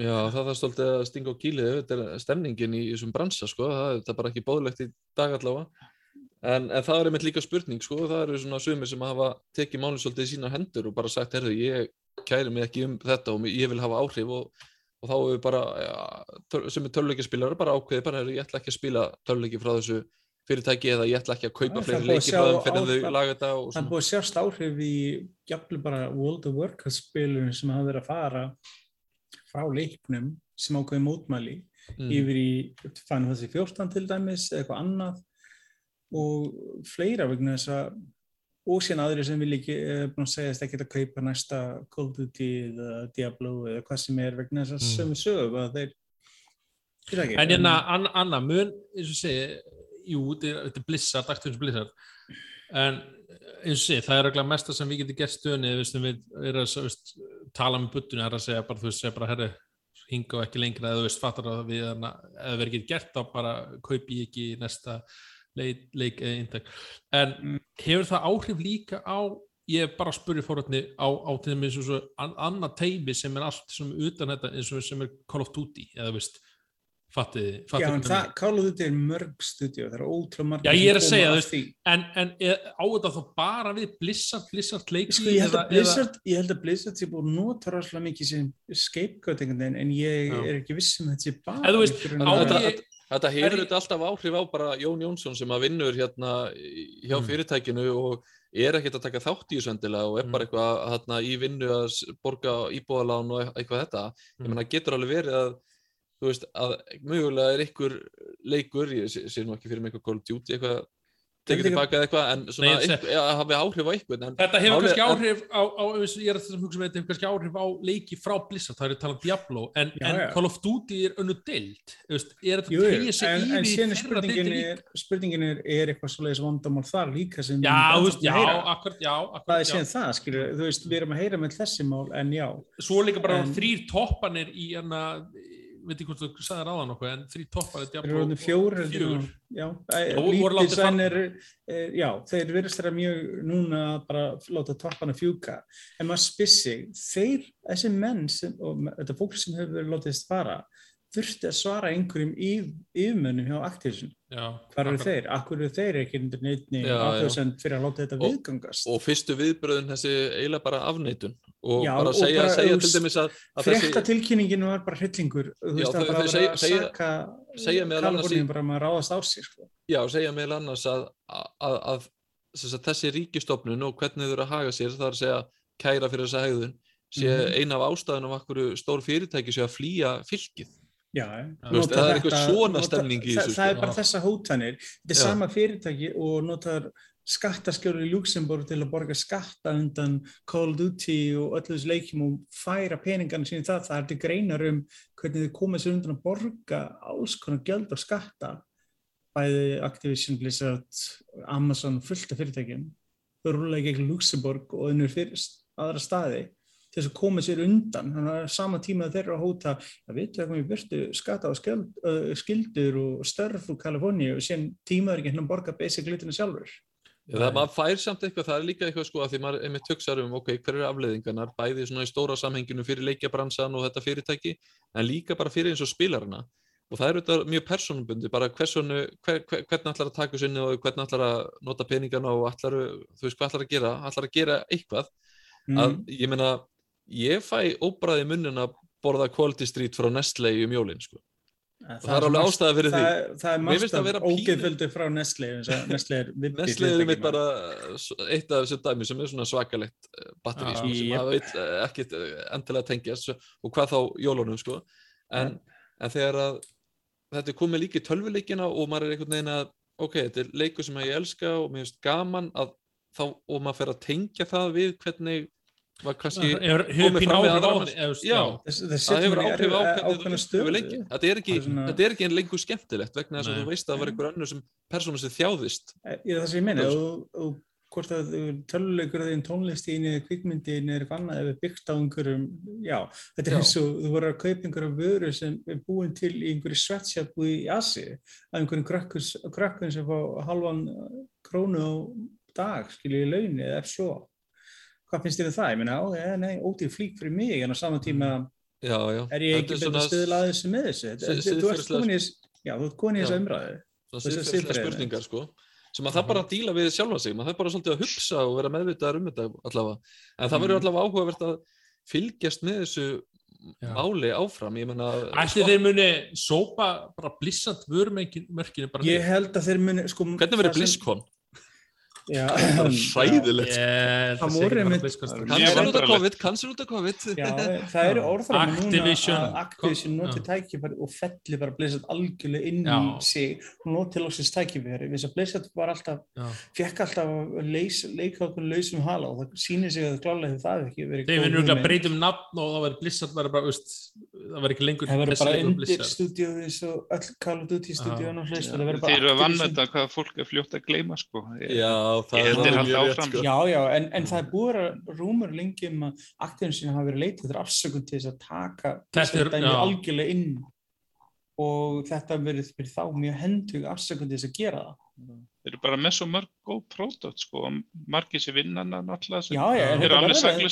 Speaker 2: Já, það þarf stoltið að stinga á kýlið ef þetta er stemningin í þessum bransa sko. það er þetta bara ekki bóðlegt í dag allavega. En, en það er einmitt líka spurning sko. það eru svona sumir sem hafa tekið málið svolítið í sína hendur og bara sagt, herðu, ég kæri mig ekki um þetta og ég vil hafa áhrif og, og þá hefur bara, ja, sem er töluleikjaspilar bara ákveðið, bara, ég ætla ekki að spila töluleiki frá þessu fyrirtæki eða ég ætla ekki að kaupa fleiri
Speaker 3: að
Speaker 2: leiki frá þeim fyrir
Speaker 3: á-
Speaker 2: þau laga þetta og
Speaker 3: Það er
Speaker 2: svona.
Speaker 3: búið að sjást áhrif í jafnvel bara World of Warcraft spilunum sem hafa verið að fara frá leiknum sem ákveði mótmæli
Speaker 2: Mm.
Speaker 3: yfir í Final Fantasy 14 til dæmis eða eitthvað annað og fleira vegna þess að og síðan aðri sem vil ekki eh, búin að segja að ekki að kaupa næsta Call of Duty eða Diablo eða hvað sem er vegna þess að
Speaker 1: Mm.
Speaker 3: sömu sögu að þeir Ég veit ekki,
Speaker 1: En hérna, Anna, Anna mun, eins og segi, jú, þetta er- Blizzard, Activision Blizzard, en eins og segi, það er ekki mesta sem við getum gert stöðni, veistum, við erum að tala með buttunni, það er að segja bara, þú veist, segja bara, herri, hinga og ekki lengra, eða þú veist, fattar að við, við erum ekki gert, þá bara kaupi ég ekki næsta leik, eða intek. En
Speaker 3: Mm.
Speaker 1: hefur það áhrif líka á, ég er bara að spurja fórhætni á, á til dæmis eins og an, annað teimi sem er allt sem er utan þetta, eins og sem er Call of Duty, eða veist, fattiði
Speaker 3: Já,
Speaker 1: fattiði
Speaker 3: en það, Call of Duty er mörg stúdíu, það eru ótrúlega margir
Speaker 1: Já, ég er að segja,
Speaker 3: koma
Speaker 1: þú
Speaker 3: að
Speaker 1: veist,
Speaker 3: því.
Speaker 1: en, en er, á þetta þá bara við Blizzard, Blizzard leiki
Speaker 3: Sko, ég ég held að Blizzard sé búið nota rosalega mikið sem scapegoat en ég
Speaker 1: Já.
Speaker 3: er ekki viss um að þetta sé bara
Speaker 1: En þú veist, á ég-
Speaker 2: þetta, hefur þetta alltaf áhrif á bara Jón Jónsson sem að vinnur hérna hjá
Speaker 1: Mm.
Speaker 2: fyrirtækinu og er ekkert að taka þátt í þessu endilega og er
Speaker 1: Mm.
Speaker 2: bara eitthvað hérna, í vinnu að borga íbúðalán og eitthvað þetta
Speaker 1: Mm.
Speaker 2: ég meina getur alveg verið að þú veist að mögulega er einhver leikur, ég sé, sé nú ekki fyrir mig eitthvað Call of Duty eitthvað tekið
Speaker 3: Þetta er
Speaker 2: tilbaka eða eitthvað en svona
Speaker 1: Nei, ég
Speaker 2: eitthvað, ja, hafi áhrif á eitthvað en
Speaker 1: Þetta hefur kannski
Speaker 2: en-
Speaker 1: áhrif á, á ég er að þessum hugsa með þetta hefur kannski áhrif á leiki frá Blizzard, það er að tala um Diablo en,
Speaker 3: Já,
Speaker 1: en
Speaker 3: já.
Speaker 1: Call of Duty er önnu deild, er þetta tegja sig
Speaker 3: en, en
Speaker 1: í
Speaker 3: síðan er
Speaker 1: þeirra deildir
Speaker 3: spurningin er, spurningin er, er eitthvað svoleiðis vandamál þar líka sem
Speaker 1: Já, veist, já,
Speaker 3: að
Speaker 1: akkurat, já,
Speaker 3: það
Speaker 1: akkurat,
Speaker 3: er
Speaker 1: já.
Speaker 3: síðan það, skilur, þú veist, við erum að heyra með þessi mál, en já,
Speaker 1: Svo líka bara
Speaker 3: En-
Speaker 1: þrýr toppanir í hana, veit ekki hvort þú sagði ráðan okkur, en þrýr toppanir
Speaker 3: þeir eru
Speaker 1: Diablo látnir
Speaker 3: lítið er, er, já, þeir verðast þeirra mjög núna að bara láta toppana fjúka, en maður spissi, þeir, þessi menn sem, og þetta fólk sem hefur verið látist fara, þurfti að svara einhverjum í, yfirmönnum hjá Activision.
Speaker 1: Já,
Speaker 3: Hvar eru þeir? Akkur eru þeir ekki
Speaker 2: Já, já.
Speaker 3: aðhjóðsend fyrir að láta þetta
Speaker 2: Og-
Speaker 3: viðgangast?
Speaker 2: og fyrstu viðbröðin þessi eiginlega bara afneitun og
Speaker 3: Já,
Speaker 2: bara
Speaker 3: og
Speaker 2: segja,
Speaker 3: bara,
Speaker 2: segja
Speaker 3: þú
Speaker 2: til dæmis að, að
Speaker 3: Frekta tilkynningin var bara hryllingur, þú veist, það bara að
Speaker 2: segja-
Speaker 3: að
Speaker 2: segja-
Speaker 3: saka
Speaker 2: segja meðal annars í-
Speaker 3: Kaliforníu bara að ráðast á sig, sko.
Speaker 2: já, segja meðal annars að, að, að, þessi ríkistofnun og hvernig þau eru að haga sér það er að segja kæra fyrir þessa hegðun sé
Speaker 3: Mhm.
Speaker 2: eina af ástæðunum af hverju stór fyrirtæki sé að flýja fylgið
Speaker 3: Já,
Speaker 1: Þú
Speaker 2: veist, það er eitthvað svona stemning í
Speaker 3: það,
Speaker 2: þessu,
Speaker 3: Það er
Speaker 1: sko.
Speaker 3: bara þessa hótanir. Þetta er
Speaker 2: Já.
Speaker 3: sama fyrirtæki og notar skattaskjóri í Luxemburg til að borga skatta undan Call of Duty og öllu þessu leikjum og færa peningarna sín í það. Það er til greinar um hvernig þið komið sér undan að borga alls konar gjöld og skatta bæði Activision, Blizzard, Amazon, fullt af fyrirtækjum. Þau rúlega gegn Luxemburg og önnur fyrir aðra staði til þess að koma sér undan. Þannig að sama tíma að þeir eru að hóta að veitu að komið byrtu skata á skildur og störf úr Kaliforníu og síðan tímaður ekki hérna að borga basic litina sjálfur.
Speaker 2: Það maður fær samt eitthvað, það er líka eitthvað sko að því maður einmitt hugsaður um, ok, hver eru afleiðingarnar bæði svona í stóra samhenginu fyrir leikjabransan og þetta fyrirtæki, en líka bara fyrir eins og spilarana og það er auðvitað mjög persónubundi, bara hversonu, hver, hver, hvernig ætlar að taka sinni og hvernig ætlar að nota peningana og ætlar, þú veist hvað ætlar að gera, ætlar að gera eitthvað að
Speaker 3: Mm.
Speaker 2: ég meina, ég fæ óbræði munnin að borða Quality Street frá Nestle um jólin sko. Og það er alveg ástæða fyrir því.
Speaker 3: Það, það er margt
Speaker 2: það
Speaker 3: af
Speaker 2: vera pínu-
Speaker 3: ógeðföldu frá og Nestle er viðbýr
Speaker 2: Nestle er mitt bara s- eitt af þessu dæmi sem er svona svakalegt eh, batteri
Speaker 1: Já.
Speaker 2: sko, sem maður vill eh, ekkit eh, endilega tengjast og hvað þá jólunum sko. En, en þegar að þetta er komið líka í tölvuleikina og maður er einhvern veginn að ok, þetta er leikur sem ég elska og mér finnst gaman að þá, og maður fer að tengja það við hvernig var kannski
Speaker 1: Hefur hefur
Speaker 2: komið fram við aðra
Speaker 1: eða,
Speaker 3: það
Speaker 2: hefur áhrif á
Speaker 3: erfiða-
Speaker 2: hvernig
Speaker 3: ákveðna
Speaker 2: þú
Speaker 3: stöðu.
Speaker 2: hefur leikið þetta er ekki, ekki en lengur skemmtilegt vegna þess að þú veist að það var einhver önnur sem persónu sem þjáðist
Speaker 3: Ég er það sem ég meina, og, hvort að töluleikur þinn tónlistín eða kvikmyndin er eitthvað annað ef við byggt á einhverjum, já, þetta er
Speaker 2: Já.
Speaker 3: eins og þú voru að kaupa einhverjum vöru sem er búin til í einhverju sweatshop í Asi, að einhverjum krökkus, krökkun sem fá halvan krónu á dag, skilja í launi eða ef svo. Hvað finnst þér það? Ég meina, á, ja, nei, ódýr flík fyrir mig, en á sama tíma
Speaker 2: já, já.
Speaker 3: er ég ekki betur að þessu með þessu. Þú ert komin í þess- já, þú ert komin í þessa
Speaker 2: Já.
Speaker 3: umræðu.
Speaker 2: svona
Speaker 3: siðfræði.
Speaker 2: spurningar sko sem að það bara að díla við sjálfa sig maður þarf bara svolítið að hugsa og vera meðvitaðar um þetta allavega, en það verður
Speaker 3: Mhm.
Speaker 2: allavega áhugavert að fylgjast með þessu máli áfram, ég menna
Speaker 1: Ætli þeir muni sópa bara blissant vörmörkinu bara
Speaker 3: Ég held að þeir muni, sko...
Speaker 2: hvernig verður
Speaker 3: sem-? Já,
Speaker 2: það er.
Speaker 1: Yeah,
Speaker 3: Það voru einmitt-
Speaker 2: cancel
Speaker 4: Mjög
Speaker 2: út af. COVID, cancel út af COVID
Speaker 3: Já, það eru orðræðum núna
Speaker 1: Activision.
Speaker 3: að Activision noti
Speaker 1: Já.
Speaker 3: tækifæri og felli bara Blizzard algjörlega inn í sig og noti lóksins tækifæri þess að Blizzard var alltaf,
Speaker 1: Já.
Speaker 3: fekk alltaf leys, leika okkur lausum hala og það sýnir sig að klálega hefur það ekki verið
Speaker 1: Þeir finnur ekki að
Speaker 3: hugmynd.
Speaker 1: breyta um nafn og það verður Blizzard verður bara, veist, það verður ekki lengur
Speaker 3: Það verður bara undir stúdíóið og öll Call of Duty stúdíóin og hlust það verður bara
Speaker 4: Þeir eru að
Speaker 3: Activision.
Speaker 4: vannmeta hvað fólk er fljótt að gleyma sko.
Speaker 2: já, það er mjög rétt,
Speaker 4: áfram.
Speaker 2: sko.
Speaker 3: Já, já, en, en það er búið að rúmur lengi um að Activision hafa verið leitið þér afsökun til þess að taka
Speaker 1: Þetta er-
Speaker 3: dæmi algjörlega inn og þetta verið fyrir þá mjög hendug afsökun til þess að gera það.
Speaker 4: Þeir eru bara með svo mörg góð pródótt sko og margir sem vinna hann náttúrulega sem
Speaker 3: Já, já,
Speaker 4: eru alveg að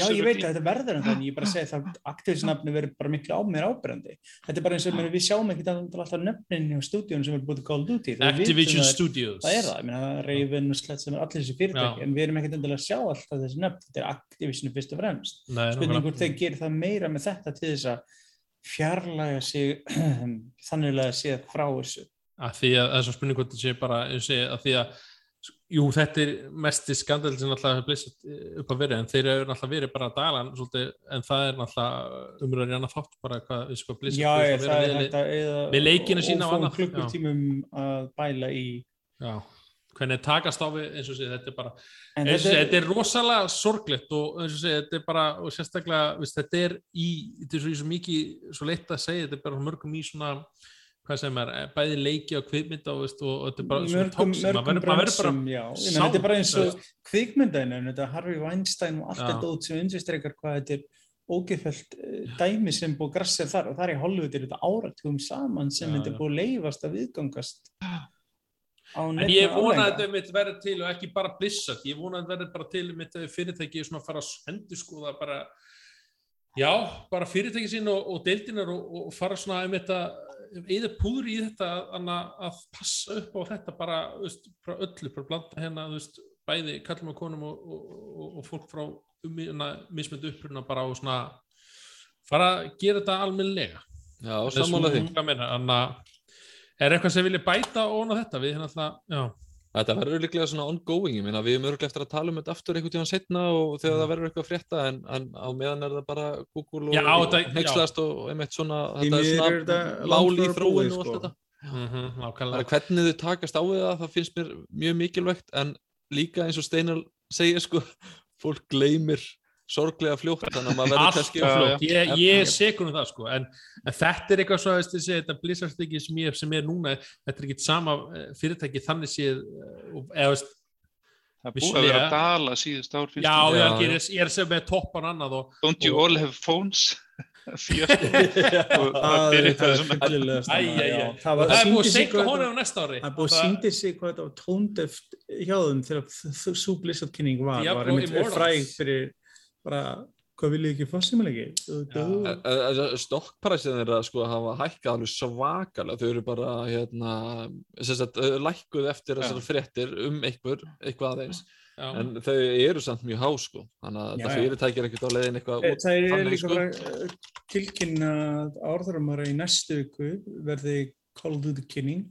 Speaker 3: Já, ég veit að þetta verður en þannig, ég bara segi það Activision-nafni verður bara miklu á mér ábyrjandi. Þetta er bara eins og við sjáum ekkert alltaf nöfnin hjá stúdíun sem er til Call of Duty.
Speaker 1: Activision Studios
Speaker 3: Það er það, ég meina Raven og Slett sem er allir þessi fyrirtæki,
Speaker 1: Já.
Speaker 3: en við erum ekkert endilega að sjá alltaf þessi nöfn, þetta er Activision fyrst og fremst.
Speaker 1: Nei,
Speaker 3: Spurning
Speaker 1: nákvæmlega.
Speaker 3: hvort þeir gerir það meira með þetta til þess að fjarlæga sig þannig að sé frá þessu.
Speaker 1: Að því að þessar spurning hvort það sé bara segi, að því að jú, þetta er mesti skandal sem alltaf hefur blissast upp að vera en þeir eru alltaf verið bara að dala en það er alltaf umröður í annað þátt bara hvað við sko
Speaker 3: hægt að eða
Speaker 1: við leikina sína og já.
Speaker 3: klukkutímum að bæla í
Speaker 1: já, hvernig takast á við eins og sé, þetta er bara eins og sé, þetta er rosalega sorglegt og eins og sé, þetta er bara og sérstaklega, veist, þetta er í þetta er svo, í svo mikið, svo leitt að segja þetta er bara mörgum í svona hvað sem er, bæði leiki og kvikmynda og, og, þetta er bara svona tóks maður verður bara
Speaker 3: meina, þetta er bara eins og kvikmyndaðinu, þetta Harvey Weinstein og allt þetta út sem undirstreikar hvað þetta er ógeðfælt dæmi sem búið grassið þar. Og þar í Hollywood er þetta áratugum saman sem þetta búið leifast að viðgangast
Speaker 1: En ég vona að þetta verður til og ekki bara blissat, ég vona að þetta verður bara til mitt fyrirtæki svona að fara að endur skoða bara, já, bara fyrirtæki sín og, og deildinar og, og fara svona um þetta, eða púður í þetta að, passa upp á þetta bara, veist, bara öllu, bara blanda hérna, veist, bæði kallum og konum og, og, fólk frá mismöndu uppruna bara og svona fara að gera þetta almennilega.
Speaker 2: Já, sammála því.
Speaker 1: Er eitthvað sem vilja bæta ón á þetta? Við hérna alltaf, já.
Speaker 2: Þetta verður líklega svona ongoing, ég meina við erum örgulega eftir að tala um þetta aftur einhvern tíðan setna og þegar það verður eitthvað frétta en, en á meðan er það bara Google og
Speaker 1: Já, þetta-
Speaker 2: hengslast og einmitt svona, þetta er svona
Speaker 3: langt
Speaker 2: í
Speaker 3: búið,
Speaker 2: og allt
Speaker 3: sko.
Speaker 2: þetta.
Speaker 1: Mm -hmm,
Speaker 2: Bara
Speaker 1: nákvæmlega.
Speaker 2: hvernig þau takast á við það, það finnst mér mjög mikilvægt en líka eins og Steinar segir sko, fólk gleymir sorglega fljótt þannig að maður verður kannski
Speaker 1: flott, ég, ég er segur um það sko, en, en þetta er eitthvað svo, veist, þessi, þetta blissarstykki sem, ég- sem er núna, þetta er ekki sama eh, fyrirtæki þannig séð, eh, eða veist,
Speaker 4: Það búið að vera að dala síðust ár
Speaker 1: já, já,
Speaker 2: Já,
Speaker 1: ég er, er sem með toppan annað og,
Speaker 4: Don't you
Speaker 1: og-
Speaker 4: all have phones? Það
Speaker 3: er
Speaker 1: búið að honum
Speaker 3: þetta-
Speaker 1: á næsta ári.
Speaker 3: Það er búið að síndi sig hvað þetta var tóndeft hjá þeim þegar svo Blizzard kynning var, var einmitt fræg fyrir bara, hvað viljið ekki fósimilegi?
Speaker 1: Já.
Speaker 2: stokkpræsið þeirra sko hafa hækkað alveg svakalega þau eru bara hérna sem sagt, lækkuð eftir þessar fréttir um einhver, eitthvað aðeins
Speaker 1: Já.
Speaker 2: en þau eru samt mjög há sko þannig að
Speaker 3: Já,
Speaker 2: þetta
Speaker 3: já.
Speaker 2: fyrirtæki er ekkert á leiðin eitthvað út
Speaker 3: Það er líka
Speaker 2: sko.
Speaker 3: bara tilkynna að árþarumara í næstu viku verði Call of Duty kynning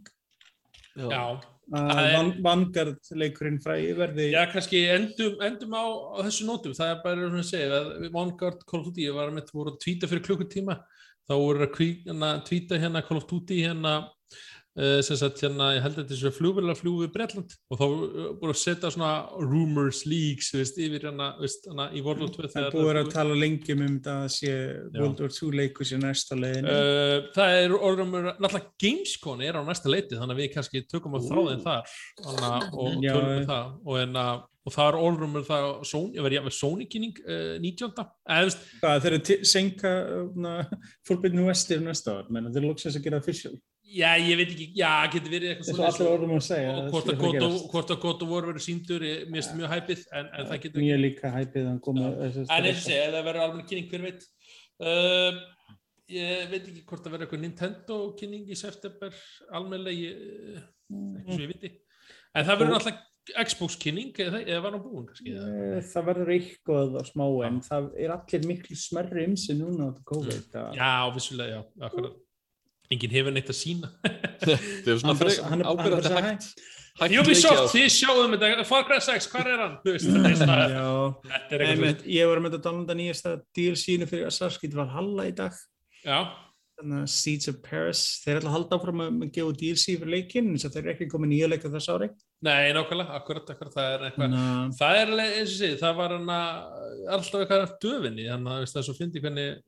Speaker 2: já.
Speaker 1: já,
Speaker 3: að
Speaker 1: Það
Speaker 3: Van- Vanguard leikurinn fræði verði
Speaker 1: Já, kannski endum, endum á, á þessu nótum, það er bara svona að segja að Vanguard Call of Duty, ég var með voru að tvíta fyrir klukkutíma, þá voru að kví- hérna, tvíta hérna Call of Duty hérna, sem sagt hérna, ég held að þetta er flúið við Bretland. Og þá uh, voru að setja svona rumors, leaks, þú veist, yfir hérna, þú veist, hérna í World War 2
Speaker 3: Það er búið að tala lengi um þetta að sé World War 2 leikur sér næsta leiðin.
Speaker 1: Uh, það er orðumur, náttúrulega Gamescon er á næsta leiti þannig að við kannski tökum að þráðin þar hana, og
Speaker 3: Já,
Speaker 1: tölum við
Speaker 3: já.
Speaker 1: það. Og, enna, og það er orðumur það að Sony, ég verði jafnvel Sony kynning uh, 19. eða þú veist,
Speaker 3: Það þeir eru senka fórbyrnu vestir næsta ár, menn þeir lóksast að gera official
Speaker 1: já ég veit ekki já, getur verið eitthvað
Speaker 3: eins og allir orðum að segja
Speaker 1: og
Speaker 3: að
Speaker 1: hvort að
Speaker 3: það
Speaker 1: að of War verður síndur ég finnst mjög hæpið en, en það getur
Speaker 3: Mér líka hæpið að koma
Speaker 1: En eins og segja, það verður almenn kynning, hver veit? Uh, Ég veit ekki hvort það verður eitthvað Nintendo kynning í september almennlega, ég, ekki svo ég viti. En það verður alltaf Xbox kynning, eða, eða var hann búinn kannski eða?
Speaker 3: Eh, Það verður eitthvað á smá en það er allir miklu smerri um sig núna á þetta
Speaker 1: Enginn hefur neitt að sína
Speaker 2: þetta er svona
Speaker 3: Hann er- bara
Speaker 2: hægt. hægt.
Speaker 1: Ubisoft, þið sjáum þetta. Far Cry 6, hvað er hann? Þú veist, þetta er svona-
Speaker 3: Já,
Speaker 1: þetta er eitthvað
Speaker 3: einmitt, ég var með að downloada nýjasta DLC-nu fyrir Assassin's Creed Valhalla í dag. Að Seeds of Paris þeir ætla að halda áfram að að gefa DLC fyrir leikinn eins og þeir eru ekki komið nýja leika þess ári.
Speaker 1: Nei, nákvæmlega, akkurat, akkurat. Það er eitthvað
Speaker 3: að
Speaker 1: Það er eins og sé, það var að alltaf eitthvað döfinni, þannig að veist, það er svo fyndi hvernig,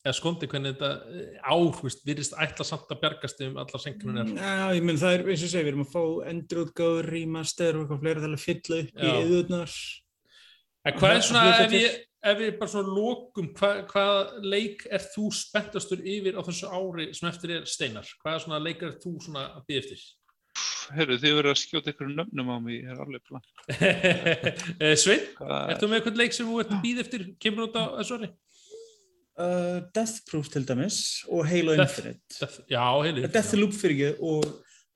Speaker 1: eða skondi hvernig þetta eh, veist, virðist ætla samt að bjargast um allar senkunar.
Speaker 3: Já, ég menn það er eins og segja, við erum að fá endurútgáður, remaster og eitthvað fleira til að fylla upp í yðurnar
Speaker 1: En hvað er svona, ef ég, ef ég bara svona lokum, hvað, hvað leik er þú spenntastur yfir á þessu ári sem eftir er steinar? Hvað er svona leikar þú svona að byggja eftir?
Speaker 4: heyrðu, þið verður að skjóta ykkur nöfnum á mig, ég er alveg plan.
Speaker 1: Eh, Sveinn,
Speaker 4: Hvað-
Speaker 1: ertu með eitthvað leik sem þú ert að býða eftir, kemur út á þessu ári?
Speaker 3: Uh, Deathproof til dæmis og Halo
Speaker 1: Death-
Speaker 3: Infinite.
Speaker 1: Death- Já, heilir.
Speaker 3: Deathloop fyrir ekki og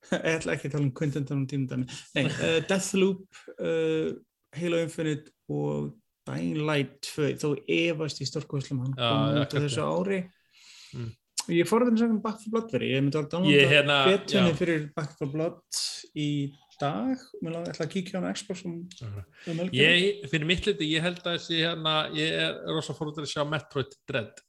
Speaker 3: ég ætla ekki að tala um Quentin Tarantino. Nei, uh, Deathloop, uh, Halo Infinite og Dying Light 2, þó efast í stórkvæslum hann kom út á þessu ári.
Speaker 1: Mm.
Speaker 3: Og ég fór þetta sem Back 4 Blood verið, ég myndi að
Speaker 1: hérna,
Speaker 3: betunni fyrir Back 4 Blood í dag, mér ætla að kíkja á Xbox um, um.
Speaker 1: Ég, fyrir mitt liti, ég held að þessi hérna, ég er rosa fórhundur að sjá Metroid Dread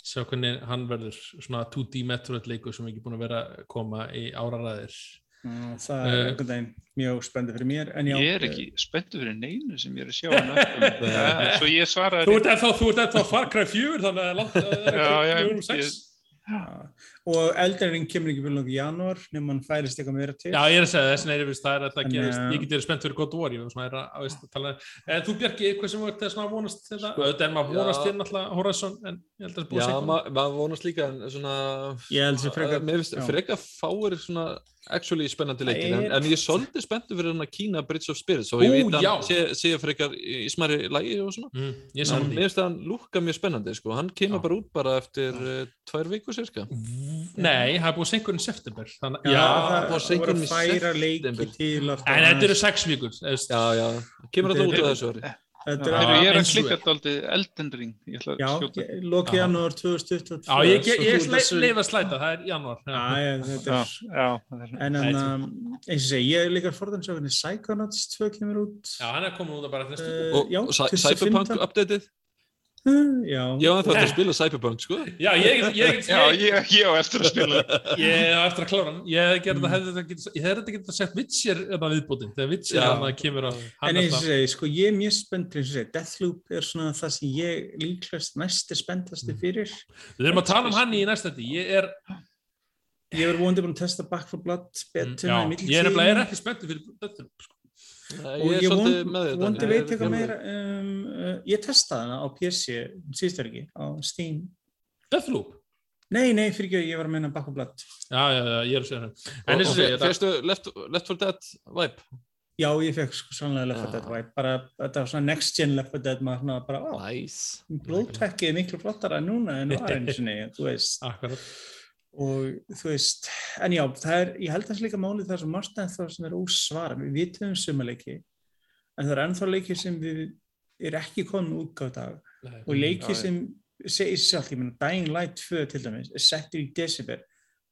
Speaker 1: sjá hvernig hann verður svona 2D Metroid leikur sem ekki búin að vera að koma í áraræðir
Speaker 3: Mm, Það er
Speaker 1: Eh,
Speaker 3: einhvern veginn mjög spennandi fyrir mér, en já.
Speaker 4: Ég er ekki spenntu fyrir neinu sem ég er að sjá. Ja, Svo ég svaraði
Speaker 1: Þú ert ennþá, þú ert ennþá Far Cry 4 þannig að langt að það
Speaker 4: Já, já,
Speaker 1: er um
Speaker 4: ég-
Speaker 1: 6
Speaker 3: Já. Og eldarinn kemur ekki vel nokkuð í janúar nema hann færist eitthvað meira til.
Speaker 1: Já, ég er að segja þess er það er þetta að gerast,
Speaker 3: eh,
Speaker 1: ég get verið spennt fyrir er að, að, að tala En þú Bjarki, eitthvað sem þú ert að vonast til þetta, auðvitað er maður
Speaker 2: já.
Speaker 1: vonast til náttúrulega Horizon, en ég held að það er búið
Speaker 2: Já,
Speaker 1: að segja
Speaker 2: ma- maður vonast líka en svona
Speaker 3: Ég held
Speaker 2: að- Mér finnst
Speaker 3: já.
Speaker 2: frekar fáir svona actually spennandi leikir en, en ég er svolítið spenntur fyrir hann að Kína Bridge of Spirits og ég veit að
Speaker 1: já.
Speaker 2: hann sé, sé frekar í, smæri lægi og svona
Speaker 1: mm,
Speaker 2: mér finnst að hann lúka mjög spennandi sko. hann kemur
Speaker 1: Já.
Speaker 2: bara út bara eftir uh, tvær vikur cirka
Speaker 1: Nei, það er búið senkurinn september þannig,
Speaker 3: Já, það,
Speaker 2: í
Speaker 3: færa leiki
Speaker 2: september.
Speaker 1: en þetta eru sex vikur
Speaker 2: Já, já, kemur út
Speaker 3: Þetta
Speaker 2: á
Speaker 3: er-
Speaker 2: þessu ári
Speaker 3: Þetta er
Speaker 4: ég er að klikka
Speaker 1: er.
Speaker 4: dálítið Elden Ring. Ég ætla að
Speaker 3: Já, loki
Speaker 1: Já.
Speaker 3: janúar 2022.
Speaker 1: Já, ég, leif að slæta, það er
Speaker 3: þetta er...
Speaker 4: er-
Speaker 3: En eins og segi, ég er líka forðansökunni Psychonauts 2 kemur út.
Speaker 1: já, hann er komin út að bara næstu
Speaker 3: Eh,
Speaker 2: og,
Speaker 3: já,
Speaker 2: og Cy-
Speaker 3: 25.
Speaker 2: Cyberpunk updateið
Speaker 3: Já,
Speaker 2: ég var ennþá eftir að spila Cyberpunk sko
Speaker 1: Já, ég, ég, ég,
Speaker 4: Já,
Speaker 1: ég,
Speaker 4: ég, ég á eftir að spila.
Speaker 1: ég á eftir að klára hann Ég hef
Speaker 3: Mm.
Speaker 1: hefði þetta getið ég getið sagt Witcher eða viðbútin þegar Witcher hann kemur á
Speaker 3: En
Speaker 1: hann
Speaker 3: eins og
Speaker 1: alltaf
Speaker 3: segi, sko, ég er mjög spennt eins og segi, Deathloop er svona það sem ég líklegast næst er spenntasti
Speaker 1: Mm.
Speaker 3: fyrir.
Speaker 1: Við erum að tala um hann í næsta þetta Ég er,
Speaker 3: Ég er vonandi búin að testa Back 4 Blood betur
Speaker 1: já,
Speaker 3: í
Speaker 1: ég er nefnilega er ekki spenntur fyrir þetta sko.
Speaker 3: Og
Speaker 2: ég er
Speaker 3: ég
Speaker 2: svolítið
Speaker 3: von-
Speaker 2: með þetta.
Speaker 3: vondi
Speaker 2: Ég
Speaker 3: veit eitthvað
Speaker 2: ég-
Speaker 3: meira um, uh, ég testaði hana á PC síðustur ekki, á Steam.
Speaker 1: Deathloop?
Speaker 3: Nei, nei, fyrir ekki, ég var að meina Back 4 Blood.
Speaker 1: Já, já, já, ég er að segja hann En
Speaker 2: Og-
Speaker 1: og
Speaker 2: og
Speaker 1: þetta
Speaker 2: Fyrstu Left, Left 4 Dead vibe?
Speaker 3: Já, ég fekk sko sannlega Left 4
Speaker 2: Já.
Speaker 3: Dead vibe bara, þetta var svona next gen Left 4 Dead maður svona bara, á,
Speaker 2: Nice.
Speaker 3: blóðtvekkið er miklu flottara núna en var eins og nei, þú veist.
Speaker 1: Akkurat
Speaker 3: og þú veist, en já, það er ég held að það er líka málið það sem margt ennþá sem er ósvara, við vitum um sumarleiki en það er ennþá leiki sem við er ekki komin útgáð dag.
Speaker 1: Nei.
Speaker 3: og leiki sem segir sjálf, ég meina Dying Light 2 til dæmis er settur í desember.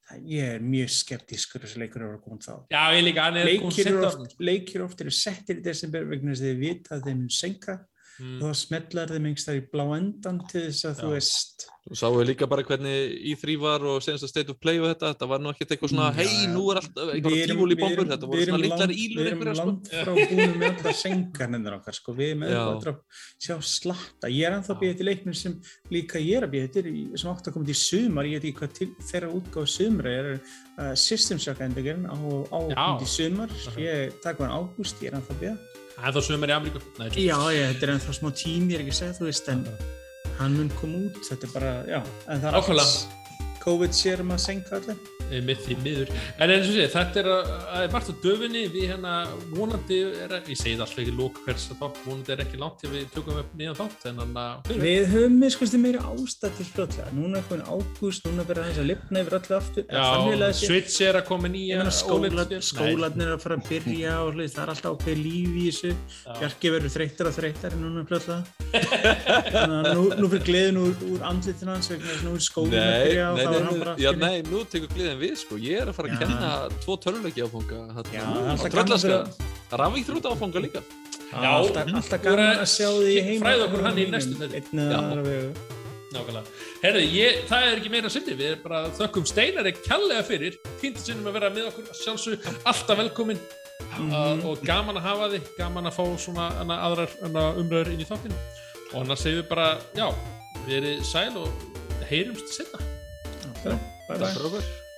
Speaker 3: Það, ég er mjög skeptískur þessi leikur eru að koma þá.
Speaker 1: Já, ég líka, hann er komið sent
Speaker 3: oft, leikir oft eru settir í desember vegna þess að þið vita að þeim mun senka
Speaker 1: Mm.
Speaker 3: og þá smetlar þeim einhvers þar í blá endan til þess að
Speaker 1: Já.
Speaker 3: þú veist
Speaker 2: sáum við líka bara hvernig E3 var og senast að State of Play og þetta, þetta var nú ekkert eitthvað svona,
Speaker 3: Mm,
Speaker 2: hei, nú er alltaf
Speaker 3: erum-
Speaker 2: tífúli
Speaker 3: erum-
Speaker 2: þetta voru svona litlar ílur
Speaker 3: Við erum
Speaker 2: sko.
Speaker 3: land frá búinu með alltaf sengarnir okkar sko. við erum að sjá slatta ég er ennþá að býja til leiknum sem líka ég er að býja til sem átt að koma til sumar ég veit ekki hvað til þeirra útgáð sumar er uh, System Shock endurinn á, á að
Speaker 1: Já.
Speaker 3: koma til sumar
Speaker 1: Ok.
Speaker 3: ég takk hann ágúst, ég er ennþá að býja
Speaker 1: Það er þá sömur í Ameríku
Speaker 3: já, ég, þetta er ennþá smá tím, ég er ekki að segja þú veist, en hann mun koma út þetta er bara, já, en það er
Speaker 1: Nákvæmlega.
Speaker 3: alltaf- COVID sér um að senka allir
Speaker 1: með því miður en eins og sé, þetta er að það er margt á döfinni við hérna vonandi er, ég segi það alltaf ekki lók hvers að þátt vonandi er ekki langt til við tökum upp nýjan þátt en hann að
Speaker 3: Við höfum miskosti meiri ástæð til fljótlega. Núna er komin ágúst, núna verður aðeins að lifna yfir öllu aftur. Þannig
Speaker 1: já. Switch er að koma nýja
Speaker 3: meina skóla,
Speaker 1: OLED-spil.
Speaker 3: skólarnir er að fara að byrja og hlið, það er alltaf ákveð líf í þessu. Bjarki verður þreyttar og þreyttar núna fljótlega. Þannig að nú, nú fyrir gleðin úr, úr að að
Speaker 2: Nei,
Speaker 3: hann
Speaker 2: já, nei, nú tekur gleðin við, sko, ég er að fara að kenna tvo töluleiki áfanga, tröllaska,
Speaker 3: fyrir
Speaker 2: rafíþróta áfanga líka.
Speaker 1: Já,
Speaker 3: alltaf, alltaf gaman að sjá því í heima.
Speaker 1: fræða okkur hann í næstu þætti.
Speaker 3: Einn eða
Speaker 2: Já.
Speaker 3: aðra vegu.
Speaker 1: Nákvæmlega. Herðu, ég, það er ekki meira sinni, við erum bara þökkum Steinari kjallega fyrir, fínt að sinnum að vera með okkur, sjálfsög, alltaf velkomin
Speaker 3: Mhm.
Speaker 1: uh, og gaman að hafa þig, gaman að fá svona aðrar umröður inn í þáttinu og annars segjum við bara, já, við erum sæl og heyrumst setna.
Speaker 3: Já, bye bye.
Speaker 2: Takk fyrir okkur.